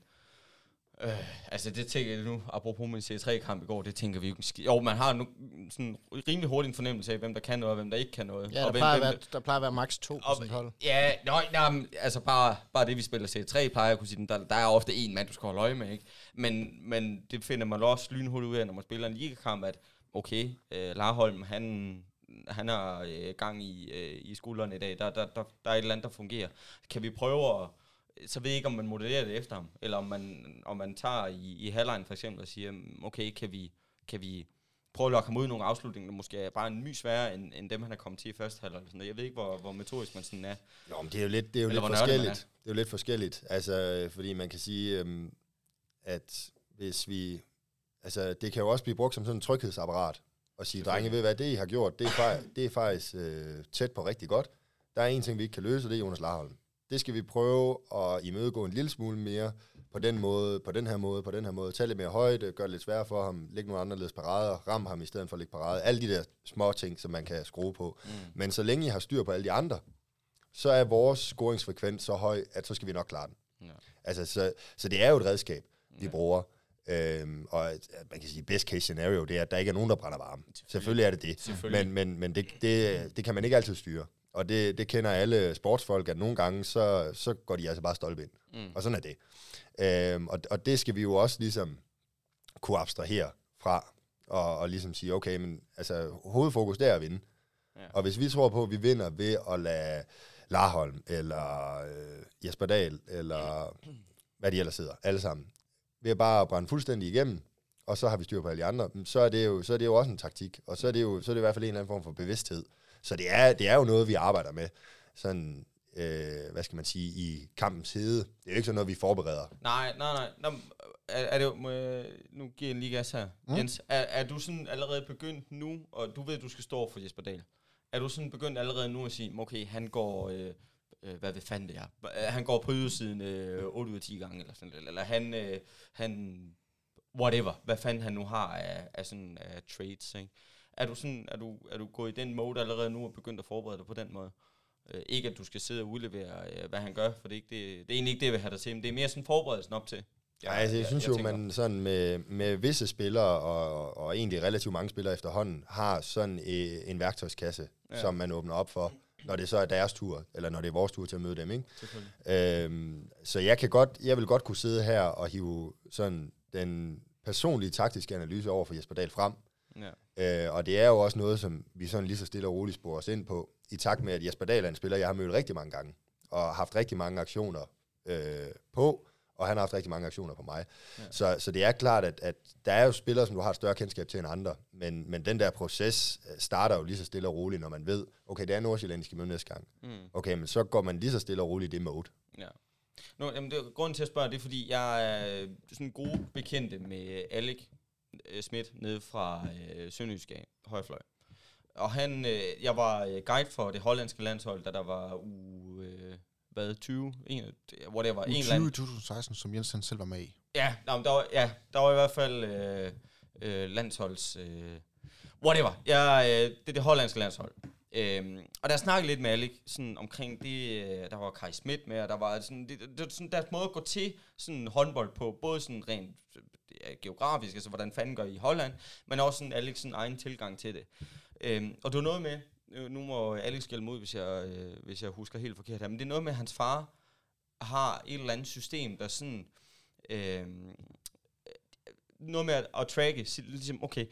Øh, altså det tænker jeg nu, apropos min C3-kamp i går, det tænker vi jo Jo, man har nu sådan rimelig hurtigt en fornemmelse af, hvem der kan noget, og hvem der ikke kan noget. Ja, der, og plejer, hvem, at være, der plejer at være maks to på sådan hold. Ja, nøj, nej, altså bare, bare det, vi spiller C3, plejer jeg kunne sige, der, der er ofte en mand, du skal holde øje med, ikke? Men, men det finder man også lynhurtigt ud af, når man spiller en ligakamp, at okay, øh, Larholm, han han har øh, gang i, øh, i skuldrene i dag. Der, der, der, der er et eller andet, der fungerer. Kan vi prøve at så ved jeg ikke, om man modellerer det efter ham, eller om man, om man tager i, i halvlejen for eksempel og siger, okay, kan vi, kan vi prøve at lokke ham ud i nogle afslutninger, der måske er bare en my sværere, end, end dem, han er kommet til i første halvleg. Jeg ved ikke, hvor, hvor metodisk man sådan er. Nå, men det er jo lidt, det er jo lidt forskelligt. Det er jo lidt forskelligt. Altså, fordi man kan sige, øhm, at hvis vi... Altså, det kan jo også blive brugt som sådan en tryghedsapparat. Og sige, drenge, ved hvad, det I har gjort, det er, faktisk, det er faktisk øh, tæt på rigtig godt. Der er en ting, vi ikke kan løse, og det er Jonas Larholm. Det skal vi prøve at imødegå en lille smule mere på den måde, på den her måde, på den her måde. Tag lidt mere højde, gør det lidt sværere for ham, læg nogle anderledes parader, ram ham i stedet for at lægge parader. Alle de der små ting, som man kan skrue på. Mm. Men så længe I har styr på alle de andre, så er vores scoringsfrekvens så høj, at så skal vi nok klare den. Ja. Altså, så, så det er jo et redskab, vi ja. bruger. Øhm, og man kan sige, best case scenario, det er, at der ikke er nogen, der brænder varme. Selvfølgelig, Selvfølgelig er det det. Men, men, men det, det, det kan man ikke altid styre. Og det, det kender alle sportsfolk, at nogle gange, så, så går de altså bare stolpe ind. Mm. Og sådan er det. Øhm, og, og det skal vi jo også ligesom kunne abstrahere fra, og, og ligesom sige, okay, men altså, hovedfokus det er at vinde. Ja. Og hvis vi tror på, at vi vinder ved at lade Larholm, eller øh, Jesper Dahl, eller hvad de ellers sidder, alle sammen, ved at bare brænde fuldstændig igennem, og så har vi styr på alle de andre, så er det jo, så er det jo også en taktik, og så er det jo så er det i hvert fald en eller anden form for bevidsthed. Så det er, det er jo noget, vi arbejder med. Sådan, øh, hvad skal man sige, i kampens hede. Det er jo ikke sådan noget, vi forbereder. Nej, nej, nej. Nå, er, er det, må jeg, nu giver jeg lige gas her. Mm. Jens, er, er du sådan allerede begyndt nu, og du ved, at du skal stå for Jesper Dahl. Er du sådan begyndt allerede nu at sige, okay, han går... Øh, øh, hvad ved fanden det er. Han går på ydersiden øh, 8 ud af 10 gange, eller sådan eller, eller han, øh, han, whatever, hvad fanden han nu har af, af sådan af trades, ikke? Er du, sådan, er, du, er du gået i den mode allerede nu og begyndt at forberede dig på den måde? Øh, ikke at du skal sidde og udlevere, øh, hvad han gør, for det er, ikke det, det er egentlig ikke det, jeg vil have dig til, men det er mere sådan forberedelsen op til. Ja, altså, jeg, jeg synes jeg, jo, man sådan med, med visse spillere, og, og egentlig relativt mange spillere efterhånden, har sådan en, en værktøjskasse, ja. som man åbner op for, når det så er deres tur, eller når det er vores tur til at møde dem. Ikke? Øhm, så jeg, kan godt, jeg vil godt kunne sidde her og hive sådan den personlige taktiske analyse over for Jesper Dahl frem, Ja. Øh, og det er jo også noget, som vi sådan lige så stille og roligt sporer os ind på, i takt med, at Jesper Dahl er en spiller, jeg har mødt rigtig mange gange, og haft rigtig mange aktioner øh, på, og han har haft rigtig mange aktioner på mig. Ja. Så, så det er klart, at, at der er jo spillere, som du har et større kendskab til end andre, men, men den der proces øh, starter jo lige så stille og roligt, når man ved, okay, det er Nordsjælland, skal møde næste gang. Mm. Okay, men så går man lige så stille og roligt i det mode. Ja. Nu, jamen det, grunden til at spørge, det er, fordi jeg er sådan gode bekendte med Alec, øh, Schmidt nede fra øh, Sønderjyske højfløj. Og han, øh, jeg var øh, guide for det hollandske landshold, da der var u øh, hvad, 20, en, var en 20 land. 2016, som Jens selv var med i. Ja, der, der var, ja, der var i hvert fald øh, øh, landsholds... Øh, whatever. Ja, øh, det er det hollandske landshold. Øhm, og der snakkede lidt med Alec sådan omkring det, øh, der var Kai Schmidt med, og der var sådan, det, det, sådan deres måde at gå til sådan håndbold på, både sådan rent geografisk, altså hvordan fanden gør I Holland, men også sådan Alex' sådan egen tilgang til det. Øhm, og det var noget med, nu må Alex gælde mod, hvis jeg, øh, hvis jeg husker helt forkert her, men det er noget med, at hans far har et eller andet system, der sådan, øh, noget med at, at tracke, ligesom, okay,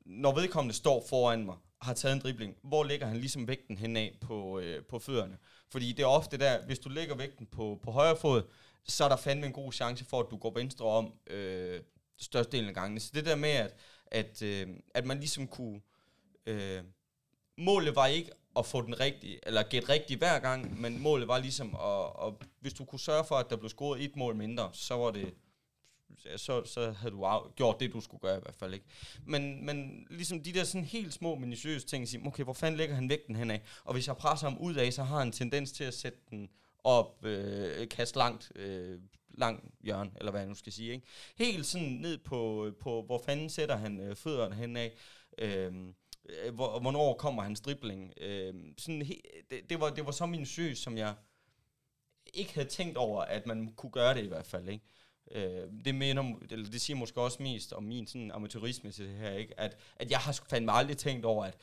når vedkommende står foran mig, har taget en dribling, hvor lægger han ligesom vægten henad på, øh, på fødderne? Fordi det er ofte der, hvis du lægger vægten på, på højre fod, så er der fandme en god chance for, at du går venstre om øh, størstedelen af gangene. Så det der med, at, at, øh, at man ligesom kunne... Øh, målet var ikke at få den rigtige, eller gætte rigtigt hver gang, men målet var ligesom at, at, hvis du kunne sørge for, at der blev scoret et mål mindre, så var det, så, så havde du af, gjort det, du skulle gøre i hvert fald, ikke? Men, men ligesom de der sådan helt små minutiøse ting, sige, okay, hvor fanden lægger han vægten henad? Og hvis jeg presser ham ud af, så har han en tendens til at sætte den op, øh, kaste langt, øh, lang hjørne, eller hvad jeg nu skal sige. Ikke? Helt sådan ned på, på hvor fanden sætter han øh, fødderne henad. Øhm, øh, hvor, hvornår kommer hans dribling. Øh, sådan he, det, det, var, det var så min søs, som jeg ikke havde tænkt over, at man kunne gøre det i hvert fald. Ikke? Øh, det, mener, eller det siger måske også mest om min sådan, amatørisme til det her, ikke? At, at jeg har fandme aldrig tænkt over, at,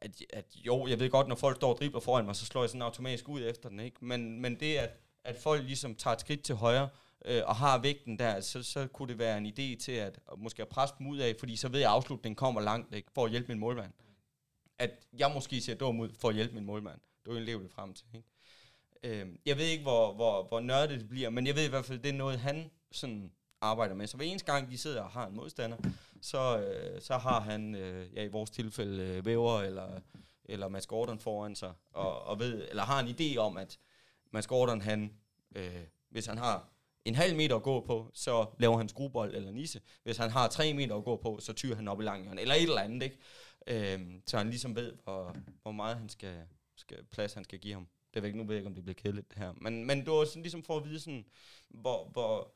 at, at jo, jeg ved godt, når folk står og dribler foran mig, så slår jeg sådan automatisk ud efter den, ikke? Men, men det, at, at folk ligesom tager et skridt til højre, øh, og har vægten der, så, så kunne det være en idé til at, at måske at presse dem ud af, fordi så ved jeg, at afslutningen kommer langt, ikke? for at hjælpe min målmand. at jeg måske ser dum ud for at hjælpe min målmand. Det er jo en det frem til. Ikke? Øh, jeg ved ikke, hvor, hvor, hvor nørdet det bliver, men jeg ved i hvert fald, det er noget, han sådan arbejder med. Så hver eneste gang, de sidder og har en modstander, så, øh, så har han, øh, ja i vores tilfælde, øh, væver eller, eller Mads Gordon foran sig, og, og ved, eller har en idé om, at Mads Gordon, han, øh, hvis han har en halv meter at gå på, så laver han skruebold eller nisse. Hvis han har tre meter at gå på, så tyrer han op i langhjørnet, eller et eller andet, ikke? Øh, så han ligesom ved, hvor, hvor meget han skal, skal, plads han skal give ham. Det ved ikke, nu ved jeg ikke, om det bliver kedeligt det her. Men, men det var sådan, ligesom for at vide, sådan, hvor, hvor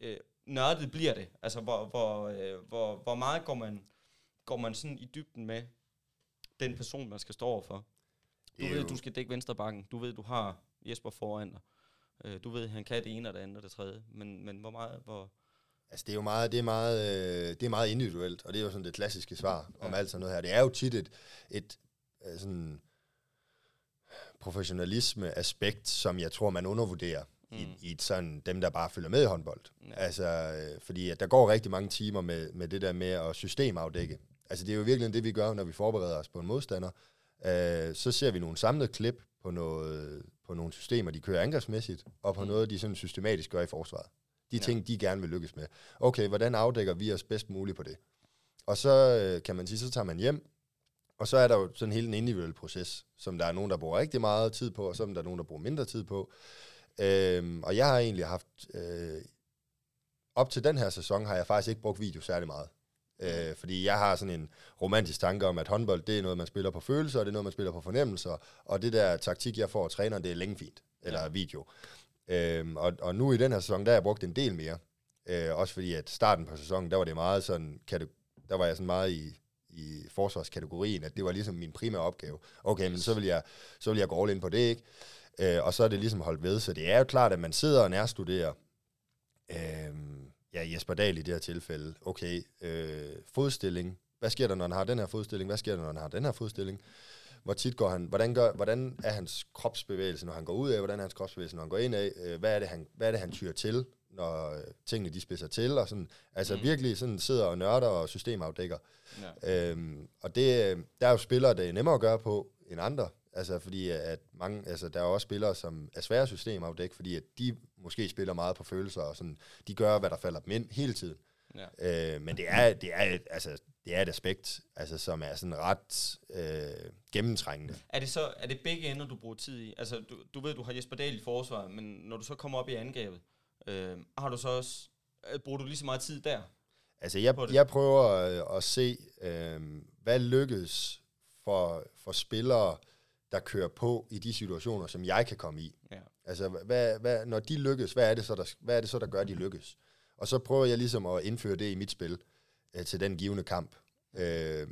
øh, nørdet bliver det. Altså, hvor, hvor, øh, hvor, hvor meget går man, går man sådan i dybden med den person, man skal stå overfor. Du ved, du skal dække venstre bakken. Du ved, du har Jesper foran dig. Øh, du ved, han kan det ene og det andet og det tredje. Men, men hvor meget... Hvor Altså, det er jo meget, det er meget, øh, det er meget individuelt, og det er jo sådan det klassiske svar om ja. alt sådan noget her. Det er jo tit et, et øh, sådan professionalisme-aspekt, som jeg tror, man undervurderer mm. i, i sådan dem, der bare følger med i håndbold. Ja. Altså, øh, fordi at der går rigtig mange timer med, med det der med at systemafdække. Altså, det er jo virkelig det, vi gør, når vi forbereder os på en modstander. Øh, så ser vi nogle samlede klip på, noget, på nogle systemer, de kører angrebsmæssigt, og på mm. noget, de sådan systematisk gør i forsvaret. De ja. ting, de gerne vil lykkes med. Okay, hvordan afdækker vi os bedst muligt på det? Og så øh, kan man sige, så tager man hjem, og så er der jo sådan hele en individuel proces, som der er nogen, der bruger rigtig meget tid på, og er der nogen, der bruger mindre tid på. Øhm, og jeg har egentlig haft, øh, op til den her sæson, har jeg faktisk ikke brugt video særlig meget. Øh, fordi jeg har sådan en romantisk tanke om, at håndbold, det er noget, man spiller på følelser, og det er noget, man spiller på fornemmelser, og det der taktik, jeg får af træneren, det er længe fint, eller ja. video. Øhm, og, og nu i den her sæson, der har jeg brugt en del mere. Øh, også fordi, at starten på sæsonen, der var det meget sådan, der var jeg sådan meget i, i forsvarskategorien, at det var ligesom min primære opgave. Okay, men så vil jeg, så vil jeg gå all in på det, ikke? Øh, og så er det ligesom holdt ved. Så det er jo klart, at man sidder og nærstuderer, øh, ja, Jesper Dahl i det her tilfælde, okay, øh, fodstilling, hvad sker der, når han har den her fodstilling, hvad sker der, når han har den her fodstilling, hvor tit går han, hvordan, gør, hvordan er hans kropsbevægelse, når han går ud af, hvordan er hans kropsbevægelse, når han går ind af, øh, hvad, er det, han, hvad er det, han tyrer til, når øh, tingene de spidser til, og sådan, altså mm. virkelig sådan sidder og nørder og systemafdækker. Ja. Øhm, og det, der er jo spillere, der er nemmere at gøre på end andre, altså fordi at mange, altså der er også spillere, som er svære systemafdæk, fordi at de måske spiller meget på følelser, og sådan, de gør, hvad der falder dem ind hele tiden. Ja. Øh, men det er, det, er et, altså, det er et aspekt, altså, som er sådan ret øh, gennemtrængende. Er det så er det begge ender, du bruger tid i? Altså, du, du ved, du har Jesper Dahl i forsvar, men når du så kommer op i angrebet, øh, har du så også, øh, bruger du lige så meget tid der? Altså, jeg, jeg prøver at, at se, øh, hvad lykkes for, for spillere, der kører på i de situationer, som jeg kan komme i. Ja. Altså, hvad, hvad, når de lykkes, hvad er, det så, der, hvad er det så, der gør, at de lykkes? Og så prøver jeg ligesom at indføre det i mit spil øh, til den givende kamp. Øh,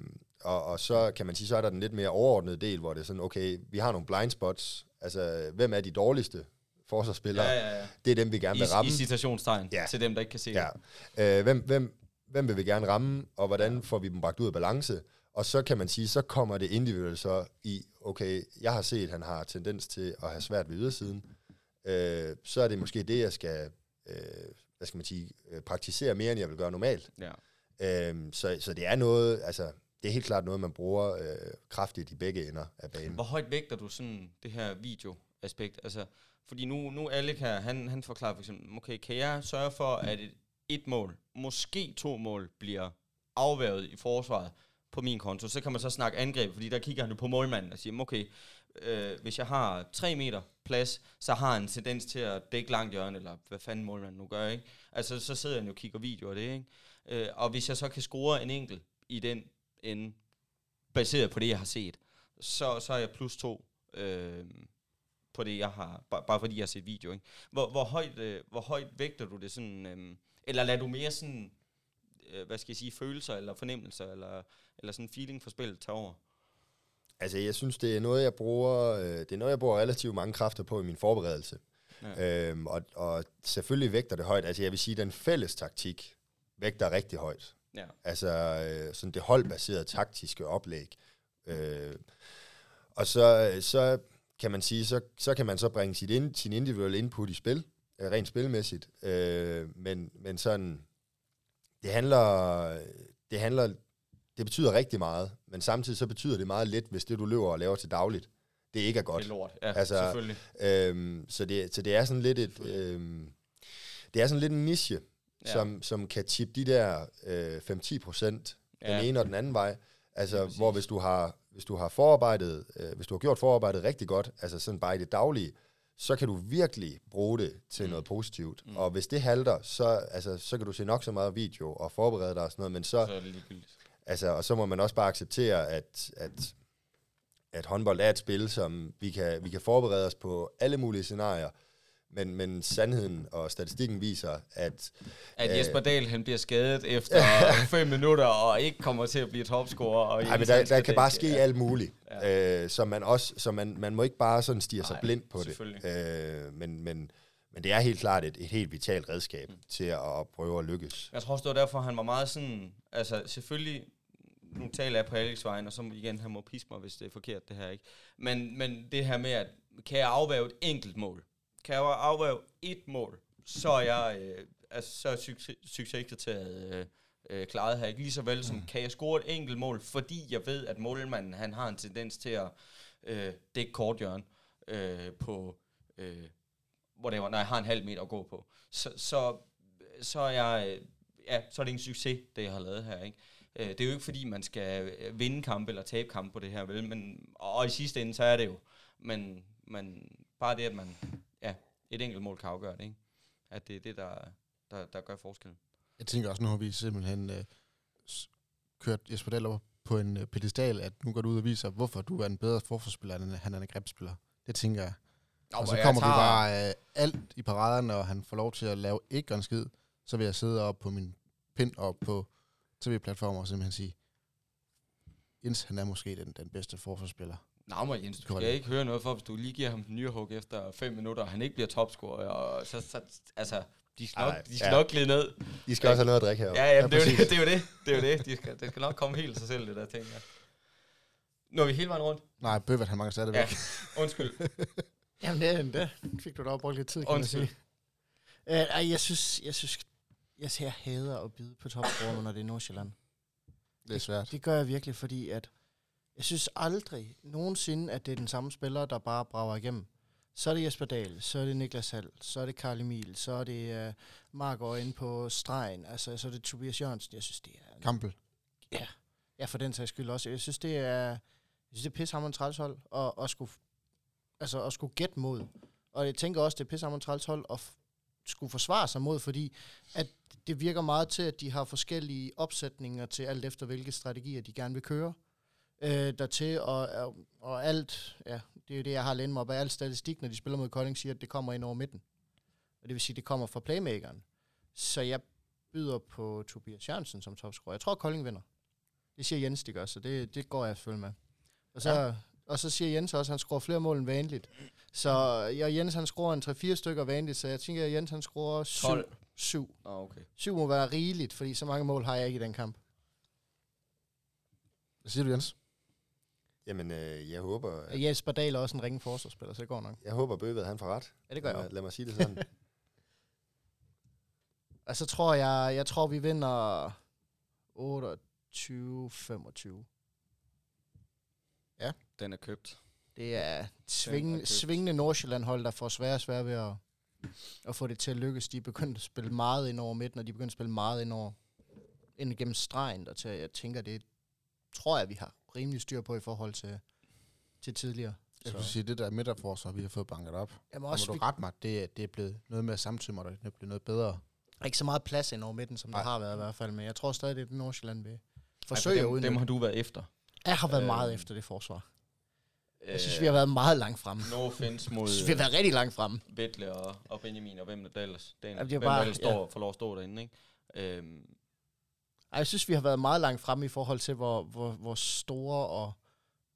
og, og så kan man sige, så er der den lidt mere overordnede del, hvor det er sådan, okay, vi har nogle blind spots. Altså, hvem er de dårligste forsvarsspillere? Ja, ja, ja. Det er dem, vi gerne vil ramme. I citationstegn ja. til dem, der ikke kan se ja. det. Øh, hvem, hvem, hvem vil vi gerne ramme, og hvordan får vi dem bragt ud af balance? Og så kan man sige, så kommer det individuelt så i, okay, jeg har set, at han har tendens til at have svært ved ydersiden. Øh, så er det måske det, jeg skal, øh, hvad skal man sige, øh, praktisere mere, end jeg vil gøre normalt. Ja. Øh, så, så det er noget, altså, det er helt klart noget, man bruger øh, kraftigt i begge ender af banen. Hvor højt vægter du sådan det her videoaspekt? Altså, fordi nu, nu Alec her, han, han forklarer for eksempel, okay, kan jeg sørge for, at et, et mål, måske to mål, bliver afværget i forsvaret, på min konto. Så kan man så snakke angreb, fordi der kigger han jo på målmanden og siger, okay, øh, hvis jeg har 3 meter plads, så har han en tendens til at dække langt hjørne, eller hvad fanden målmanden nu gør, ikke? Altså, så sidder han jo og kigger videoer af det, ikke? Øh, og hvis jeg så kan score en enkelt i den ende, baseret på det, jeg har set, så, så er jeg plus to øh, på det, jeg har, bare, bare fordi jeg har set video, ikke? Hvor, hvor, højt, øh, hvor højt vægter du det sådan, øh, eller lader du mere sådan øh, hvad skal jeg sige, følelser eller fornemmelser, eller, eller sådan en feeling for spillet tage over? Altså, jeg synes, det er noget, jeg bruger, øh, det er noget, jeg bruger relativt mange kræfter på i min forberedelse. Ja. Øhm, og, og selvfølgelig vægter det højt. Altså, jeg vil sige, den fælles taktik vægter rigtig højt. Ja. Altså, øh, sådan det holdbaserede taktiske oplæg. Øh, og så, så kan man sige, så, så kan man så bringe sit ind, sin individuelle input i spil, øh, rent spilmæssigt. Øh, men, men sådan det handler, det handler det betyder rigtig meget, men samtidig så betyder det meget lidt, hvis det, du løber og laver til dagligt, det ikke er godt. Det er lort, ja, altså, selvfølgelig. Øhm, så, det, så det er sådan lidt et... Øhm, det er sådan lidt en niche, ja. som, som kan tippe de der øh, 5-10 procent ja. den ene og den anden vej. Altså, hvor hvis du har, hvis du har forarbejdet, øh, hvis du har gjort forarbejdet rigtig godt, altså sådan bare i det daglige, så kan du virkelig bruge det til mm. noget positivt. Mm. Og hvis det halter, så, altså, så kan du se nok så meget video og forberede dig og sådan noget, men så... Så er det ligegyldigt. Altså, og så må man også bare acceptere, at, at, at håndbold er et spil, som vi kan, vi kan forberede os på alle mulige scenarier, men, men sandheden og statistikken viser, at... At øh, Jesper Dahl han bliver skadet efter fem minutter, og ikke kommer til at blive topscorer. Og nej, men der, der kan bare ske ja. alt muligt. Ja. Øh, så man, også, så man, man må ikke bare sådan stige sig blind på det. Øh, men, men, men det er helt klart et, et helt vitalt redskab mm. til at, at prøve at lykkes. Jeg tror også, det var derfor, han var meget sådan... Altså, selvfølgelig nu taler jeg på Alex vejen, og så igen, han må pisse mig, hvis det er forkert, det her, ikke? Men, men det her med, at kan jeg afvæve et enkelt mål? Kan jeg afvæve et mål, så er jeg, øh, altså, så er succes, succeskriteriet øh, øh, klaret her. Ikke lige så vel som, mm. kan jeg score et enkelt mål, fordi jeg ved, at målmanden han har en tendens til at øh, dække korthjørn øh, på, øh, whatever, når jeg har en halv meter at gå på. Så, så, så er jeg, øh, ja, så er det en succes, det jeg har lavet her, ikke? Øh, det er jo ikke fordi, man skal øh, vinde kamp eller tabe kamp på det her, vel? Men, og i sidste ende, så er det jo. Men, men bare det, at man et enkelt mål kan afgøre det, ikke? At det er det, der, der, der gør forskellen. Jeg tænker også, nu har vi simpelthen øh, kørt Jesper Dahl op på en øh, pedestal, at nu går du ud og viser, hvorfor du er en bedre forforspiller, end han er en grebspiller. Det tænker jeg. Nå, og så kommer tager... vi bare øh, alt i paraderne, og han får lov til at lave ikke en skid. Så vil jeg sidde op på min pind og på tv-platformer og simpelthen sige, Jens, han er måske den, den bedste forsvarsspiller. Nej, men Jens, du skal ikke høre noget for, hvis du lige giver ham den nye hug efter fem minutter, og han ikke bliver topscorer, og så, så altså, de skal, nok, Ej, de skal ja. nok glide ned. De skal også have noget at drikke her. Ja, ja, det, er jo det, det, er jo det. Det er jo det. De skal, det skal nok komme helt sig selv, det der ting. Ja. Nu er vi hele vejen rundt. Nej, Bøvert, han mangler stadigvæk. Ja, undskyld. Jamen, det, det fik du da brugt lidt tid, kan undskyld. man sige. Uh, ej, jeg synes, jeg synes, jeg ser hader at bide på topscorer, når det er Nordsjælland. Det er svært. Det, det gør jeg virkelig, fordi at jeg synes aldrig nogensinde, at det er den samme spiller, der bare brager igennem. Så er det Jesper Dahl, så er det Niklas Hall, så er det Karl Emil, så er det uh, Mark inde på stregen, altså så er det Tobias Jørgensen. Jeg synes, det er... Kampel. Ja, ja, for den sags skyld også. Jeg synes, det er, jeg synes, det er pissehammerende trælshold at, at skulle, altså, at skulle gætte mod. Og jeg tænker også, det er pissehammerende trælshold at skulle forsvare sig mod, fordi at det virker meget til, at de har forskellige opsætninger til alt efter, hvilke strategier de gerne vil køre øh, dertil, og, og, og alt, ja, det er jo det, jeg har lænet mig op af, alt statistik, når de spiller mod Kolding, siger, at det kommer ind over midten. Og det vil sige, at det kommer fra playmakeren. Så jeg byder på Tobias Jørgensen som topscorer. Jeg tror, Kolding vinder. Det siger Jens, det gør, så det, det går jeg selvfølgelig med. Og så, ja. og så siger Jens også, at han scorer flere mål end vanligt. Så ja, Jens han scorer en 3-4 stykker vanligt, så jeg tænker, at Jens han scorer 7. 12. 7. Oh, okay. 7 må være rigeligt, fordi så mange mål har jeg ikke i den kamp. Hvad siger du, Jens? Jamen, øh, jeg håber... At Jesper Dahl er også en ringe forsvarsspiller, så det går nok. Jeg håber, Bøved han får ret. Ja, det gør lad, jeg Lad mig sige det sådan. og så tror jeg, jeg tror, vi vinder 28-25. Ja. Den er købt. Det er, sving, er svingende Nordsjælland-hold, der får svære og svære ved at, at få det til at lykkes. De er begyndt at spille meget ind over midten, og de er begyndt at spille meget ind over ind igennem stregen, der til, jeg tænker, det tror jeg, vi har rimelig styr på i forhold til, til tidligere. Jeg vil sige, det der midterforsvar, vi har fået banket op, Jamen også må du ret mig, det, det er blevet noget mere samtømmer, det er blevet noget bedre. Ikke så meget plads ind over midten, som Nej. der har været i hvert fald, men jeg tror stadig, det er det Nordsjælland vil forsøge Ej, dem, dem har du været efter. Jeg har været øh, meget efter det forsvar. Jeg synes, vi har været meget langt fremme. No offense mod... Synes, vi har været rigtig langt fremme. Vettle og, og Benjamin, og hvem der ellers, den, Jamen, det er hvem bare, der står, ja. får lov at stå derinde, ikke? Øhm, ej, jeg synes, vi har været meget langt fremme i forhold til, hvor, hvor, hvor store og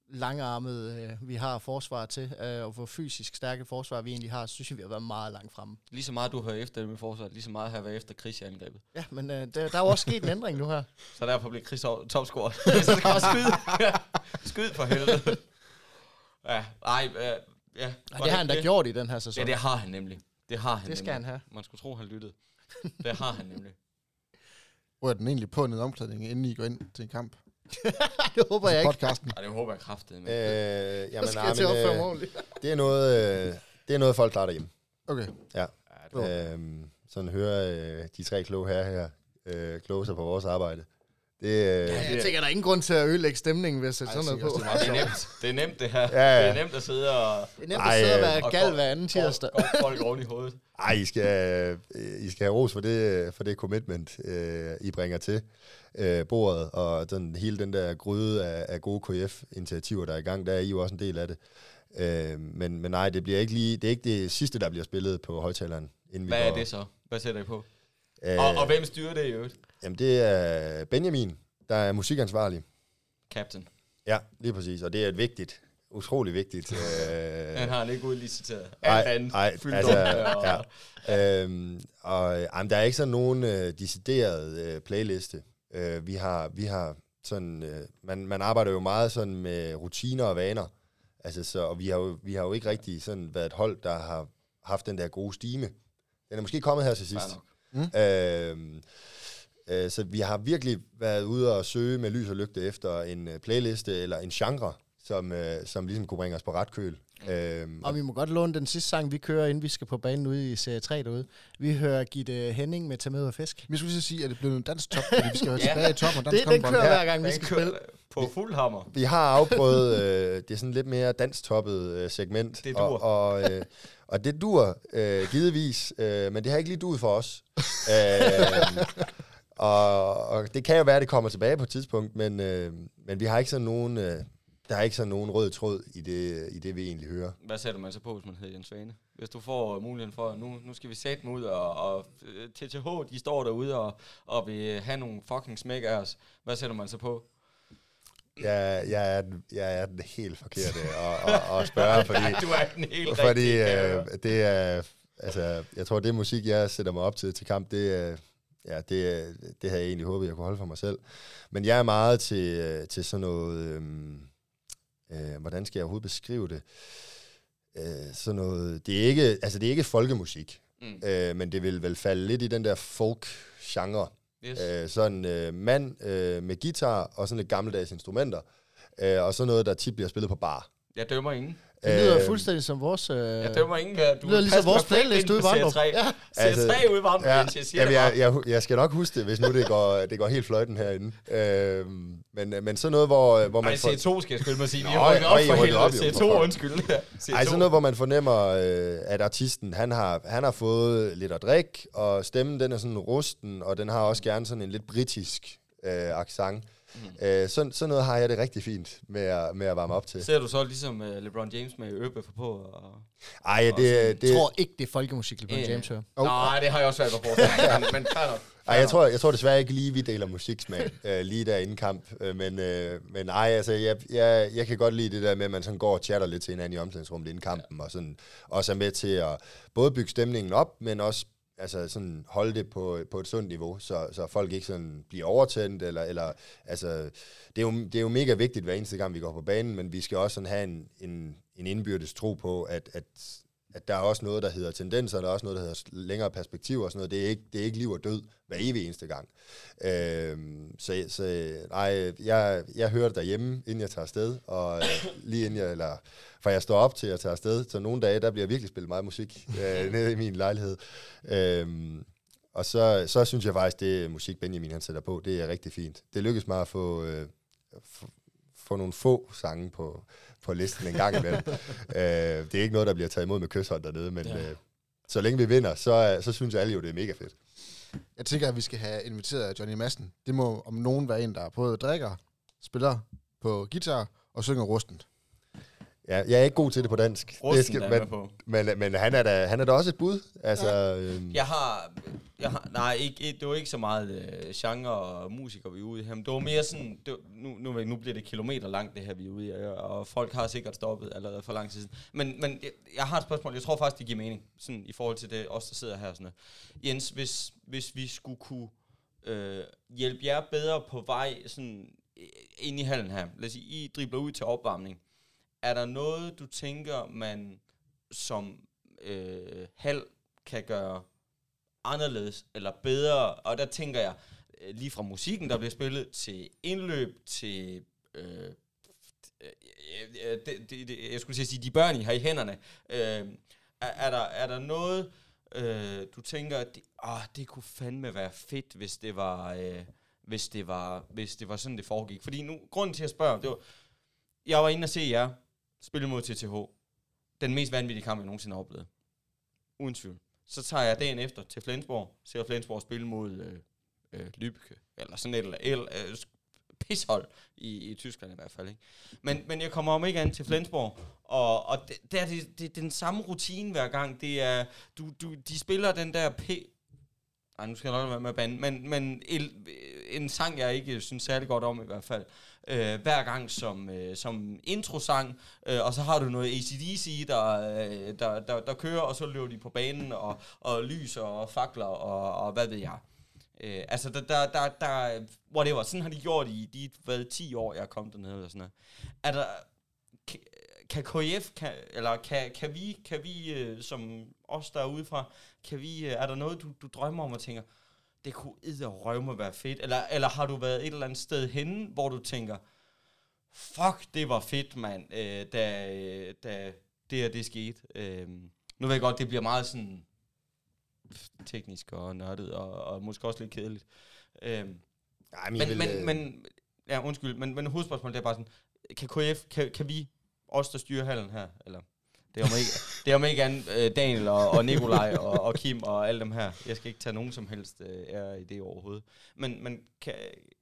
langarmet øh, vi har forsvar til, øh, og hvor fysisk stærke forsvar vi egentlig har, så synes jeg, vi har været meget langt fremme. Lige så meget du hører efter med forsvar, lige så meget har jeg været efter Chris i angrebet. Ja, men øh, der, der er jo også sket en ændring nu her. Så derfor bliver Chris topscorer. så skal bare skyde. Skyd for helvede. Ja, ej, øh, ja. ja det har han da gjort i den her sæson. Ja, det har han nemlig. Det har han Det skal nemlig. han have. Man skulle tro, han lyttede. Det har han nemlig. Hvor er den egentlig på en omklædning, inden I går ind til en kamp? det håber jeg ikke. Podcasten. Nej, det håber jeg kraftigt. Men. Øh, jamen, skal nej, jeg til at men, øh, det, er noget, øh, det er noget, folk klarer derhjemme. Okay. Ja. Jo. Øhm, sådan hører øh, de tre kloge her her øh, kloge sig på vores arbejde. Det, øh, Ja, jeg tænker, der er ingen grund til at ødelægge stemningen ved at sætte sådan noget på. tænker også, Det er nemt. Det er nemt, det her. Ja, ja. Det er nemt at sidde og... Det er nemt Ej, at sidde og øh, være og gal hver anden tirsdag. Godt folk oven i hovedet. Ej, I skal, øh, I skal have ros for det, for det commitment, øh, I bringer til bordet, og den, hele den der gryde af, af gode KF-initiativer, der er i gang, der er I jo også en del af det. Øh, men, men nej, det bliver ikke lige, det er ikke det sidste, der bliver spillet på højtaleren. Inden Hvad vi er går, det så? Hvad sætter I på? Øh, Og, og hvem styrer det i øvrigt? Jamen, det er Benjamin, der er musikansvarlig. Captain. Ja, lige præcis, og det er et vigtigt, utrolig vigtigt. Øh, Han har han ikke udliciteret. Alt andet. ej, fyldt altså, op, og- ja. Øhm, og jamen, der er ikke sådan nogen øh, decideret øh, playliste. Øh, vi har, vi har sådan, øh, man, man arbejder jo meget sådan med rutiner og vaner. Altså, så, og vi har, jo, vi har jo ikke rigtig sådan været et hold, der har haft den der gode stime. Den er måske kommet her til sidst. Fair nok. Øhm, øh, så vi har virkelig været ude og søge med lys og lygte efter en øh, playliste eller en genre, som, øh, som ligesom kunne bringe os på ret køl. Øhm, Og vi må godt låne den sidste sang, vi kører, inden vi skal på banen ude i serie 3 derude. Vi hører Gitte Henning med Tag med af fisk. Vi skulle lige sige, at det blev en dansk top, fordi vi skal være Ja. tilbage i toppen. Og Det, dansk den kører Ja, hver gang, vi skal spille. på fuld hammer. Vi har afprøvet øh, det er sådan lidt mere danstoppet øh, segment. Det dur. Og, og, øh, og det dur øh, givetvis, øh, men det har ikke lige duet for os. øh, og, og det kan jo være, at det kommer tilbage på et tidspunkt, men, øh, men vi har ikke sådan nogen, øh, der er ikke sådan nogen rød tråd i det, i det, vi egentlig hører. Hvad sætter man så på, hvis man hedder Jens Svane? Hvis du får muligheden for, at nu, nu skal vi sætte dem ud, og, og øh, TTH, de står derude og, og vil have nogle fucking smæk af os. Hvad sætter man så på? Jeg, jeg, er, den, jeg er den helt forkerte at, at, at spørge, fordi, du er den helt fordi jeg øh, det er, altså, jeg tror, det musik, jeg sætter mig op til til kamp, det er, ja, det, det havde jeg egentlig håbet, jeg kunne holde for mig selv. Men jeg er meget til, øh, til sådan noget, øhm, øh, hvordan skal jeg overhovedet beskrive det? Øh, sådan noget, det er ikke, altså det er ikke folkemusik, Mm. øh, men det vil vel falde lidt i den der folk-genre. Yes. Øh, sådan øh, mand øh, med guitar og sådan lidt gammeldags instrumenter. Øh, og så noget, der tit bliver spillet på bar. Jeg dømmer ingen. Det lyder Øh, fuldstændig som vores... Øh, Jeg dømmer ingen. Ja, Du det lyder ligesom vores playlist ude i 3. Ja. Altså, 3 ude i Varndrup, Ja, jeg siger jamen, det jeg, bare. jeg, jeg skal nok huske det, hvis nu det går, det går helt fløjten herinde. Øh, men, men sådan noget, hvor, hvor man Nej, får... C2 skal jeg spille mig sige. Vi har rykket op for helvede. jo. C2, undskyld. C2. Ej, sådan noget, hvor man fornemmer, øh, at artisten, han har, han har fået lidt at drikke, og stemmen, den er sådan rusten, og den har også gerne sådan en lidt britisk øh, accent. Mm. Øh, sådan, sådan noget har jeg det rigtig fint med at, med at varme op til. Ser du så ligesom uh, LeBron James med ørebøffer på? Og... Ej, det, Jeg det, tror ikke, det er folkemusik, LeBron Øh. James hører. Oh. Nej, det har jeg også at forestille mig, men, men fair nok. Ej, jeg tror, jeg tror desværre ikke lige, vi deler musiksmag øh, lige der inden kamp. Øh, men, øh, men ej, altså, jeg, jeg, jeg kan godt lide det der med, at man sådan går og chatter lidt til hinanden i omklædningsrummet inden kampen, og sådan også er med til at både bygge stemningen op, men også altså sådan holde det på, på et sundt niveau, så, så folk ikke sådan bliver overtændt, eller, eller altså, det er, jo, det er jo mega vigtigt hver eneste gang, vi går på banen, men vi skal også sådan have en, en, en indbyrdes tro på, at, at at der er også noget, der hedder tendenser, der er også noget, der hedder længere perspektiv og sådan noget. Det er ikke, det er ikke liv og død hver evig eneste gang. Øhm, så, så nej, jeg, jeg hører det derhjemme, inden jeg tager afsted, og øh, lige inden jeg, eller, for jeg står op til at tage afsted, så nogle dage, der bliver virkelig spillet meget musik øh, nede i min lejlighed. Øhm, og så, så synes jeg faktisk, det musik Benjamin han sætter på, det er rigtig fint. Det lykkes mig at få, øh, få, få nogle få sange på, på listen en gang imellem. øh, det er ikke noget, der bliver taget imod med kysshånd dernede, men Ja. øh, så længe vi vinder, så, så synes alle jo, det er mega fedt. Jeg tænker, at vi skal have inviteret Johnny Madsen. Det må om nogen være en, der både drikker, spiller på guitar og synger rustent. Ja, jeg er ikke god til det på dansk. Rusten, det skal, er men, på. men, men han, er da, han er da også et bud. Altså, øhm, Jeg har, jeg har nej, ikke, det var ikke så meget øh, genre og musiker, vi er ude i her, men det var mere sådan, det var, nu, nu, nu bliver det kilometer langt, det her, vi er ude i, og folk har sikkert stoppet allerede for lang tid siden. Men, men jeg, jeg har et spørgsmål, jeg tror faktisk, det giver mening, sådan i forhold til det, os der sidder her. Sådan noget. Jens, hvis, hvis vi skulle kunne øh, hjælpe jer bedre på vej sådan, øh, ind i hallen her, lad os sige, I dribler ud til opvarmning, er der noget, du tænker, man som øh, hal kan gøre anderledes eller bedre? Og der tænker jeg, øh, lige fra musikken, der bliver spillet, til indløb, til... Øh, det, det, det, jeg skulle sige, de børn, I har i hænderne. Øh, er, er, der, er der noget, øh, du tænker, at det, ah, det kunne fandme være fedt, hvis det var... Øh, hvis det var, hvis det var sådan, det foregik. Fordi nu, grunden til at spørge, det var, jeg var inde og se jer spille mod TTH. Den mest vanvittige kamp, jeg nogensinde har oplevet. Uden tvivl. Så tager jeg dagen efter til Flensborg, ser Flensborg spille mod øh, øh, Lübeck, eller sådan et eller andet, øh, pishold i, i Tyskland i hvert fald. Ikke? Men, men jeg kommer om ikke an til Flensborg, og, og det, det, er, det, det, den samme rutine hver gang. Det er, du, du, de spiller den der p ej, nu skal jeg nok være med at bande, men, men en, en sang, jeg ikke synes særlig godt om i hvert fald, øh, hver gang som, øh, som introsang, øh, og så har du noget ACDC, der, øh, der, der, der kører, og så løber de på banen, og, og lys og fakler, og, og hvad ved jeg. Øh, altså, der, der, der, der, whatever, sådan har de gjort i de hvad, 10 år, jeg kom derned, dernede, eller sådan noget. Er der, kan KF, kan, eller kan, kan vi, kan vi øh, som os der er udefra, kan vi, øh, er der noget, du, du drømmer om og tænker, det kunne rømme være fedt? Eller, eller har du været et eller andet sted henne, hvor du tænker, fuck, det var fedt, mand, øh, da, øh, da det her, det skete. Øh, nu ved jeg godt, det bliver meget sådan teknisk og nørdet, og, og måske også lidt kedeligt. Øh, Nej, men, men, men, men, ja, undskyld, men, men hovedspørgsmålet er bare sådan, kan KF, kan, kan vi os, der styrer hallen her, eller det er om ikke, det er om ikke andet øh, Daniel og, og Nikolaj og, og Kim og alle dem her. Jeg skal ikke tage nogen som helst øh, ære i det overhovedet. Men, men kan,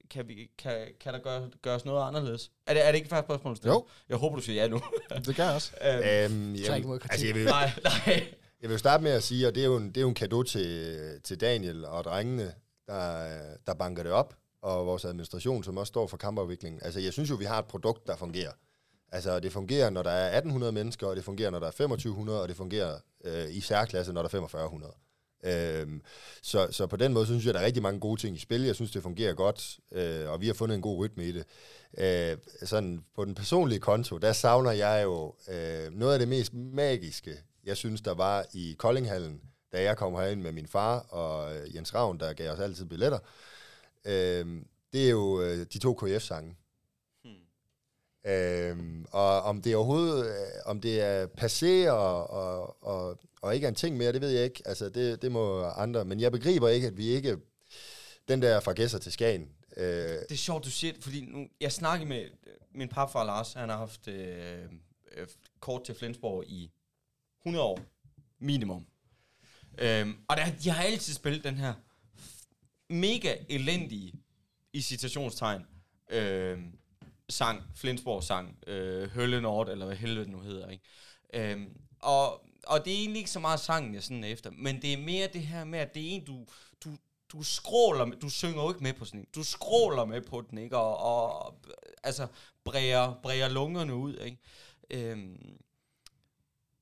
kan, vi, kan, kan der gøre, gøres noget anderledes? Er det, er det ikke faktisk spørgsmål? Jo. Jeg håber, du siger ja nu. det gør jeg også. øhm, øhm, jamen, altså, jeg vil, nej, nej. Jeg vil starte med at sige, og det er jo en, det er jo en kado til, til Daniel og drengene, der, der banker det op, og vores administration, som også står for kampafviklingen. Altså, jeg synes jo, vi har et produkt, der fungerer. Altså, det fungerer, når der er 1800 mennesker, og det fungerer, når der er 2500, og det fungerer øh, i særklasse, når der er 4500. Øhm, så, så på den måde synes jeg, at der er rigtig mange gode ting i spil. Jeg synes, det fungerer godt, øh, og vi har fundet en god rytme i det. Øh, sådan på den personlige konto, der savner jeg jo øh, noget af det mest magiske, jeg synes, der var i Koldinghallen, da jeg kom herind med min far og øh, Jens Ravn, der gav os altid billetter. Øh, det er jo øh, de to KF-sange. Øhm, og om det overhovedet, øh, om det er passé og, og, og, og ikke er en ting mere, det ved jeg ikke. Altså, det, det må andre. Men jeg begriber ikke, at vi ikke, den der fra Gæsser til Skagen. Øh, det er sjovt, du siger det, fordi nu, jeg snakkede med øh, min papfar Lars, han har haft øh, øh, kort til Flensborg i 100 år, minimum. Øhm, og der, de har altid spillet den her mega elendige, i citationstegn, øh, sang, Flensborg sang, øh, Hølle Nord, eller hvad helvede nu hedder, ikke? Øhm, og, og det er egentlig ikke så meget sangen, jeg sådan efter, men det er mere det her med, at det er en, du, du, du skråler med, du synger jo ikke med på sådan en, du skråler med på den, ikke? Og, og altså, bræger, bræger lungerne ud, ikke? Øhm,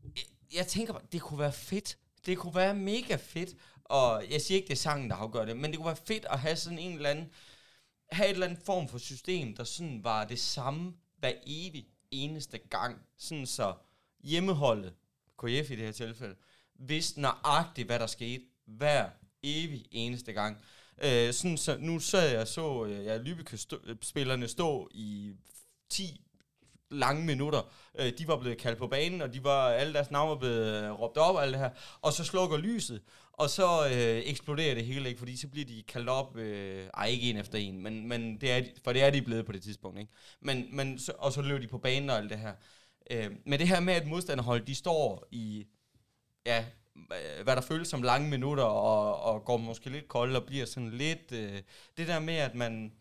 jeg, jeg tænker det kunne være fedt. Det kunne være mega fedt, og jeg siger ikke, det er sangen, der afgør det, men det kunne være fedt at have sådan en eller anden, have et eller andet form for system, der sådan var det samme hver evig eneste gang. Sådan så hjemmeholdet, KF i det her tilfælde, vidste nøjagtigt, hvad der skete hver evig eneste gang. Øh, sådan så, nu sad jeg så øh, ja, Lübeck-spillerne øh, stå i 10 lange minutter. Øh, de var blevet kaldt på banen, og de var alle deres navne var blevet øh, råbt op og alt det her. Og så slukker lyset, og så øh, eksploderer det hele, ikke? fordi så bliver de kaldt op, øh, ej ikke en efter en, men, men det er, for det er de blevet på det tidspunkt. Ikke? Men, men så, og så løber de på banen og alt det her. Øh, men det her med, at modstanderhold, de står i, ja, øh, hvad der føles som lange minutter, og, og går måske lidt kold og bliver sådan lidt, øh, det der med, at man,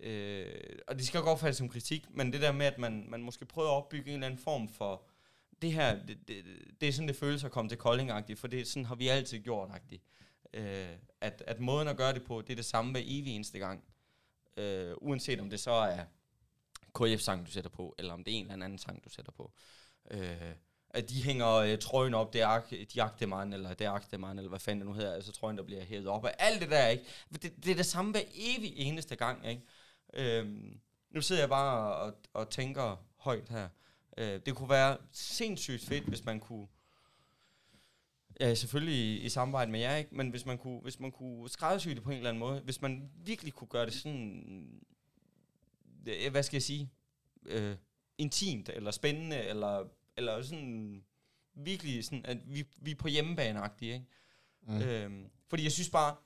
øh, og det skal godt opfattes som kritik, men det der med, at man, man måske prøver at opbygge en eller anden form for, det her, det, det, det er sådan, det føles at komme til kolding for det sådan har vi altid gjort -agtigt. Øh, at, at måden at gøre det på, det er det samme hver evig eneste gang. Øh, uanset om det så er KF-sang, du sætter på, eller om det er en eller anden sang, du sætter på. Øh, at de hænger øh, trøjen op, det er de Agtemann, eller det er Agtemann, eller hvad fanden det nu hedder, altså trøjen, der bliver hævet op, og alt det der, ikke? Det, det er det samme hver evig eneste gang, ikke? Øh, nu sidder jeg bare og, og tænker højt her. Øh, det kunne være sindssygt fedt, hvis man kunne Ja, selvfølgelig i, i samarbejde med jer, ikke? Men hvis man kunne, hvis man kunne skræddersy det på en eller anden måde, hvis man virkelig kunne gøre det sådan, øh, hvad skal jeg sige, øh, intimt, eller spændende, eller, eller sådan, virkelig sådan, at vi, vi er på hjemmebane ikke? Mm. Øhm, fordi jeg synes bare,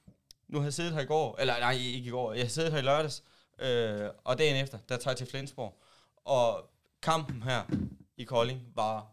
nu har jeg siddet her i går, eller nej, ikke i går, jeg har siddet her i lørdags, øh, og dagen efter, der tager jeg til Flensborg, og kampen her i Kolding var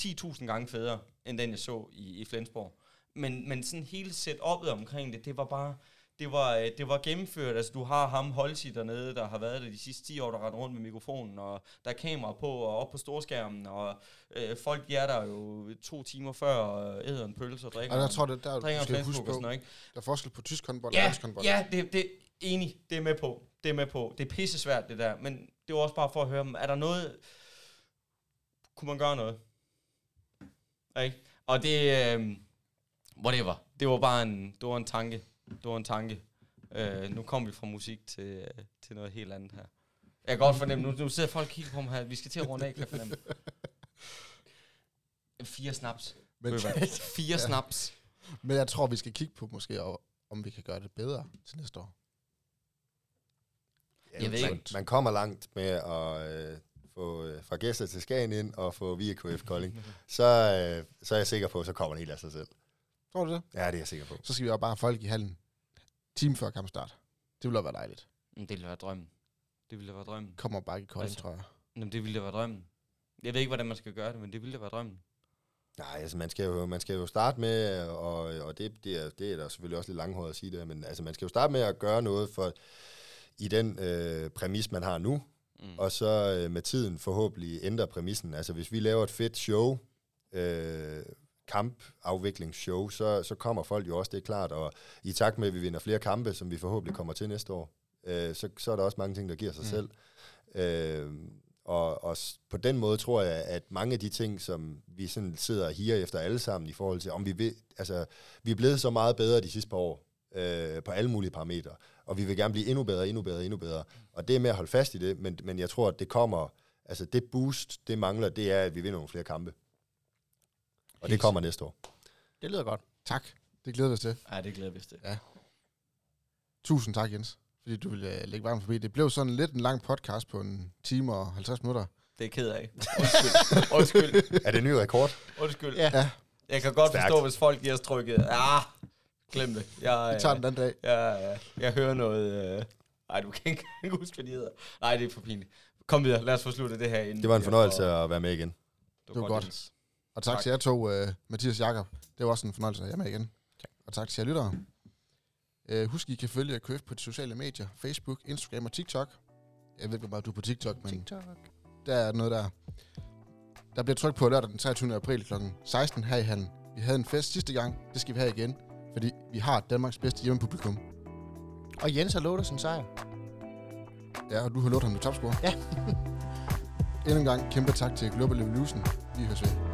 10.000 gange federe, end den jeg så i, i Flensborg. Men, men sådan hele setup'et omkring det, det var bare, det var, øh, det var gennemført. Altså, du har ham Holsi dernede, der har været der de sidste 10 år, der render rundt med mikrofonen, og der er kamera på og op på storskærmen, og øh, folk er der jo to timer før og æder en pølse og drikker. Og jeg tror, det der, du skal huske på, sådan, ikke? der er forskel på tysk håndbold ja, og dansk håndbold. Ja, det, det, enig, det er med på. Det er med på. Det er pisse svært, det der. Men det var også bare for at høre, er der noget... Kunne man gøre noget? Ikke? Og det... Øh, whatever. Det var bare en, det var en tanke. Det var en tanke. Øh, nu kommer vi fra musik til, til noget helt andet her. Jeg kan godt fornemme, nu, nu sidder folk og kigger på mig her. Vi skal til at runde af, kan jeg fornemme. Fire snaps. Men, Fire ja. snaps. Men jeg tror, vi skal kigge på måske, om vi kan gøre det bedre til næste år. Jeg ved ikke. Man, man kommer langt med at øh, få øh, fra gæster til Skagen ind og få via KF Kolding. så, øh, så er jeg sikker på, at så kommer det helt af sig selv. Tror du det? Ja, det er jeg sikker på. Så skal vi jo bare have folk i hallen time før kampstart. Det ville være dejligt. Det ville være drømmen. Det ville være drømmen. Kommer bare ikke Kolding, altså, tror jeg. Jamen, det ville være drømmen. Jeg ved ikke, hvordan man skal gøre det, men det ville være drømmen. Nej, altså man skal jo, man skal jo starte med, og, og det, det, er, det er der selvfølgelig også lidt langhåret at sige det, men altså man skal jo starte med at gøre noget for i den øh, præmis, man har nu, mm. og så øh, med tiden forhåbentlig ændre præmissen. Altså hvis vi laver et fedt show, øh, kampafviklingsshow, så, så kommer folk jo også, det er klart, og i takt med, at vi vinder flere kampe, som vi forhåbentlig kommer til næste år, øh, så, så er der også mange ting, der giver sig mm. selv. Øh, og, og på den måde tror jeg, at mange af de ting, som vi sådan sidder og higer efter alle sammen i forhold til, om vi vil, altså, vi er blevet så meget bedre de sidste par år, øh, på alle mulige parametre, og vi vil gerne blive endnu bedre, endnu bedre, endnu bedre. Og det er med at holde fast i det, men, men jeg tror, at det kommer, altså det boost, det mangler, det er, at vi vinder nogle flere kampe. Og det kommer næste år. Det lyder godt. Tak. Det glæder vi os til. Ja, det glæder vi os til. Ja. Tusind tak, Jens, fordi du ville uh, lægge varmt forbi. Det blev sådan lidt en lang podcast på en time og 50 minutter. Det er ked af. Undskyld. Undskyld. er det en ny rekord? Undskyld. Ja. ja. Jeg kan godt Stærkt. forstå, hvis folk giver os trykket. Ja, glem det. Jeg, Vi tager den den dag. Jeg, jeg, jeg hører noget... Øh, nej, du kan ikke huske, hvad de hedder. Nej, det er for pinligt. Kom videre, lad os få sluttet det her ind. Det var en fornøjelse at være med igen. Det var, det var godt. godt. Og tak, tak. til jer to, uh, Mathias Jakob. Det var også en fornøjelse at have med igen. Tak. Og tak til jer lyttere. Uh, husk, I kan følge KF på de sociale medier. Facebook, Instagram og TikTok. Jeg ved ikke, hvor du er på TikTok, men TikTok. der er noget der. Der bliver trykt på lørdag den 23. april kl. 16 her i hallen. Vi havde en fest sidste gang. Det skal vi have igen, fordi vi har Danmarks bedste hjemmepublikum. Og Jens har lovet os en sejr. Ja, og du har lovet ham med topscore. Ja. Endnu en gang kæmpe tak til Global Evolution. Vi høres ved.